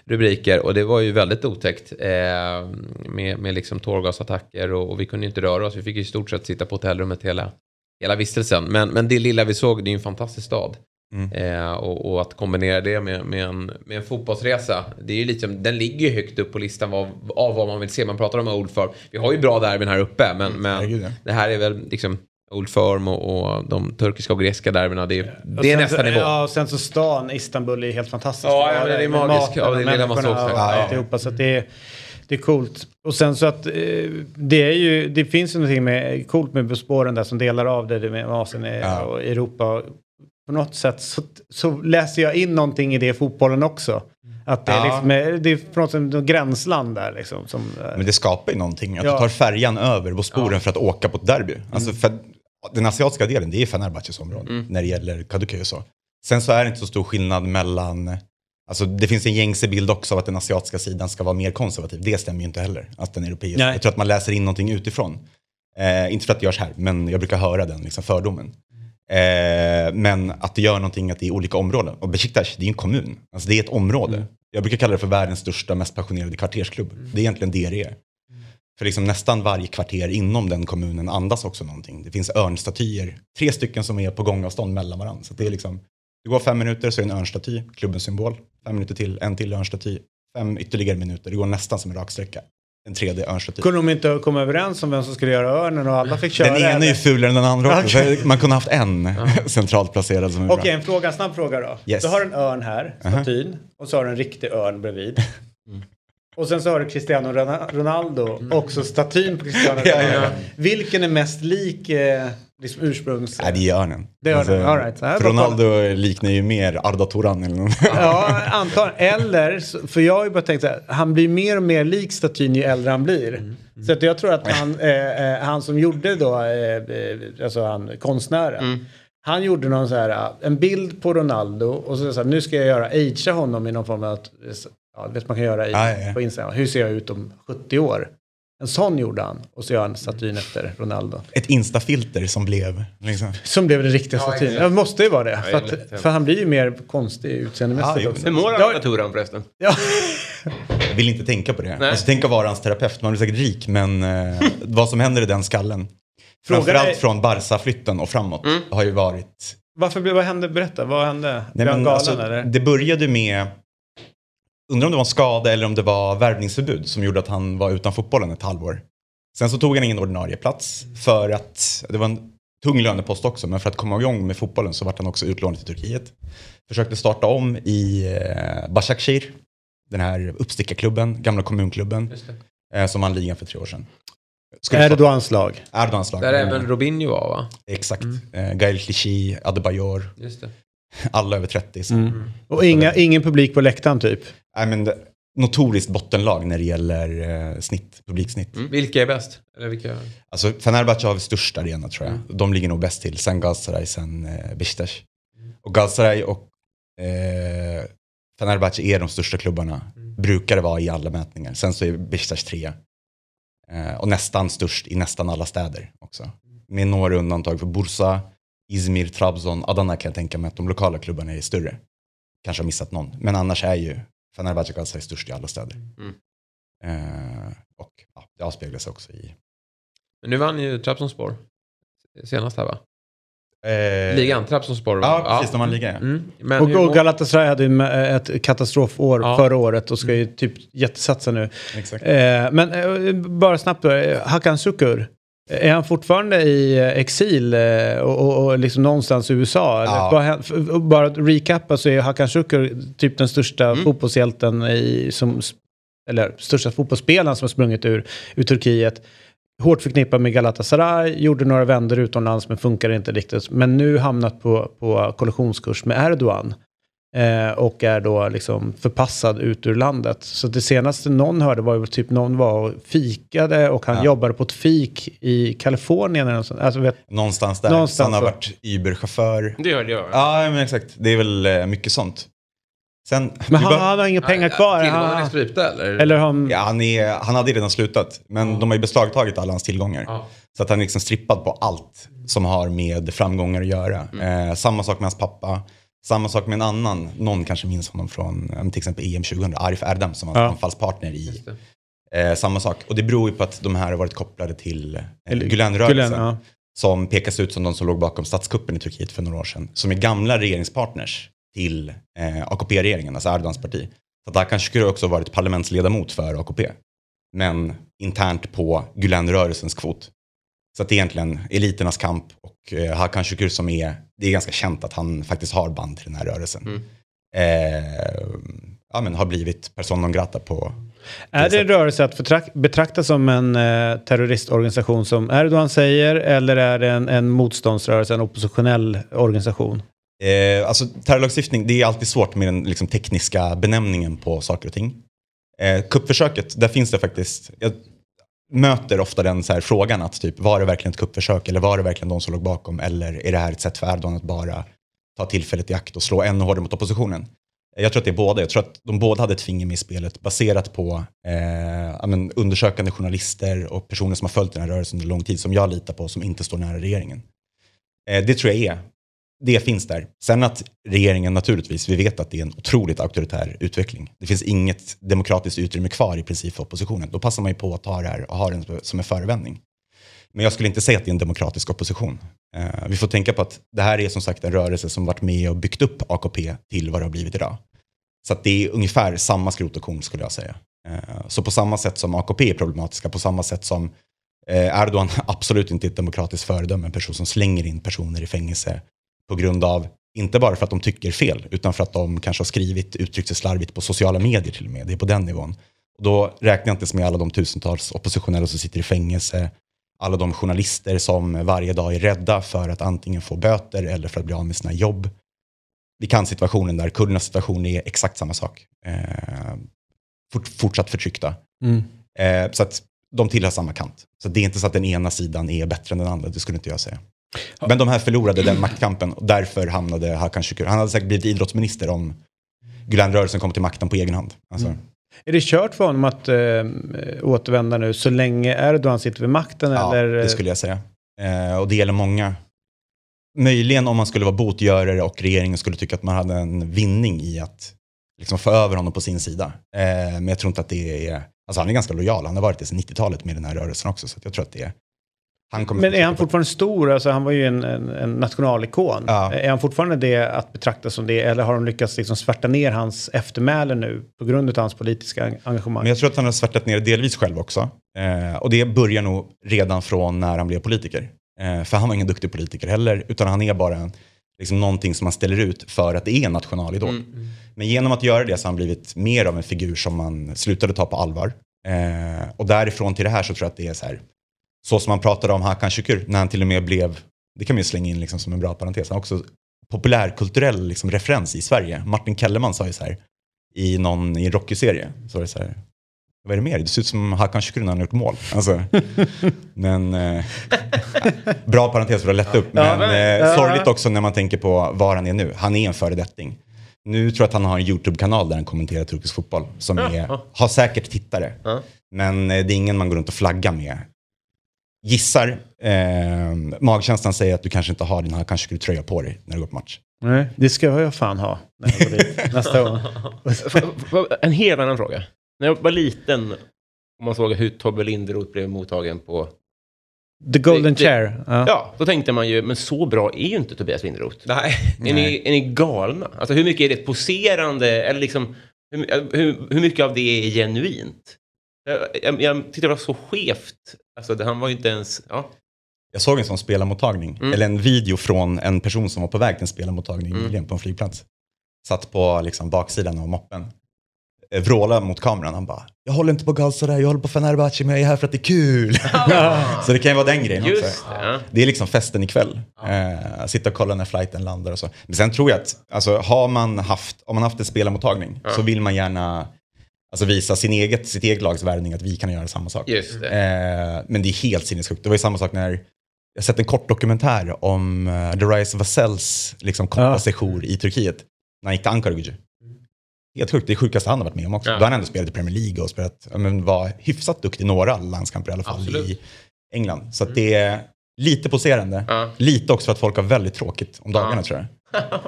rubriker och det var ju väldigt otäckt eh, med, med liksom tårgasattacker och, och vi kunde inte röra oss, vi fick ju i stort sett sitta på hotellrummet hela, hela vistelsen. Men, men det lilla vi såg, det är ju en fantastisk stad. Mm. Eh, och, och att kombinera det med, med, en, med en fotbollsresa. Det är ju liksom, den ligger ju högt upp på listan av, av vad man vill se. Man pratar om Old Firm. Vi har ju bra derbyn här uppe. Men, men herregud, ja. det här är väl liksom Old Firm och, och de turkiska och grekiska derbyna. Det är, det är nästa så, nivå. Ja, och sen så stan, Istanbul är helt fantastisk. Ja, ja, det är magiskt. Ja, det lilla man människorna såg och så. Ja. alltihopa. Så att det, är, det är coolt. Och sen så att eh, det är ju, det finns ju någonting med, coolt med spåren där som delar av det, det med Asien Ja. och Europa. På något sätt så, så läser jag in någonting i det i fotbollen också. Att det är, Ja. liksom, det är på något sätt något gränsland där liksom. Som, Men det skapar ju någonting. Att Ja. du tar färjan över Bosporen för att åka på ett derby. Alltså Mm. för, den asiatiska delen, det är Fenerbahces område när det gäller Kaduköy och så. Sen så är det inte så stor skillnad mellan Alltså det finns en gängse bild också av att den asiatiska sidan ska vara mer konservativ. Det stämmer ju inte heller. Att den europeiska. Jag tror att man läser in någonting utifrån. Eh, inte för att det görs här, men jag brukar höra den liksom, fördomen. Eh, men att det gör någonting att det är olika områden. Och Besiktas, det är en kommun. Alltså det är ett område. Jag brukar kalla det för världens största, mest passionerade kvartersklubb. Det är egentligen det det är. För liksom nästan varje kvarter inom den kommunen andas också någonting. Det finns örnstatyer, tre stycken som är på gångavstånd mellan varandra. Så det är liksom, det går fem minuter så är det en örnstaty, klubbens symbol. Fem minuter till, en till örnstaty. Fem ytterligare minuter, det går nästan som en raksträcka. En tredje örnstaty. Kunde de inte komma överens om vem som skulle göra örnen och alla fick köra? Den ena är ju fulare än den andra också. Man kunde haft en centralt placerad som är Okej, bra. en fråga, en snabb fråga då. Yes. Du har en örn här, statyn, och så har du en riktig örn bredvid. Och sen så har du Cristiano Rona- Ronaldo, också statyn på Cristiano Ronaldo. Vilken är mest lik eh, liksom ursprungs... Nej, det gör den. Det gör den, all right. Här Ronaldo liknar ju mer Arda Turan eller något. Ja, antar Eller, för jag har ju bara tänkt så här, han blir mer och mer lik statyn ju äldre han blir. Så att jag tror att han, eh, eh, han som gjorde då, eh, alltså han, konstnären. Han gjorde någon så här, eh, en bild på Ronaldo och så, så här, nu ska jag göra, agea honom i någon form av, att, ja, det vet man kan göra i, Ja, ja, ja. på Instagram. Hur ser jag ut om 70 år? En sån gjorde han och så gör han statyn efter Ronaldo. Ett instafilter som blev liksom. Som blev den riktiga statyn. Det måste ju vara det. För, att, för han blir ju mer konstig Ja, utseendemässigt jo. också. Hur mår Ja. Arda Turan förresten? Ja. Jag vill inte tänka på det. Nej. Alltså, tänk att vara hans terapeut, man blir säkert rik, men eh, vad som händer i den skallen. Framförallt är- från Barca-flytten och framåt har ju varit... Varför vad hände? Berätta, vad hände? Nej, Blev han men galen alltså, eller? det började med, undrar om det var en skada eller om det var värvningsförbud som gjorde att han var utan fotbollen ett halvår. Sen så tog han ingen ordinarie plats för att, det var en tung lönepost också, men för att komma igång med fotbollen så vart han också utlånad till Turkiet. Försökte starta om i eh, Başakşehir, den här uppstickarklubben, gamla kommunklubben, eh, som vann ligan för tre år sedan. Erdogans lag. Erdogans lag. Där även Robinho var va? Exakt. Eh, Gael Clichy, Adebayor, Just det. alla över 30. Så. Mm. Och inga, ingen publik på läktaren typ. Nej, men det, notoriskt bottenlag när det gäller eh, snitt, publiksnitt. Vilka är bäst? Eller vilka? Alltså Fenerbahce har störst arena tror jag. De ligger nog bäst till. Sen Galatasaray, sen eh, Beşiktaş. Och Galatasaray och eh, Fenerbahce är de största klubbarna. Brukar det vara i alla mätningar. Sen så är Beşiktaş trea. Eh, och nästan störst i nästan alla städer också. Med några undantag för Bursa, Izmir, Trabzon, Adana kan jag tänka mig att de lokala klubbarna är större. Kanske har missat någon. Men annars är ju Fenerbahce Galatasaray störst i alla städer. Mm. Eh, och ja, det avspeglar sig också i Men nu vann ju Trabzonspor. Senast här va? Eh, Ligan, Trabzonspor. Ja, precis. De vann ligan. ja. Mm. Men Och, hur och Galatasaray hade ju ett katastrofår Ja. förra året och ska ju typ jättesatsa nu. Exakt. Eh, men eh, bara snabbt då, Hakan Şükür. Är han fortfarande i eh, exil eh, och, och, och liksom någonstans i USA? Ja. Bara att recappa så är Hakan Şükür typ den största fotbollshjälten i, som, eller största fotbollsspelaren som har sprungit ur, ur Turkiet. Hårt förknippad med Galatasaray, gjorde några vändor utomlands men funkar inte riktigt. Men nu hamnat på, på kollisionskurs med Erdogan. Eh, och är då liksom förpassad ut ur landet. Så det senaste någon hörde var ju typ någon var och fikade och han Ja. jobbade på ett fik i Kalifornien eller något sånt. Alltså, vet, Någonstans där. Någonstans han har så. varit Uber-chaufför. Det hörde jag. Ja, men exakt. Det är väl eh, mycket sånt. Sen, men han, bara- han har inga pengar kvar. Tillgångarna är Han, strypta eller? eller han, ja, han, är, han hade redan slutat, men de har ju beslagtagit alla hans tillgångar. Ja. Så att han är liksom strippad på allt som har med framgångar att göra. Mm. Eh, samma sak med hans pappa. Samma sak med en annan, någon kanske minns honom från eh, till exempel EM 2000, Arif Erdem som var Ja. anfallspartner i. Eh, samma sak. Och det beror ju på att de här har varit kopplade till eh, Gülenrörelsen. Gülen, ja. Som pekas ut som de som låg bakom statskuppen i Turkiet för några år sedan. Som är gamla regeringspartners till eh, AKP-regeringen, alltså Erdogans parti. Så att Hakan Şükür har också varit parlamentsledamot för AKP. Men internt på Gülenrörelsens kvot. Så att det är egentligen eliternas kamp och Hakan Şükür som är, det är ganska känt att han faktiskt har band till den här rörelsen. Eh, ja, men har blivit person non grata på Är det en rörelse att betrakta som en eh, terroristorganisation som Erdogan säger eller är det en, en motståndsrörelse, en oppositionell organisation? Eh, alltså terrorlagstiftning, det är alltid svårt med den liksom, tekniska benämningen på saker och ting. Eh, kuppförsöket, där finns det faktiskt, jag möter ofta den så här frågan att typ, var det verkligen ett kuppförsök eller var det verkligen de som låg bakom eller är det här ett sätt för Erdogan att bara ta tillfället i akt och slå ännu hårdare mot oppositionen? Jag tror att det är båda. Jag tror att de båda hade ett finger med i spelet baserat på eh, men, undersökande journalister och personer som har följt den här rörelsen under lång tid som jag litar på som inte står nära regeringen. Eh, det tror jag är det finns där. Sen att regeringen naturligtvis, vi vet att det är en otroligt auktoritär utveckling. Det finns inget demokratiskt utrymme kvar i princip för oppositionen. Då passar man ju på att ta det här och ha den som en förevändning. Men jag skulle inte säga att det är en demokratisk opposition. Eh, vi får tänka på att det här är som sagt en rörelse som varit med och byggt upp AKP till vad det har blivit idag. Så att det är ungefär samma skrot och korn skulle jag säga. Eh, så på samma sätt som AKP är problematiska, på samma sätt som eh, Erdogan absolut inte är ett demokratiskt föredöme, en person som slänger in personer i fängelse på grund av, inte bara för att de tycker fel, utan för att de kanske har skrivit, uttryckt sig slarvigt på sociala medier till och med. Det är på den nivån. Och då räknar jag inte ens med alla de tusentals oppositionella som sitter i fängelse, alla de journalister som varje dag är rädda för att antingen få böter eller för att bli av med sina jobb. Vi kan situationen där, kurdernas situation är exakt samma sak. Eh, fort, fortsatt förtryckta. Eh, så att de tillhör samma kant. Så det är inte så att den ena sidan är bättre än den andra, det skulle inte jag säga. Men de här förlorade den maktkampen och därför hamnade Hakan Şükür. Han hade säkert blivit idrottsminister om Gülenrörelsen kom till makten på egen hand. Alltså, Är det kört för honom att äh, återvända nu så länge Erdogan sitter vid makten? Ja, eller? det skulle jag säga. Eh, och det gäller många. Möjligen om man skulle vara botgörare och regeringen skulle tycka att man hade en vinning i att liksom få över honom på sin sida. Eh, men jag tror inte att det är... Alltså han är ganska lojal. Han har varit det sedan 90-talet med den här rörelsen också. Så jag tror att det är... Men är han fortfarande stor? Alltså, han var ju en, en, en nationalikon. Ja. Är han fortfarande det att betrakta som det? Eller har de lyckats liksom svärta ner hans eftermäle nu på grund av hans politiska engagemang? Men jag tror att han har svärtat ner delvis själv också. Eh, och det börjar nog redan från när han blev politiker. Eh, för han var ingen duktig politiker heller, utan han är bara en, liksom någonting som man ställer ut för att det är en nationalidol. Men genom att göra det så har han blivit mer av en figur som man slutade ta på allvar. Eh, och därifrån till det här så tror jag att det är så här, så som man pratade om Hakan Şükür, när han till och med blev, det kan man ju slänga in liksom som en bra parentes, han också populärkulturell liksom referens i Sverige. Martin Kellerman sa ju så här, i någon i Rocky-serie, så var det så här, vad är det mer? Det ser ut som Hakan Şükür när han har gjort mål. Alltså, men, eh, bra parentes för att lätta upp. Men eh, sorgligt också när man tänker på var han är nu. Han är en föredetting. Nu tror jag att han har en YouTube-kanal där han kommenterar turkisk fotboll. Som är, har säkert tittare. Men eh, det är ingen man går runt och flaggar med. Gissar, eh, magkänslan säger att du kanske inte har din Hakan Şükür-tröja på dig när du går på match. Nej, det ska jag fan ha när jag går dit nästa gång. En helt annan fråga. När jag var liten och man såg hur Tobbe Linderoth blev mottagen på... The Golden Det- det- Chair. Ja. Ja, då tänkte man ju, men så bra är ju inte Tobias Linderoth. Nej. Är ni, är ni galna? Alltså hur mycket är det poserande? Eller liksom, hur, hur, hur mycket av det är genuint? Jag, jag, jag tyckte det var så skevt. Alltså det, han var ju inte ens... Ja. Jag såg en sån spelarmottagning, Mm. eller en video från en person som var på väg till en spelarmottagning Mm. nyligen på en flygplats. Satt på liksom, baksidan av moppen. Eh, Vråla mot kameran, han bara “Jag håller inte på Galatasaray, jag håller på Fenerbahce men jag är här för att det är kul”. så det kan ju vara den grejen Just också. det. Det är liksom festen ikväll. Eh, sitta och kolla när flighten landar och så. Men sen tror jag att, alltså, har man haft, om man haft en spelarmottagning så vill man gärna alltså, visa sin eget, sitt eget lags värvning att vi kan göra samma sak. Just det. Eh, men det är helt sinnessjukt. Det var ju samma sak när jag sett en kort dokumentär om uh, Darius Vassels liksom, korta Ja. i Turkiet. När han gick till Ankara Gücü. Helt sjukt, det är sjukaste han har varit med om också. Ja. Då har han ändå spelat i Premier League och spelat, men var hyfsat duktig i några landskamper i alla fall Absolut. i England. Så att det är lite poserande. Ja. Lite också för att folk har väldigt tråkigt om dagarna Ja. tror jag.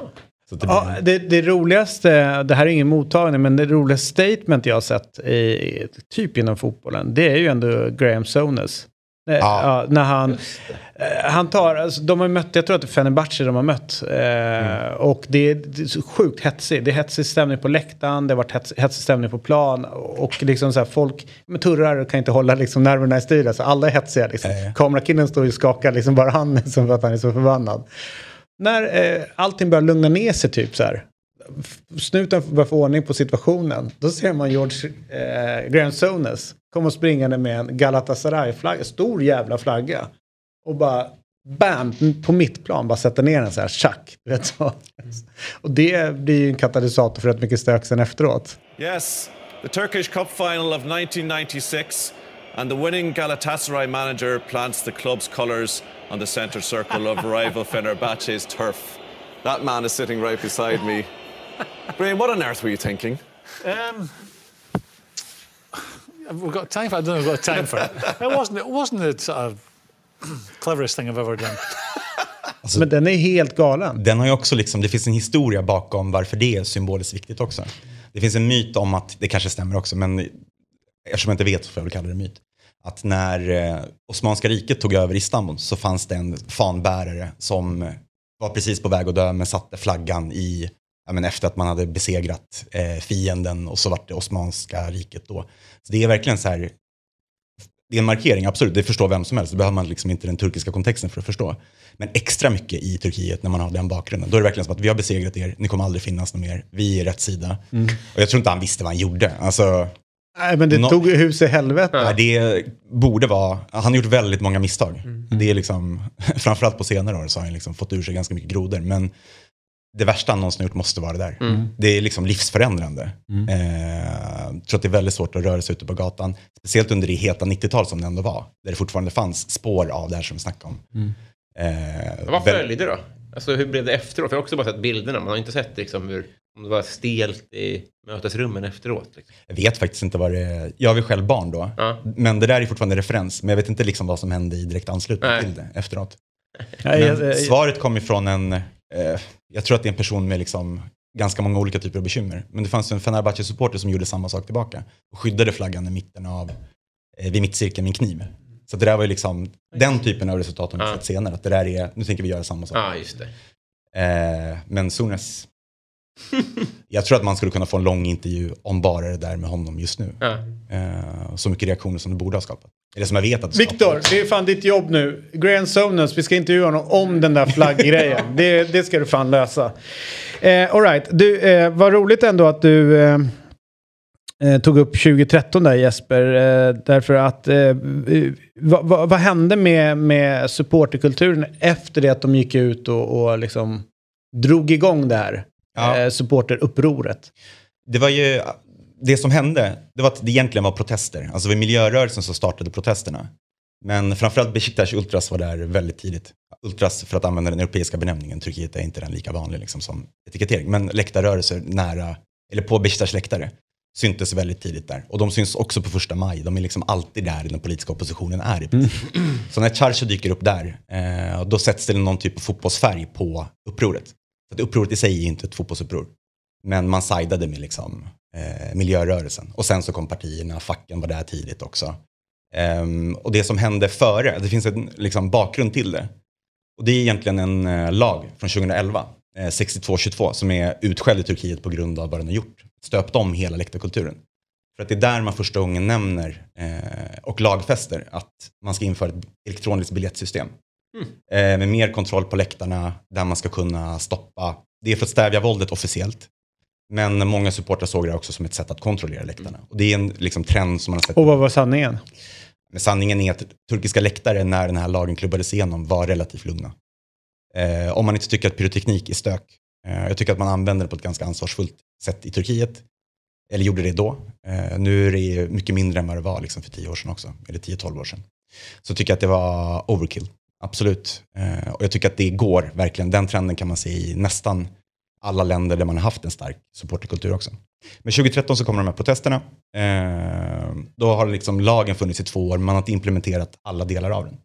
Det blir, Ja, det, det roligaste, det här är ingen mottagning, men det roligaste statement jag har sett i, typ inom fotbollen, det är ju ändå Graham Souness. Eh, Ja. Ja, när han, eh, han tar, alltså, de har mött, jag tror att det är Fenerbahce de har mött. Eh, Och det är, det är sjukt hetsigt. Det är hetsig stämning på läktaren, det har varit hets, hetsig stämning på plan. Och liksom så här, folk med turrar kan inte hålla liksom nerverna i styr. Alltså, alla är hetsiga. Liksom. Eh. Kamerakillen står och skakar liksom bara han liksom, för att han är så förbannad. När eh, allting börjar lugna ner sig typ så här. Snuten börjar få ordning på situationen. Då ser man George eh, Gransones komma springande med en Galatasaray-flagga, stor jävla flagga. Och bara bam, på mitt plan bara sätta ner den så här, tjack. du Vet så. Och det blir ju en katalysator för rätt mycket stök sen efteråt. Yes, the Turkish Cup final of 1996, and the winning Galatasaray manager plants the club's colours on the centre circle of rival Fenerbahce's turf. That man is sitting right beside me. Brian, what on earth were you thinking? Um, we've got time for it. I don't know if we've got time for it. It wasn't. It wasn't the sort of cleverest thing I've ever done. Men den är helt galen. Den har ju också liksom, det finns en historia bakom varför det är symboliskt viktigt också. Det finns en myt om att, det kanske stämmer också, men eftersom jag inte vet så får jag väl kalla det myt. Att när eh, Osmanska riket tog över Istanbul så fanns det en fanbärare som var precis på väg att dö men satte flaggan i, ja, men efter att man hade besegrat eh, fienden och så vart det Osmanska riket då. Så det är verkligen så här, det är en markering, absolut, det förstår vem som helst. Det behöver man liksom inte den turkiska kontexten för att förstå. Men extra mycket i Turkiet när man har den bakgrunden. Då är det verkligen som att vi har besegrat er, ni kommer aldrig finnas någon mer, vi är rätt sida. Och jag tror inte han visste vad han gjorde. Alltså, Nej, men det Nå- tog hus i helvete. Nej, det borde vara, han har gjort väldigt många misstag. Det är liksom, framförallt på senare år så har han liksom fått ur sig ganska mycket grodor. Men det värsta han någonsin gjort måste vara det där. Det är liksom livsförändrande. Eh, jag tror att det är väldigt svårt att röra sig ute på gatan. Speciellt under det heta 90-tal som det ändå var. Där det fortfarande fanns spår av det här som vi snackade om. Eh, Vad följde då? Alltså hur blev det efteråt? För jag har också bara sett bilderna. Man har inte sett liksom hur om det var stelt i mötesrummen efteråt. Liksom. Jag vet faktiskt inte vad det är. Jag var själv barn då. Ja. Men det där är fortfarande referens. Men jag vet inte liksom vad som hände i direkt anslutning Nej. till det efteråt. Nej, jag- svaret kom ifrån en, eh, jag tror att det är en person med liksom ganska många olika typer av bekymmer. Men det fanns en Fenerbahce-supporter som gjorde samma sak tillbaka. Och skyddade flaggan i mitten av, eh, vid mittcirkeln med en kniv. Så det där var ju liksom den typen av resultat har vi Ja. sett senare. Att det där är, nu tänker vi göra samma sak. Ja, just det. Eh, men Sunes, jag tror att man skulle kunna få en lång intervju om bara det där med honom just nu. Ja. Eh, så mycket reaktioner som det borde ha skapat. Eller som jag vet att det Viktor, det är fan ditt jobb nu. Graham Souness, vi ska intervjua honom om den där flagggrejen. det, det ska du fan lösa. Eh, all right. du, eh, vad roligt ändå att du eh, eh, tog upp 2013 där Jesper. Eh, därför att, eh, eh, vad, vad, vad hände med, med supporterkulturen efter det att de gick ut och, och liksom drog igång det här Ja. eh, supporterupproret? Det var ju, det som hände, det var att det egentligen var protester. Alltså det var miljörörelsen som startade protesterna. Men framförallt Besiktas Ultras var där väldigt tidigt. Ultras, för att använda den europeiska benämningen, Turkiet är inte den lika vanlig liksom som etikettering. Men läktarrörelser nära, eller på Besiktas läktare, syntes väldigt tidigt där. Och de syns också på första maj. De är liksom alltid där den politiska oppositionen är i princip. Så när Charcho dyker upp där, eh, då sätts det någon typ av fotbollsfärg på upproret. Så att upproret i sig är inte ett fotbollsuppror. Men man sidade med liksom, eh, miljörörelsen. Och sen så kom partierna, facken var där tidigt också. Ehm, och det som hände före, det finns en liksom, bakgrund till det. Och det är egentligen en eh, lag från 2011, eh, 62-22, som är utskälld i Turkiet på grund av vad den har gjort. Stöpt om hela läktarkulturen. För att det är där man första gången nämner eh, och lagfäster att man ska införa ett elektroniskt biljettsystem. Eh, med mer kontroll på läktarna, där man ska kunna stoppa. Det är för att stävja våldet officiellt. Men många supportrar såg det också som ett sätt att kontrollera läktarna. Och det är en liksom, trend som man har sett. Och vad var sanningen? Men sanningen är att turkiska läktare när den här lagen klubbades igenom var relativt lugna. Eh, om man inte tycker att pyroteknik är stök. Eh, jag tycker att man använder det på ett ganska ansvarsfullt sätt i Turkiet. Eller gjorde det då. Eh, nu är det mycket mindre än vad det var liksom, för 10 år sedan också. Eller 10-12 år sedan. Så tycker jag att det var overkill. Absolut. Eh, och jag tycker att det går verkligen. Den trenden kan man se i nästan alla länder där man har haft en stark supporterkultur också. Men 2013 så kommer de här protesterna. Eh, då har liksom lagen funnits i två år, man har inte implementerat alla delar av den.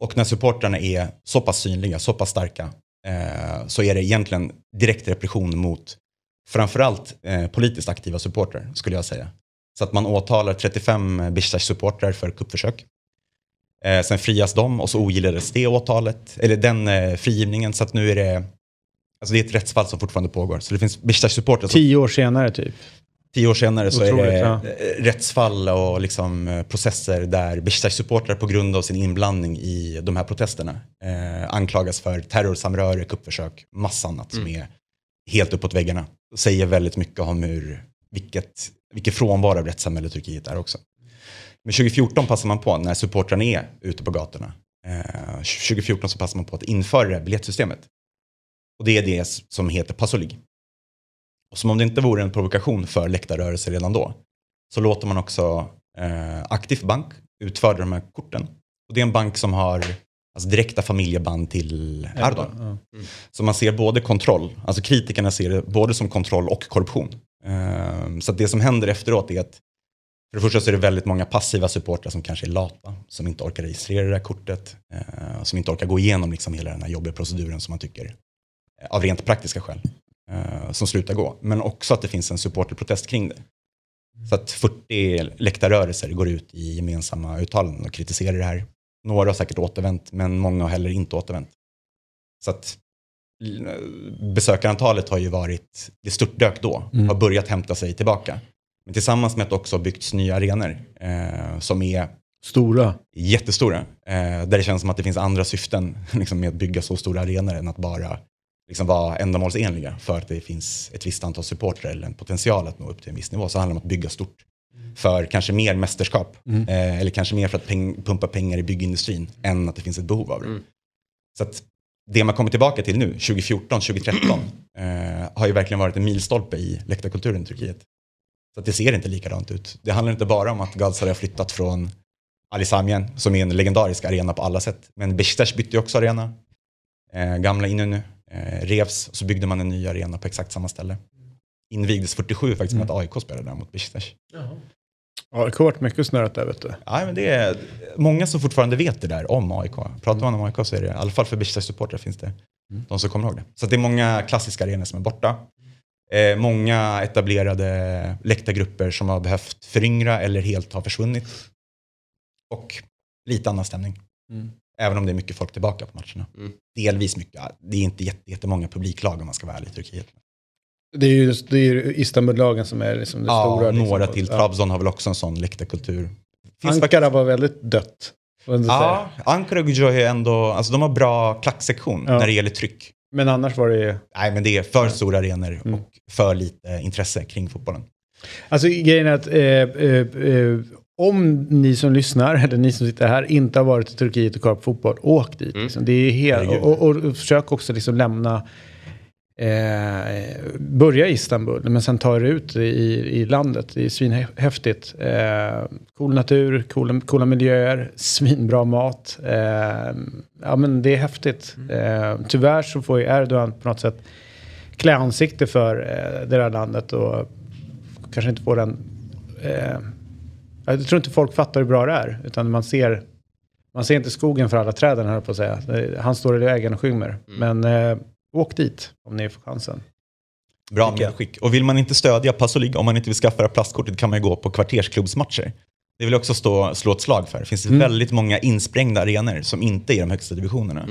Och när supportrarna är så pass synliga, så pass starka, eh, så är det egentligen direkt repression mot framförallt eh, politiskt aktiva supportrar, skulle jag säga. Så att man åtalar 35 Bishtash-supportrar för kuppförsök. Eh, sen frias de och så ogillades det åtalet, eller den eh, frigivningen, så att nu är det Alltså det är ett rättsfall som fortfarande pågår. Så det finns Bishtash-supportrar. som Tio år senare typ. Tio år senare så Otroligt, är det ja. eh, rättsfall och liksom eh, processer där Besiktas-supportrar på grund av sin inblandning i de här protesterna eh, anklagas för terrorsamröre, kuppförsök, massa annat som är helt uppåt väggarna. Och säger väldigt mycket om hur, vilket, vilken frånvaro av rättssamhälle Turkiet är också. Men 2014 passar man på, när supportrarna är ute på gatorna, eh, 2014 så passar man på att införa det här biljettsystemet. Och det är det som heter Passolig. Och som om det inte vore en provokation för läktarrörelser redan då, så låter man också eh, Aktiv Bank utföra de här korten. Och det är en bank som har alltså, direkta familjeband till Erdogan. Så man ser både kontroll, alltså kritikerna ser det både som kontroll och korruption. Eh, så det som händer efteråt är att för det första så är det väldigt många passiva supportrar som kanske är lata, som inte orkar registrera det här kortet, eh, som inte orkar gå igenom liksom hela den här jobbiga proceduren som man tycker, eh, av rent praktiska skäl, eh, som slutar gå. Men också att det finns en supporterprotest kring det. Så att 40 läktarrörelser går ut i gemensamma uttalanden och kritiserar det här. Några har säkert återvänt, men många har heller inte återvänt. Så att eh, besökarantalet har ju varit, det störtdök då, har börjat hämta sig tillbaka. Men tillsammans med att det också har byggts nya arenor eh, som är Stora. jättestora. Eh, där det känns som att det finns andra syften liksom, med att bygga så stora arenor än att bara liksom, vara ändamålsenliga för att det finns ett visst antal supportrar eller en potential att nå upp till en viss nivå. Så handlar det om att bygga stort. för kanske mer mästerskap. Eh, eller kanske mer för att peng, pumpa pengar i byggindustrin än att det finns ett behov av det. Så att det man kommer tillbaka till nu, 2014, 2013, eh, har ju verkligen varit en milstolpe i läktarkulturen i Turkiet. Så att det ser inte likadant ut. Det handlar inte bara om att Galatasaray har flyttat från Ali Samiyen, som är en legendarisk arena på alla sätt. Men Besiktas bytte ju också arena. Eh, gamla Inönü revs, så byggde man en ny arena på exakt samma ställe. Invigdes 47 faktiskt med att AIK spelade där mot Besiktas. Ja, det har varit mycket snurrat där vet du. Ja, men det är många som fortfarande vet det där om AIK. Pratar man om AIK så är det, i alla fall för Besiktas-supportrar finns det de som kommer ihåg det. Så det är många klassiska arenor som är borta. Eh, många etablerade läktargrupper som har behövt föryngra eller helt har försvunnit. Och lite annan stämning. Även om det är mycket folk tillbaka på matcherna. Delvis mycket. Det är inte jätte- jättemånga publiklag om man ska vara ärlig i Turkiet. Det är ju, det är Istanbullagen som är liksom det Ja, stora. liksom. några till. Ja. Trabzon har väl också en sån läktarkultur. Ankara var väldigt dött. Ja. Ankara och Gujoy är ändå, alltså de har bra klacksektion Ja. när det gäller tryck. Men annars var det ju... Nej, men det är för stora arenor Mm. och för lite intresse kring fotbollen. Alltså grejen är att eh, eh, eh, om ni som lyssnar, eller ni som sitter här, inte har varit i Turkiet och kollat på fotboll, åk dit. Liksom. Det är helt, och, och, och försök också liksom lämna, eh, börja i Istanbul, men sen ta er ut i, i landet. Det är svinhäftigt. Eh, cool natur, coola, coola miljöer, svinbra mat. Eh, ja men det är häftigt. Eh, tyvärr så får ju Erdogan på något sätt klä ansikte för eh, det här landet och kanske inte får den... Jag tror inte folk fattar hur bra det är. Utan man ser, man ser inte skogen för alla träden, här på att säga. Han står i vägen och skymmer. Men eh, åk dit om ni får chansen. Bra medskick. Och vill man inte stödja Passo League, om man inte vill skaffa det plastkortet, kan man ju gå på kvartersklubbsmatcher. Det vill jag också stå, slå ett slag för. Det finns Mm. väldigt många insprängda arenor som inte är i de högsta divisionerna.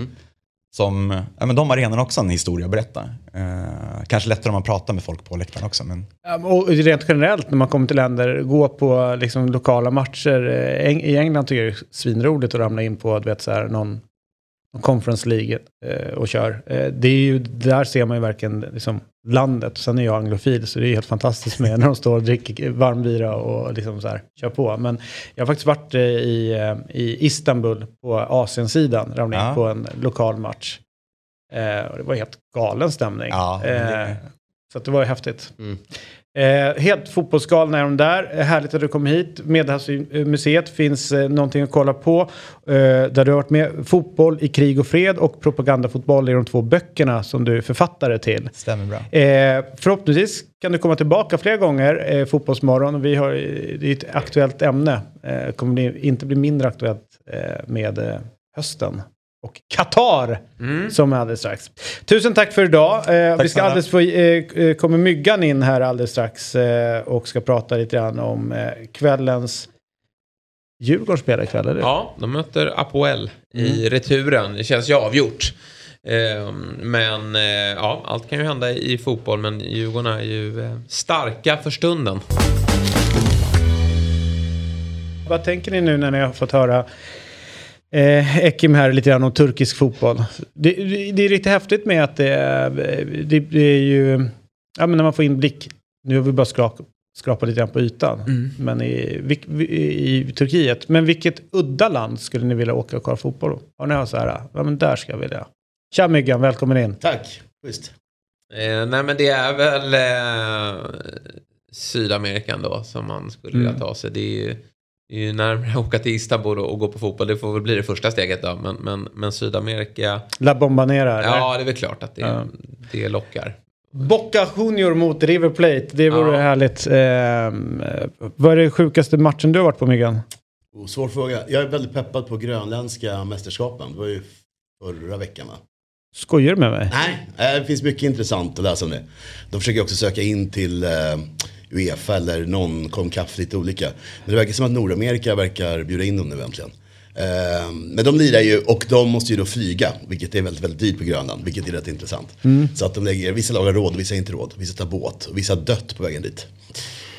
Som, ja, men de arenorna har också en historia att berätta. Eh, kanske lättare om man pratar med folk på läktaren också. Men Och rent generellt när man kommer till länder, gå på liksom, lokala matcher. Eh, Eng- I England tycker jag det är svinroligt att ramla in på du vet, så här, någon Conference League eh, och kör. Eh, det är ju, där ser man ju verkligen liksom, landet. Sen är jag anglofil så det är helt fantastiskt med när de står och dricker varm bira och liksom så här, kör på. Men jag har faktiskt varit eh, i, i Istanbul på Asiensidan, ramlade Ja. på en lokal match. Eh, och det var helt galen stämning. Ja, det- eh, så det var ju häftigt. Mm. Eh, helt fotbollsgalna är de där. Eh, härligt att du kom hit. Medelhavsmuseet finns eh, någonting att kolla på. Eh, där du har varit med. Fotboll i krig och fred och propagandafotboll är de två böckerna som du är författare till. stämmer bra. Eh, förhoppningsvis kan du komma tillbaka fler gånger, eh, Fotbollsmorgon. Vi har, eh, det är ett aktuellt ämne. Eh, kommer bli, inte bli mindre aktuellt eh, med hösten. Och Qatar som är alldeles strax. Tusen tack för idag. Eh, vi ska alldeles få, eh, eh, kommer Myggan in här alldeles strax eh, och ska prata lite grann om eh, kvällens... Djurgården spelar ikväll, eller? Ja, de möter Apoel i returen. Det känns ju avgjort. Eh, men eh, ja, allt kan ju hända i fotboll, men Djurgården är ju eh, starka för stunden. Vad tänker ni nu när ni har fått höra eh, Ekim här lite grann om turkisk fotboll? Det, det, det är riktigt häftigt med att det, är- det, det är ju... Ja, men när man får inblick. Nu har vi bara skrap, skrapat lite grann på ytan. Men i, i, i Turkiet. Men vilket udda land skulle ni vilja åka och kolla fotboll på? Har ni hört så här? Ja, men där ska jag vilja. Tja Myggan, välkommen in. Tack. Schysst. Eh, nej, men det är väl eh, Sydamerika då som man skulle vilja ta sig. Det är ju, det är ju närmare att åka till Istanbul och, och gå på fotboll. Det får väl bli det första steget då. Men, men, men Sydamerika, La Bombanera. eller? ja det är väl klart att det, Ja. det lockar. Boca Junior mot River Plate. Det vore Ja. härligt. Eh, vad är det sjukaste matchen du har varit på Myggan? Oh, svår fråga. Jag är väldigt peppad på grönländska mästerskapen. Det var ju förra veckan va? Skojar du med mig? Nej, eh, det finns mycket intressant att läsa om det. De försöker också söka in till eh, Uefa eller någon Concaf, lite olika. Men det verkar som att Nordamerika verkar bjuda in dem nu äntligen. Eh, men de lirar ju och de måste ju då flyga, vilket är väldigt, väldigt dyrt på Grönland, vilket är rätt intressant. Så att de lägger, vissa lag har råd, vissa inte råd, vissa tar båt och vissa har dött på vägen dit.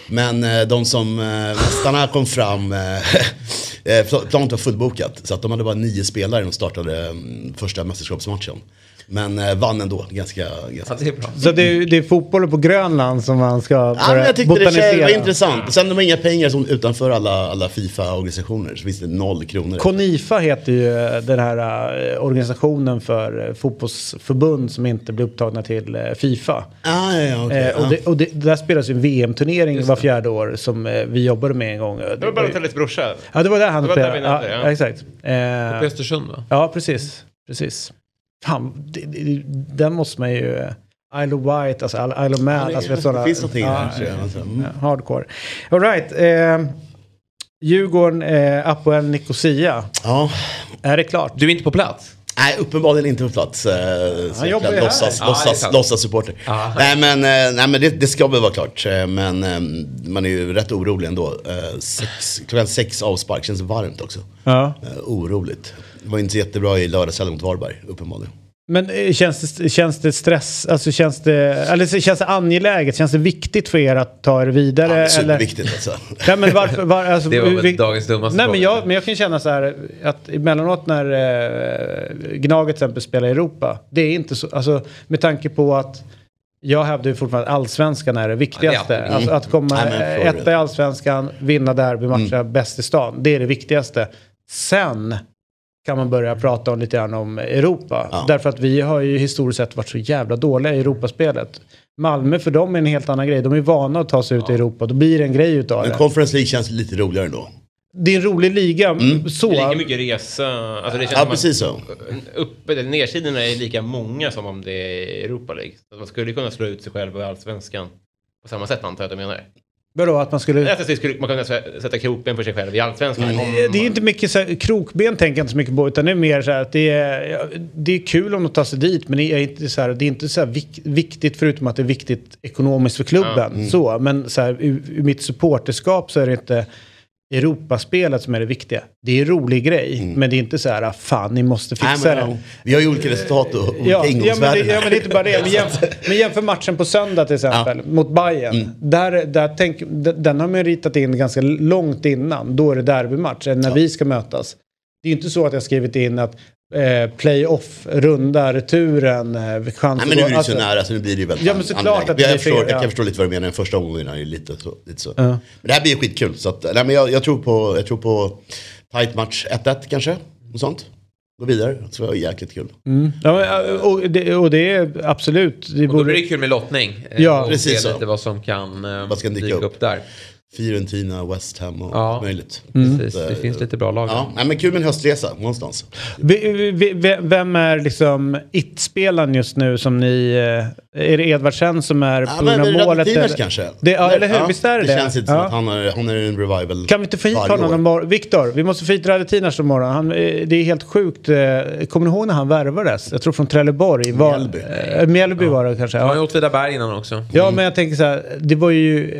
Men eh, de som, eh, mästarna kom fram, eh, planet var fullbokat. Så att de hade bara nio spelare när de startade mm, första mästerskapsmatchen. Men eh, vann ändå ganska... ganska. Ja, det är bra. Så det är, det är fotbollen på Grönland som man ska Ja, men jag tyckte det var intressant. Sen de har inga pengar som utanför alla, alla Fifa-organisationer. Så finns det noll kronor. Konifa heter ju den här eh, organisationen för eh, fotbollsförbund som inte blir upptagna till eh, Fifa. Ah, ja, Eh, och det, och det, där spelas ju en VM-turnering var fjärde år som eh, vi jobbade med en gång. Det var Balotellis brorsa. Ja, det var där han Det var där spelade. ja. ja, exakt. Eh, På Östersund va? ja, precis. precis. Fan, det, det, den måste man ju... eh, Isle of Wight, alltså Isle of Man. Ja, det- alltså, det sådana, finns någonting ja, jag. Alltså, mm. ja, Hardcore. All right. Eh, Djurgården, eh, Apoel Nicosia. Ja. Är det klart? Du är inte på plats? Nej, uppenbarligen inte på plats. Eh, så jobbar ju låtsas, här. Ja, låtsas, sant. låtsas supporter. Ja. Nej men, eh, nej, men det, det ska väl vara klart. Men eh, man är ju rätt orolig ändå. Eh, Sex, klockan sex avspark, känns varmt också. Ja. Eh, Oroligt. Det var inte så jättebra i lördagshelgen mot Varberg, uppenbarligen. Men eh, känns det, känns det stress, alltså känns det, eller så känns det angeläget, känns det viktigt för er att ta er vidare? Ja, det är eller? superviktigt alltså. Nej, men varför, var, alltså, Det var väl vi- dagens dummaste Nej, men jag, men jag kan känna så här att emellanåt när eh, Gnaget till exempel spelar i Europa, det är inte så, alltså med tanke på att jag hävdar ju fortfarande att allsvenskan är det viktigaste. Ja, är alltså, att komma eh, för- etta i allsvenskan, vinna derbymatcher, Mm. bäst i stan. Det är det viktigaste. Sen kan man börja prata om lite grann om Europa. Ja. Därför att vi har ju historiskt sett varit så jävla dåliga i Europaspelet. Malmö för dem är en helt annan grej. De är vana att ta sig ut i Europa. Då blir det en grej utav Men det. Conference League känns lite roligare ändå. Det är en rolig liga. Mm. Så. Det är lika mycket resa. Alltså det känns Ja, precis så. uppe, eller nedsidorna är lika många som om det är Europa League. Man skulle kunna slå ut sig själv i allsvenskan på samma sätt antar jag att du menar. Vadå, att man skulle... Att det skulle, man kunde sätta krokben för sig själv i allsvenskan. Mm. Det är inte mycket så här, krokben tänker jag inte så mycket på utan det är mer så här att det är, det är kul om de tar sig dit men det är inte så här, det är inte så vik, viktigt förutom att det är viktigt ekonomiskt för klubben. Mm. Så, men så här, ur, ur mitt supporterskap så är det inte Europaspelet som är det viktiga. Det är en rolig grej men det är inte så här fan ni måste Mm. Nej, fixa men, det. vi har ju olika resultat och olika Ja, ja, men det, ja men det är inte bara det. Men jämför, men jämför matchen på söndag till exempel mot Bayern. Mm. Där, där tänk, den har man ritat in ganska långt innan. Då är det derbymatch, när vi ska mötas. Det är ju inte så att jag skrivit in att eh, playoff, runda, returen, eh, chans Nej men nu är det ju alltså- så nära så nu blir det ju väldigt Ja, men såklart att det jag, förstår, fel, jag ja. kan förstå lite vad du menar, den första omgången är ju lite så. Lite så. Ja. Men det här blir ju skitkul. Så att, nej, men jag, jag, tror på, jag tror på tight match 1-1 kanske. Och sånt. Gå vidare, det var jäkligt kul. Mm. Ja, men, och, det, och det är absolut. Det Och då blir det kul med lottning. eh, Ja, och precis se så. lite vad som kan eh, Vad ska dyka dyka upp? upp där. Fiorentina, West Ham och Ja. allt möjligt. Precis, Så, det eh, finns lite bra lag. Ja, nej, men kul med en höstresa någonstans. Vi- vi- vi- Vem är liksom it-spelaren just nu som ni... Är det Edvardsen som är Ja, på grund av målet? Radetinac eller? kanske. Det, ja, eller hur? Ja, Visst är det det? det? känns inte som Ja. att han är, han är en revival Kan vi inte få hit honom år. någon morgon? Viktor, vi måste få hit Radetinac imorgon. Han, eh, det är helt sjukt. eh, Kommer ni ihåg när han värvades? Jag tror från Trelleborg. Mjällby. eh, Mjällby var det kanske. Han har Ja. ju Åtvidaberg innan också. ja, men jag tänker så här. Det var ju...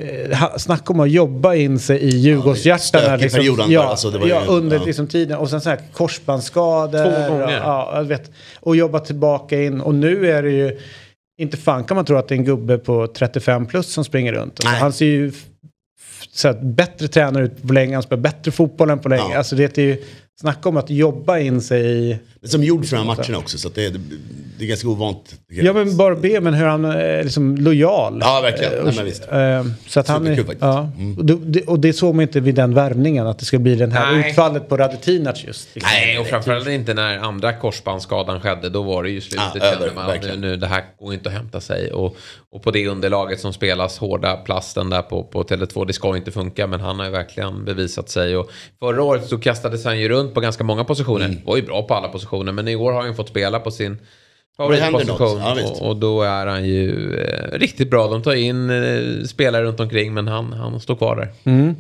Snacka om att jobba in sig i Djurgårdshjärtan. stökig period han ja, var, alltså, det var ju- ja, under ja. liksom tiden. Och sen så här korsbandsskador. Två gånger. Och, ja, jag vet, och jobba tillbaka in. Och nu är det ju... Inte fan kan man tro att det är en gubbe på 35 plus som springer runt. Alltså, han ser ju så att bättre tränare ut på länge, han spelar bättre fotboll än på länge. Ja. Alltså det är ju, snacka om att jobba in sig i... Men Som gjord för de här matcherna också, så att det, är, det är ganska ovant. Ja men bara be, men hur han är liksom lojal. Ja, verkligen. Eh, Nej, men visst. eh, Så att han är, ja. Mm. och, det, och det såg man inte vid den värvningen, att det ska bli den här Nej. utfallet på Radetinac just. liksom. Nej, och framförallt inte när andra korsbandsskadan skedde. Då var det ju slutet. Ja, kände över, man, nu, nu, det här går inte att hämta sig. Och, och på det underlaget som spelas, hårda plasten där på, på Tele2, det ska inte funka. Men han har ju verkligen bevisat sig. Och förra året så kastades han ju runt på ganska många positioner. Mm. Var ju bra på alla positioner. Men i år har han ju fått spela på sin favoritposition. Ja, och, och då är han ju eh, riktigt bra. De tar in eh, spelare runt omkring men han, han står kvar där. Mm.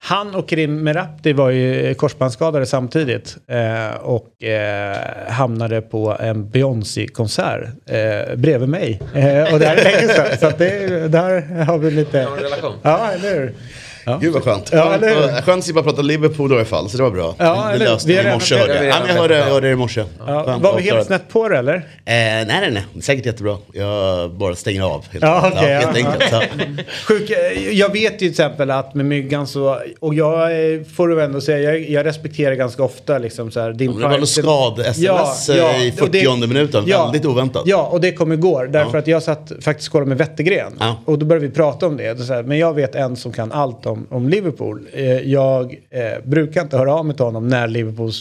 Han och Karim Merabti var ju korsbandsskadade samtidigt eh, och eh, hamnade på en Beyoncé-konsert eh, bredvid mig. Eh, och det här är länge sedan, så att det, där har vi lite... Har en relation. Ja, eller hur? Gud vad skönt. Ja, eller? Ja, Skönt att slippa prata Liverpool i alla fall, så det var bra. Ja, eller- löste vi i morse hörde jag. Ja, jag hörde, jag hörde det i morse. Ja, var vi helt snett på det eller? Eh, nej, nej, nej. Säkert jättebra. Jag bara stänger av. Helt, Ja, enkelt. okej, helt ja. enkelt. Ja. Sjuk, eh, jag vet ju till exempel att med myggan så, och jag eh, får du ändå säga, jag, jag respekterar ganska ofta liksom så här, din Det var något skad-sms Ja, ja, i och det- 40 minuten. Väldigt oväntat. Ja, och det kom igår. Därför att jag satt faktiskt och kollade med Wettergren. Ja. Och då började vi prata om det. Så här, men jag vet en som kan allt om, om Liverpool. Eh, jag eh, brukar inte höra av mig till honom när Liverpool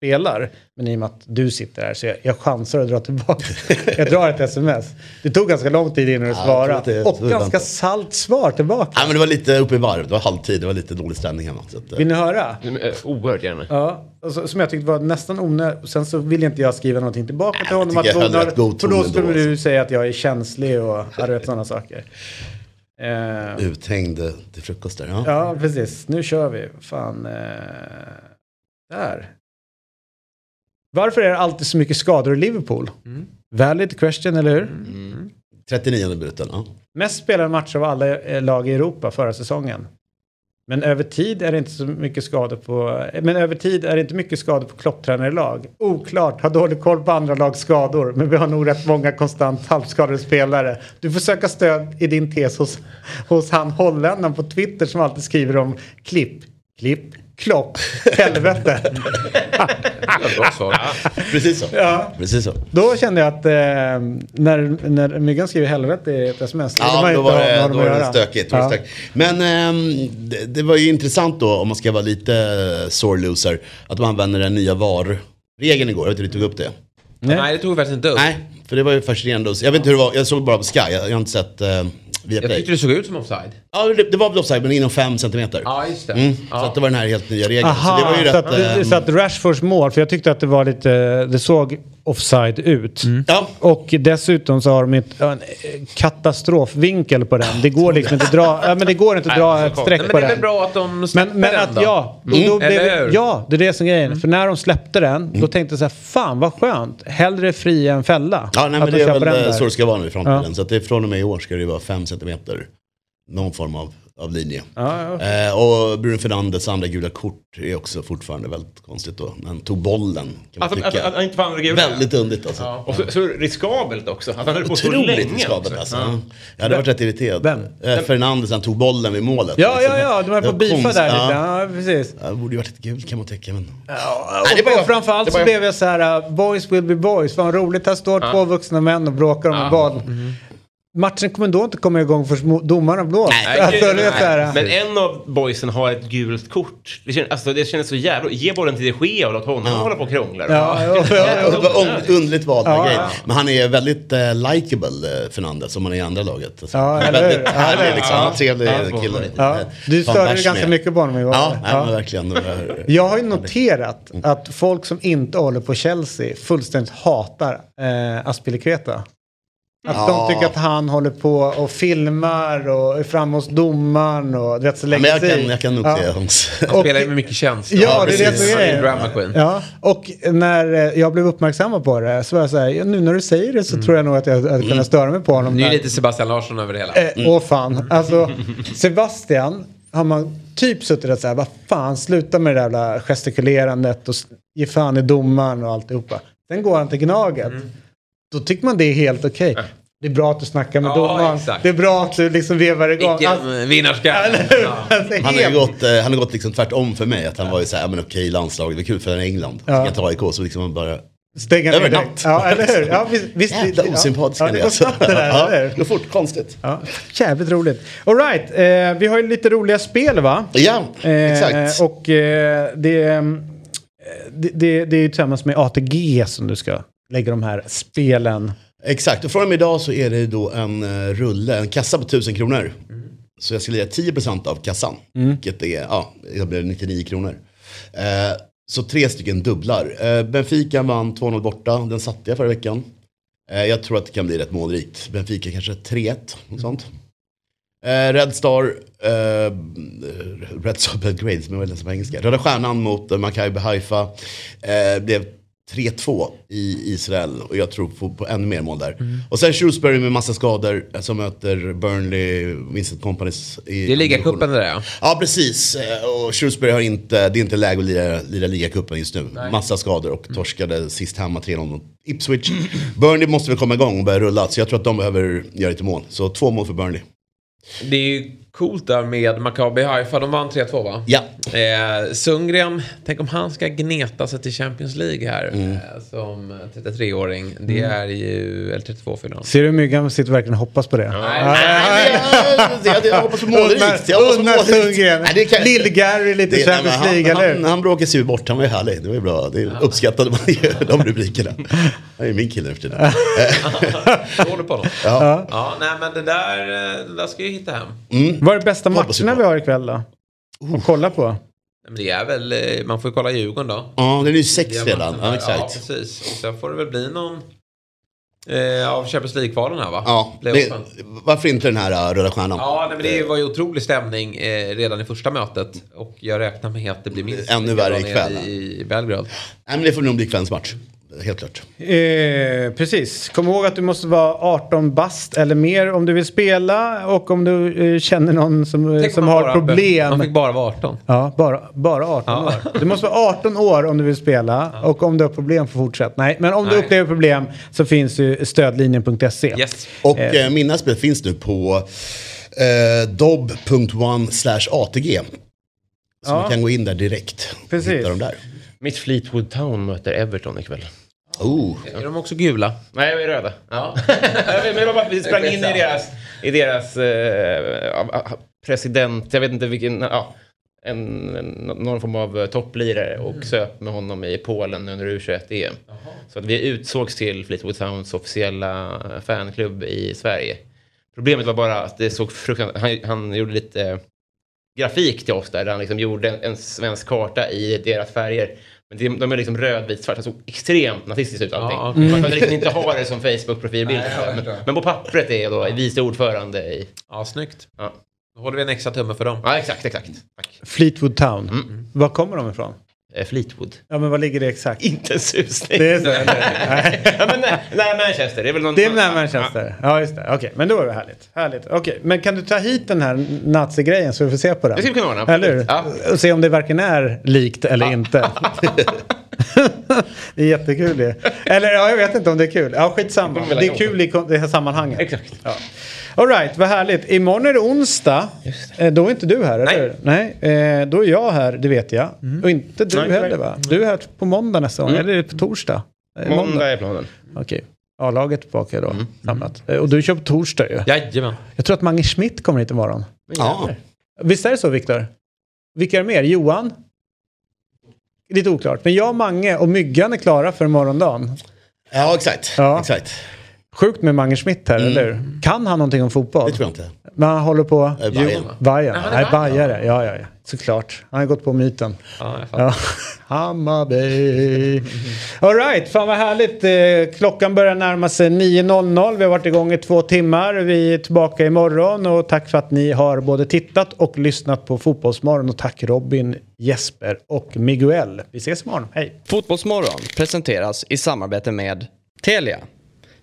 spelar. Men i och med att du sitter här så jag, jag chansar att dra tillbaka. jag drar ett sms. Det tog ganska lång tid innan du tror svarade. att Och ganska väntat. salt svar tillbaka. Nej, men det var lite uppe i varv. Det var halvtid. Det var lite dålig stämning hemma. Så att, eh, Vill ni höra? Oerhört gärna. Ja, och så, som jag tyckte var nästan onödigt. Sen så vill inte jag skriva någonting tillbaka till honom. Att jag rätt god för då skulle du alltså. säga att jag är känslig och ja, sådana saker. Eh, Uthängd eh, till frukost där. Ja. ja, precis. Nu kör vi. Fan. Eh, där. Varför är det alltid så mycket skador i Liverpool? Valid question, eller hur? 39 minuten. Ja. Mest spelade matcher av alla eh, lag i Europa förra säsongen. Men över tid är det inte så mycket skador på... Men över tid är det inte mycket skador på klopptränarlag. Oklart, har dålig koll på andra lags skador. Men vi har nog rätt många konstant halvskadade spelare. Du får söka stöd i din tes hos, hos han holländaren på Twitter som alltid skriver om klipp, klipp, klopp, helvete. Bra svar. Precis så. Ja. Precis så. Då kände jag att eh, när, när Myggan skriver helvete i ett sms. Ja, då var det, då var det stökigt. Ja. stökigt. Men ehm, det, det var ju intressant då, om man ska vara lite eh, sore loser, att de använder den nya VAR-regeln igår. Jag vet inte om du tog upp det. Nej, det tog vi faktiskt inte upp. Nej, för det var ju fascinerande. Jag vet inte hur det var, jag såg bara på Sky, jag, jag har inte sett uh, via Jag tyckte det såg ut som offside. Ja, det, det var väl offside, men inom fem centimeter. Ja, just det. Mm, Så Ja. att det var den här helt nya regeln. Aha, så det var ju så, rätt... att, ehm, så att Rashfords mål, för jag tyckte att det var lite, det såg offside ut. ja, Och dessutom så har de ett, en eh, katastrofvinkel på den. Det går liksom inte att dra, ja, men det går inte att dra ett streck men på det är väl den. bra att de Men, släpper men den att då. ja, och då blev, Eller hur? ja, det är det som är grejen. För när de släppte den, då tänkte jag så här, fan vad skönt. Hellre fria än fälla. ja nej, men de det är väl den eh, så det ska vara nu i framtiden. Ja. Så att det är från och med i år ska det vara fem centimeter. Någon form av, av linje. Ja, ja. Eh, och Bruno Fernandes andra gula kort är också fortfarande väldigt konstigt då. Han tog bollen kan man Alltså, att, tycka. att han inte får andra gula. Väldigt underligt alltså. Och så, så riskabelt också. Att han höll på så Otroligt länge. riskabelt också. alltså. Ja. Jag hade varit rätt irriterad. Vem? Eh, Fernandes, han tog bollen vid målet. Ja, liksom. ja, ja, de höll på Det att beefa där lite. Ja. Ja, precis. Ja, Det borde ju varit ett gult kan man tycka. Men... Ja, Nej, och, jag. och framförallt Det så blev jag så här, uh, boys will be boys. Vad roligt, här står två vuxna män och bråkar om en boll. Matchen kommer då inte komma igång förrän domarna blåst. Nej, Alltså, här, Men en av boysen har ett gult kort. Det känns, alltså, det känns så jävla... Ge bollen till de Gea och låt honom hålla på och krångla. Ja, ja, ja, ja. Un- underligt valt Ja, grej. ja. Men han är väldigt uh, likable, uh, Fernandes, som han är i andra laget. Alltså, Ja, väldigt? Ja, härlig liksom. ja. Trevlig Ja. kille. Ja. Du störde dig ganska med. mycket på honom igår. Ja, Ja. ja. men verkligen. Var- Jag har ju noterat att folk som inte håller på Chelsea fullständigt hatar eh, Aspilicueta. Att Ja. de tycker att han håller på och filmar och är framme hos domaren och du vet, så Ja, lägger men jag kan, jag kan nog Ja. hans... Och- Spelar ju med mycket känsla. Ja, det är det som är Han drama queen. Ja, och när eh, jag blev uppmärksammad på det så var jag så här, ja, nu när du säger det så tror jag nog att jag hade Mm. kunnat störa mig på honom. Det är lite Sebastian Larsson över det hela. Eh, Åh fan, alltså Sebastian har man typ suttit och så här, vad fan sluta med det där jävla gestikulerandet och ge fan i domaren och alltihopa. Sen går han till Gnaget. Mm. Då tycker man det är helt okej. Det är bra att du snackar med Ja, domaren. exakt. Det är bra att du liksom vevar igång. Icke Alltså, vinnarskalle. Ja. Alltså, Han har gått, eh, han har gått liksom tvärtom för mig. Att han var ju såhär, ja men okej landslaget, det är kul för England. Ja. Ska jag ta AIK så liksom man bara... Stänga ner direkt. Ja, eller hur? Ja, visst, visst, Jävla ja. osympatiska ja, ni det går alltså. snabbt det där, Ja, eller hur? går fort, konstigt. Ja, jävligt roligt. All right, eh, vi har ju lite roliga spel va? Ja, Eh, exakt. Och eh, det, eh, det, det, det är ju tillsammans med ATG som du ska lägga de här spelen. Exakt, och från och med idag så är det då en uh, rulle, en kassa på 1000 kronor. Så jag ska lägga 10% av kassan, vilket är, ja, det blir 99 kronor. Eh, så tre stycken dubblar. Eh, Benfica vann 2-0 borta, den satte jag förra veckan. Eh, jag tror att det kan bli rätt målrikt. Benfica kanske 3-1, något sånt. Eh, Red Star, eh, Red Star Belgrade som jag läsa på engelska. Röda Stjärnan mot uh, Maccabi Haifa. Eh, blev 3-2 i Israel och jag tror på, på ännu mer mål där. Och sen Shrewsbury med massa skador eh, som möter Burnley, Vincent Companys. i Det är ligacupen det där ja. Ja precis, Eh, och Shrewsbury har inte, det är inte läge att lira, lira ligacupen just nu. Massa skador och torskade sist hemma 3-0 mot Ipswich. Burnley måste väl komma igång och börja rulla, så jag tror att de behöver göra lite mål. Så två mål för Burnley. Det är ju coolt där med Maccabi Haifa. De vann 3-2 va? Ja. Eh, Sundgren, tänk om han ska gneta sig till Champions League här Mm. eh, som 33-åring. Det är ju, eller 32 fyller han. Ser du hur Myggan sitter verkligen hoppas på det? Hoppas på målrikt. Jag hoppas på målrikt. Sundgren. Nej, det kan- Lill-Gary lite Det- Champions nej, League, han, eller han, han bråkade sig bort, han var ju härlig. Det var ju bra. Det uppskattade man ju, de rubrikerna. Han är ju min kille nu för tiden. Jag håller på honom. Ja. Ja, nej men det där, eh, det där ska jag hitta hem. Vad är det bästa matcherna vi har ikväll då? Att kolla på? Men det är väl, eh, man får ju kolla Djurgården då. Ja, det är ju sex är redan. Ja, exakt. Ja, precis. Och sen får det väl bli någon eh, av Champions League-kvalen här va? Ja, det, varför inte den här uh, Röda Stjärnan? Ja, nej, men det var ju otrolig stämning eh, redan i första mötet. Och jag räknar med att det blir minst Ännu värre ikväll. nere i Belgrad. Nej, men det får nog bli kvällens match. Helt klart. Eh, precis. Kom ihåg att du måste vara 18 bast eller mer om du vill spela och om du eh, känner någon som, eh, Tänk om som har bara- problem. Man fick bara vara 18. Ja, bara, bara 18 år. Du måste vara 18 år om du vill spela och om du har problem får fortsätta. Nej, men om du Nej. upplever problem så finns ju stödlinjen.se. Yes. Och Eh. eh, mina spel finns nu på eh, dob.one ATG. Så Ja. man kan gå in där direkt och Precis. hitta dem där. Mitt Fleetwood Town möter Everton ikväll. Oh. Är de också gula? Nej, de är röda. Ja. Men det var bara att vi sprang in i deras, i deras eh, president, jag vet inte vilken, ja, en, en, någon form av eh, topplirare och söp med honom i Polen under U21-EM. Så att vi utsågs till Fleetwood Towns officiella fanklubb i Sverige. Problemet var bara att det såg fruktansvärt, han, han gjorde lite eh, grafik till oss där, där han liksom gjorde en, en svensk karta i deras färger. Men de, de är liksom rödvit svart, det såg extremt nazistiskt ut allting. Ja, Man kunde liksom inte ha det som Facebook-profilbild. Men, men på pappret är jag då vice ordförande i... Ja, snyggt. Ja, Då håller vi en extra tumme för dem. ja exakt, exakt. Tack. Fleetwood Town. Mm. Var kommer de ifrån? Eh, Fleetwood. Ja, men var ligger det exakt? Inte en susning. Det är så? Nej. ja, men nej, nej, Manchester. Det är väl någon... Det är när Manchester. Ja, just det. Okej, men då är det härligt. härligt. Okej, men kan du ta hit den här nazi-grejen så vi får se på den? Det skulle kunna ordna, Eller hur? Ja. Och se om det verkligen är likt eller inte. det är jättekul det. Eller ja, jag vet inte om det är kul. Ja, skitsamma. Det är kul i det här sammanhanget. Exakt. Ja. All right, vad härligt. Imorgon är det onsdag. Eh, Då är inte du här, Nej. eller Nej. Eh, då är jag här, det vet jag. Och inte du Nej, heller nej. va? Du är här på måndag nästa gång, eller är det på torsdag? Eh, Måndag är planen. Okej. A-laget tillbaka då, samlat. Eh, Och du kör på torsdag ju. Jajamän. Jag tror att Mange Schmidt kommer hit imorgon. Ja. Visst är det så, Viktor? Vilka är det mer? Johan? Lite oklart. Men jag, Mange och Myggan är klara för morgondagen. ja, exakt. Ja. exakt. Sjukt med Mange Schmidt här, eller hur? Kan han någonting om fotboll? Det tror jag inte. Men han håller på... Bayern. Bayern. han är Nej, Bayern. Bajare. Ja, ja, ja. Såklart. Han har gått på myten. Ja. Ja. Hammarby. All right, fan vad härligt. Eh, Klockan börjar närma sig 9.00. Vi har varit igång i två timmar. Vi är tillbaka imorgon och tack för att ni har både tittat och lyssnat på Fotbollsmorgon. Och tack Robin, Jesper och Miguel. Vi ses imorgon. Hej! Fotbollsmorgon presenteras i samarbete med Telia.